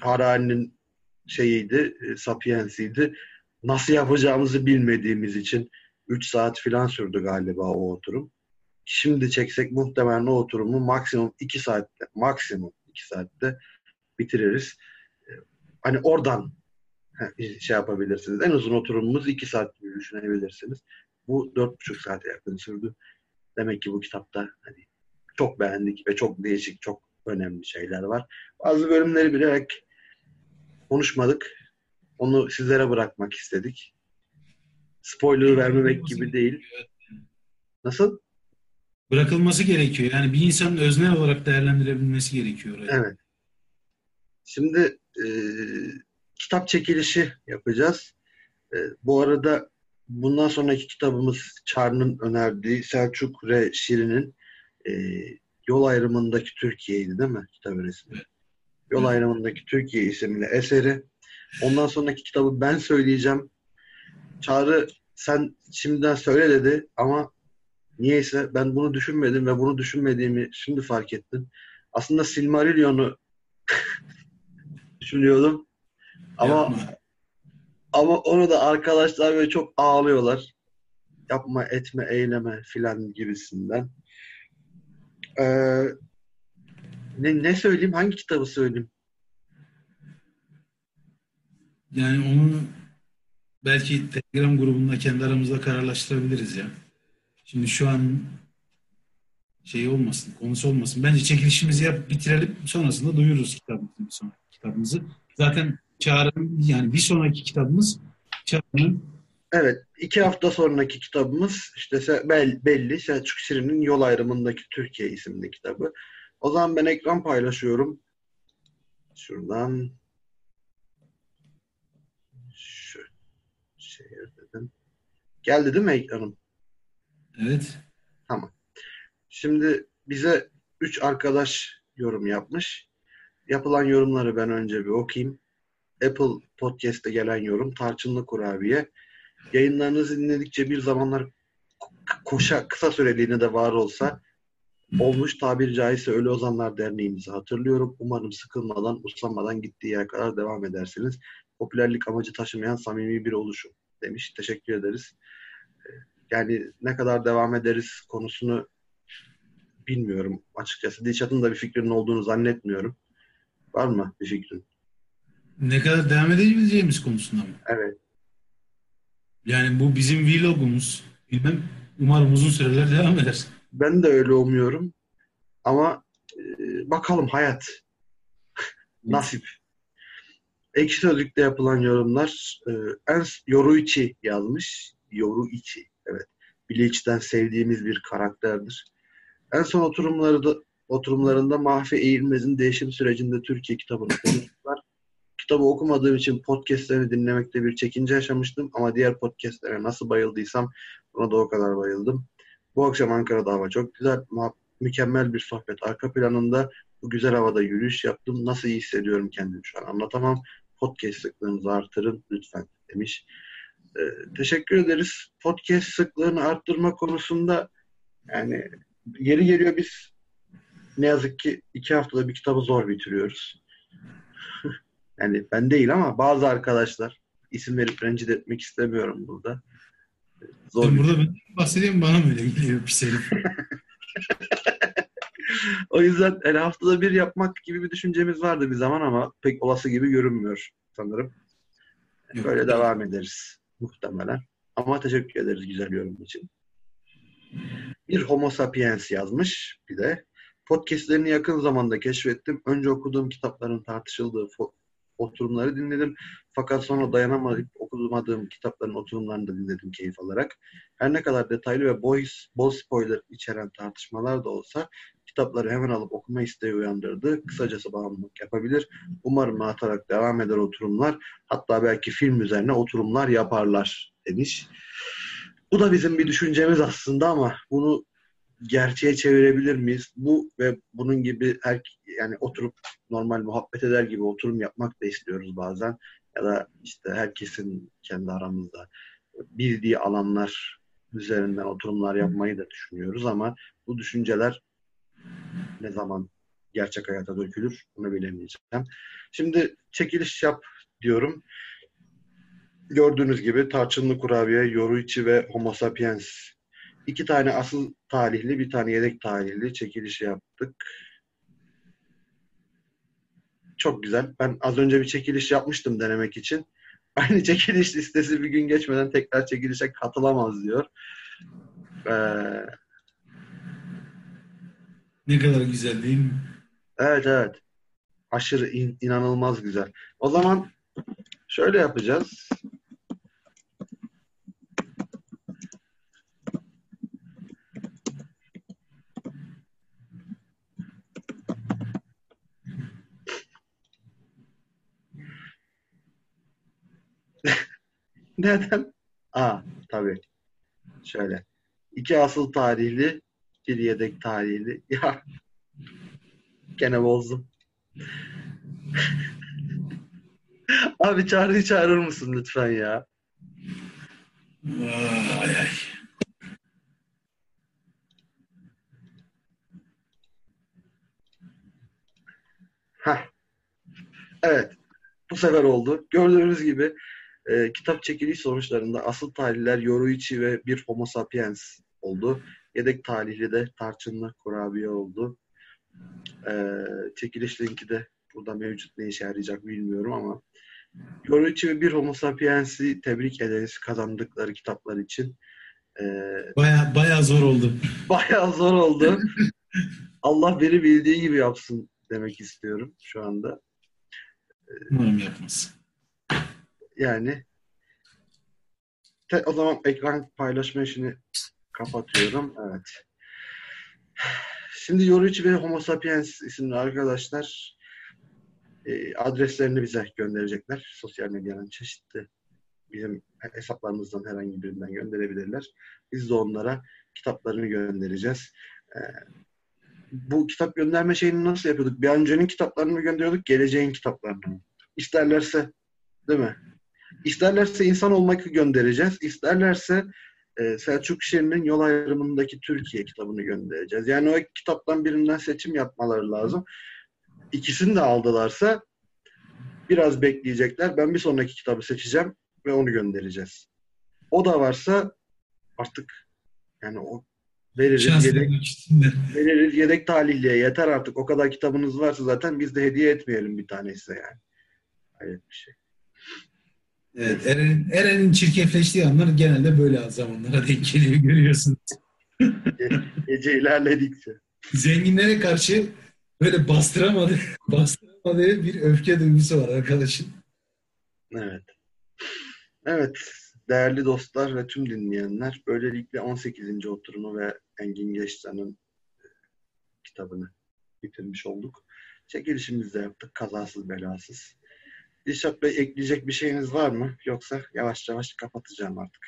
Harari'nin şeyiydi, e, Sapiens'iydi. Nasıl yapacağımızı bilmediğimiz için 3 saat falan sürdü galiba o oturum. Şimdi çeksek muhtemelen o oturumu maksimum 2 saatte, maksimum 2 saatte bitiririz. E, hani oradan şey yapabilirsiniz. En uzun oturumumuz 2 saat gibi düşünebilirsiniz. Bu dört buçuk saate yakın sürdü. Demek ki bu kitapta hani çok beğendik ve çok değişik, çok önemli şeyler var. Bazı bölümleri bilerek konuşmadık. Onu sizlere bırakmak istedik. Spoiler vermemek gibi değil. Nasıl? Bırakılması gerekiyor. Yani bir insanın öznel olarak değerlendirebilmesi gerekiyor. Yani. Evet. Şimdi e, kitap çekilişi yapacağız. E, bu arada bundan sonraki kitabımız Çar'ın önerdiği Selçuk Re Şirin'in e, Yol Ayrımındaki Türkiye'ydi değil mi kitabın ismi? Yol Ayrımındaki Türkiye isimli eseri. Ondan sonraki kitabı ben söyleyeceğim. Çağrı sen şimdiden söyle dedi ama niyeyse ben bunu düşünmedim ve bunu düşünmediğimi şimdi fark ettim. Aslında Silmarillion'u [LAUGHS] düşünüyordum. Ama Yapma. Ama onu da arkadaşlar böyle çok ağlıyorlar. Yapma, etme, eyleme filan gibisinden. Ee, ne, ne söyleyeyim? Hangi kitabı söyleyeyim? Yani onu belki Telegram grubunda kendi aramızda kararlaştırabiliriz ya. Şimdi şu an şey olmasın, konusu olmasın. Bence çekilişimizi yap, bitirelim. Sonrasında duyururuz kitabımızı. kitabımızı. Zaten Çağrı'nın yani bir sonraki kitabımız Çağrı'nın Evet, iki hafta sonraki kitabımız işte belli Selçuk Şirin'in Yol Ayrımındaki Türkiye isimli kitabı. O zaman ben ekran paylaşıyorum. Şuradan şu şey dedim. Geldi değil mi ekranım? Evet. Tamam. Şimdi bize üç arkadaş yorum yapmış. Yapılan yorumları ben önce bir okuyayım. Apple Podcast'te gelen yorum Tarçınlı Kurabiye. Yayınlarınızı dinledikçe bir zamanlar koşa kısa süreliğine de var olsa olmuş tabiri caizse Ölü Ozanlar Derneğimizi hatırlıyorum. Umarım sıkılmadan, usanmadan gittiği yere kadar devam edersiniz. Popülerlik amacı taşımayan samimi bir oluşum demiş. Teşekkür ederiz. Yani ne kadar devam ederiz konusunu bilmiyorum açıkçası. Dilşat'ın da bir fikrinin olduğunu zannetmiyorum. Var mı bir fikrin? Ne kadar devam edebileceğimiz konusunda mı? Evet. Yani bu bizim vlogumuz. Bilmem. Umarım uzun süreler devam eder. Ben de öyle umuyorum. Ama e, bakalım hayat. [LAUGHS] Nasip. Ekşi Sözlük'te yapılan yorumlar e, en Yoruichi yazmış. Yoruichi. Evet. Bleach'ten sevdiğimiz bir karakterdir. En son oturumları da, oturumlarında Mahfi Eğilmez'in değişim sürecinde Türkiye kitabını konuştular. Kitabı okumadığım için podcastlerini dinlemekte bir çekince yaşamıştım ama diğer podcastlere nasıl bayıldıysam buna da o kadar bayıldım. Bu akşam Ankara'da hava çok güzel. Mükemmel bir sohbet. Arka planında bu güzel havada yürüyüş yaptım. Nasıl iyi hissediyorum kendimi şu an anlatamam. Podcast sıklığınızı artırın lütfen demiş. Ee, teşekkür ederiz. Podcast sıklığını arttırma konusunda yani yeri geliyor biz ne yazık ki iki haftada bir kitabı zor bitiriyoruz. [LAUGHS] yani ben değil ama bazı arkadaşlar isim verip rencide etmek istemiyorum burada. Zor Sen burada ben bahsedeyim bana mı öyle geliyor pis [LAUGHS] herif? o yüzden yani haftada bir yapmak gibi bir düşüncemiz vardı bir zaman ama pek olası gibi görünmüyor sanırım. Yok, Böyle yok. devam ederiz muhtemelen. Ama teşekkür ederiz güzel yorum için. Bir Homo sapiens yazmış bir de. Podcastlerini yakın zamanda keşfettim. Önce okuduğum kitapların tartışıldığı oturumları dinledim. Fakat sonra dayanamayıp okumadığım kitapların oturumlarını da dinledim keyif alarak. Her ne kadar detaylı ve bol, bol spoiler içeren tartışmalar da olsa kitapları hemen alıp okuma isteği uyandırdı. Kısacası bağımlılık yapabilir. Umarım atarak devam eder oturumlar. Hatta belki film üzerine oturumlar yaparlar demiş. Bu da bizim bir düşüncemiz aslında ama bunu gerçeğe çevirebilir miyiz? Bu ve bunun gibi her yani oturup normal muhabbet eder gibi oturum yapmak da istiyoruz bazen. Ya da işte herkesin kendi aramızda bildiği alanlar üzerinden oturumlar yapmayı da düşünüyoruz ama bu düşünceler ne zaman gerçek hayata dökülür bunu bilemeyeceğim. Şimdi çekiliş yap diyorum. Gördüğünüz gibi tarçınlı kurabiye, yoruichi ve homo sapiens İki tane asıl talihli, bir tane yedek talihli çekiliş yaptık. Çok güzel. Ben az önce bir çekiliş yapmıştım denemek için. [LAUGHS] Aynı çekiliş listesi bir gün geçmeden tekrar çekilişe katılamaz diyor. Ee, ne kadar güzel değil mi? Evet evet. Aşırı in, inanılmaz güzel. O zaman şöyle yapacağız. [LAUGHS] Neden? Aa tabii. Şöyle. İki asıl tarihli, bir yedek tarihli. [LAUGHS] Ya gene bozdum. [LAUGHS] Abi Çağrı'yı çağırır mısın lütfen ya? Ay ay. Heh. Evet. Bu sefer oldu. Gördüğünüz gibi e, kitap çekiliş sonuçlarında asıl talihler Yoruichi ve bir Homo sapiens oldu. Yedek talihli de Tarçınlı Kurabiye oldu. E, çekiliş linki de burada mevcut ne işe yarayacak bilmiyorum ama Yoruichi ve bir Homo sapiens'i tebrik ederiz kazandıkları kitaplar için. E, baya baya zor oldu. [LAUGHS] Baya zor oldu. Allah beni bildiği gibi yapsın demek istiyorum şu anda. Umarım yapmaz. Yani te, o zaman ekran paylaşma işini kapatıyorum. Evet. Şimdi Yoruichi ve Homo Sapiens isimli arkadaşlar e, adreslerini bize gönderecekler. Sosyal medyanın çeşitli bizim hesaplarımızdan herhangi birinden gönderebilirler. Biz de onlara kitaplarını göndereceğiz. Ee, bu kitap gönderme şeyini nasıl yapıyorduk? Bir öncenin kitaplarını mı gönderiyorduk, geleceğin kitaplarını mı? İsterlerse, değil mi? İsterlerse insan olmakı göndereceğiz. İsterlerse e, Selçuk Şirin'in Yol Ayrımındaki Türkiye kitabını göndereceğiz. Yani o kitaptan birinden seçim yapmaları lazım. İkisini de aldılarsa biraz bekleyecekler. Ben bir sonraki kitabı seçeceğim ve onu göndereceğiz. O da varsa artık yani o veririz Şans yedek, veririz yedek talihliye yeter artık. O kadar kitabınız varsa zaten biz de hediye etmeyelim bir tanesi yani. Hayret bir şey. Evet, Eren'in Eren'in çirkefleştiği anlar genelde böyle zamanlara denk geliyor görüyorsunuz. Ge- Gece ilerledikçe. Zenginlere karşı böyle bastıramadığı, [LAUGHS] bastıramadığı bir öfke duygusu var arkadaşın. Evet. Evet. Değerli dostlar ve tüm dinleyenler böylelikle 18. oturumu ve Engin Geçtan'ın e, kitabını bitirmiş olduk. Çekilişimizi de yaptık kazasız belasız. Dilşat Bey ekleyecek bir şeyiniz var mı? Yoksa yavaş yavaş kapatacağım artık.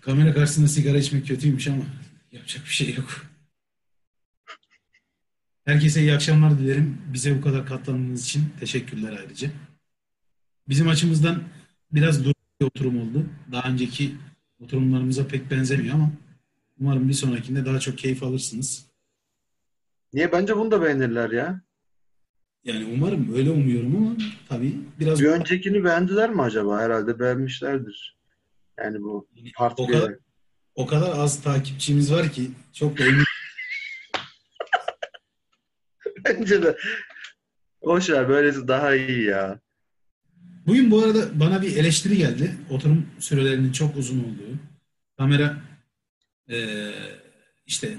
Kamera karşısında sigara içmek kötüymüş ama yapacak bir şey yok. Herkese iyi akşamlar dilerim. Bize bu kadar katlandığınız için teşekkürler ayrıca. Bizim açımızdan biraz durgun bir oturum oldu. Daha önceki oturumlarımıza pek benzemiyor ama umarım bir sonrakinde daha çok keyif alırsınız. Niye? Bence bunu da beğenirler ya. Yani umarım öyle umuyorum ama tabii biraz Bir öncekini beğendiler mi acaba? Herhalde beğenmişlerdir. Yani bu o kadar, o kadar az takipçimiz var ki çok da emin [LAUGHS] Bence de. Boş ver böylesi daha iyi ya. Bugün bu arada bana bir eleştiri geldi. Oturum sürelerinin çok uzun olduğu. Kamera eee, işte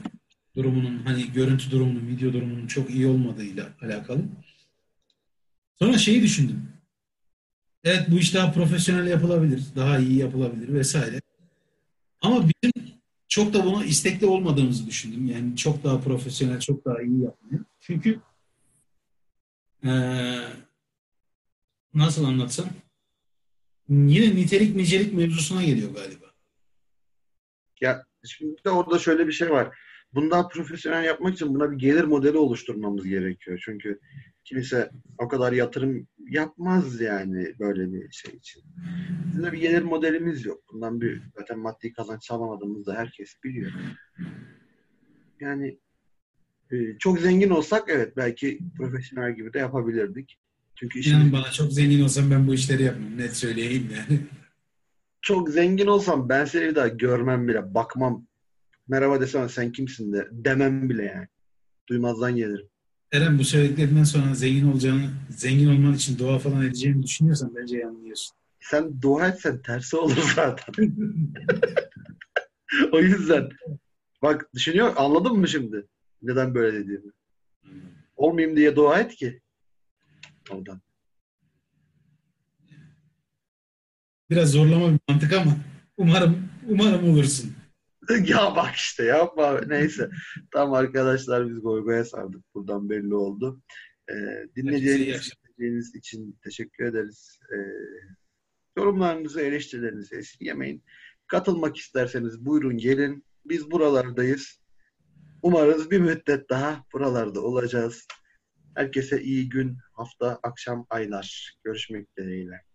durumunun hani görüntü durumunun, video durumunun çok iyi olmadığıyla alakalı. Sonra şeyi düşündüm. Evet bu iş daha profesyonel yapılabilir, daha iyi yapılabilir vesaire. Ama bizim çok da buna istekli olmadığımızı düşündüm. Yani çok daha profesyonel, çok daha iyi yapılıyor. Çünkü eee nasıl anlatsam yine nitelik nicelik mevzusuna geliyor galiba. Ya şimdi de orada şöyle bir şey var. Bundan profesyonel yapmak için buna bir gelir modeli oluşturmamız gerekiyor. Çünkü kimse o kadar yatırım yapmaz yani böyle bir şey için. Bizim de bir gelir modelimiz yok. Bundan bir zaten maddi kazanç sağlamadığımızı da herkes biliyor. Yani e, çok zengin olsak evet belki profesyonel gibi de yapabilirdik. Çünkü işin bana çok zengin olsam ben bu işleri yapmam. Net söyleyeyim yani. [LAUGHS] çok zengin olsam ben seni bir daha görmem bile, bakmam. Merhaba desem sen kimsin de demem bile yani. Duymazdan gelirim. Eren bu söylediklerinden sonra zengin olacağını, zengin olman için dua falan edeceğini düşünüyorsan bence yanılıyorsun. Sen dua etsen tersi olur [LAUGHS] zaten. o yüzden bak düşünüyor anladın mı şimdi? Neden böyle dediğimi? Olmayayım diye dua et ki. Oradan. Biraz zorlama bir mantık ama umarım umarım olursun. [LAUGHS] ya bak işte yapma. Neyse. Tamam arkadaşlar biz goygoya sardık. Buradan belli oldu. Ee, akşamlar. dinlediğiniz için teşekkür ederiz. Ee, yorumlarınızı, eleştirilerinizi esirgemeyin. Katılmak isterseniz buyurun gelin. Biz buralardayız. Umarız bir müddet daha buralarda olacağız. Herkese iyi gün, hafta, akşam, aylar. Görüşmek dileğiyle.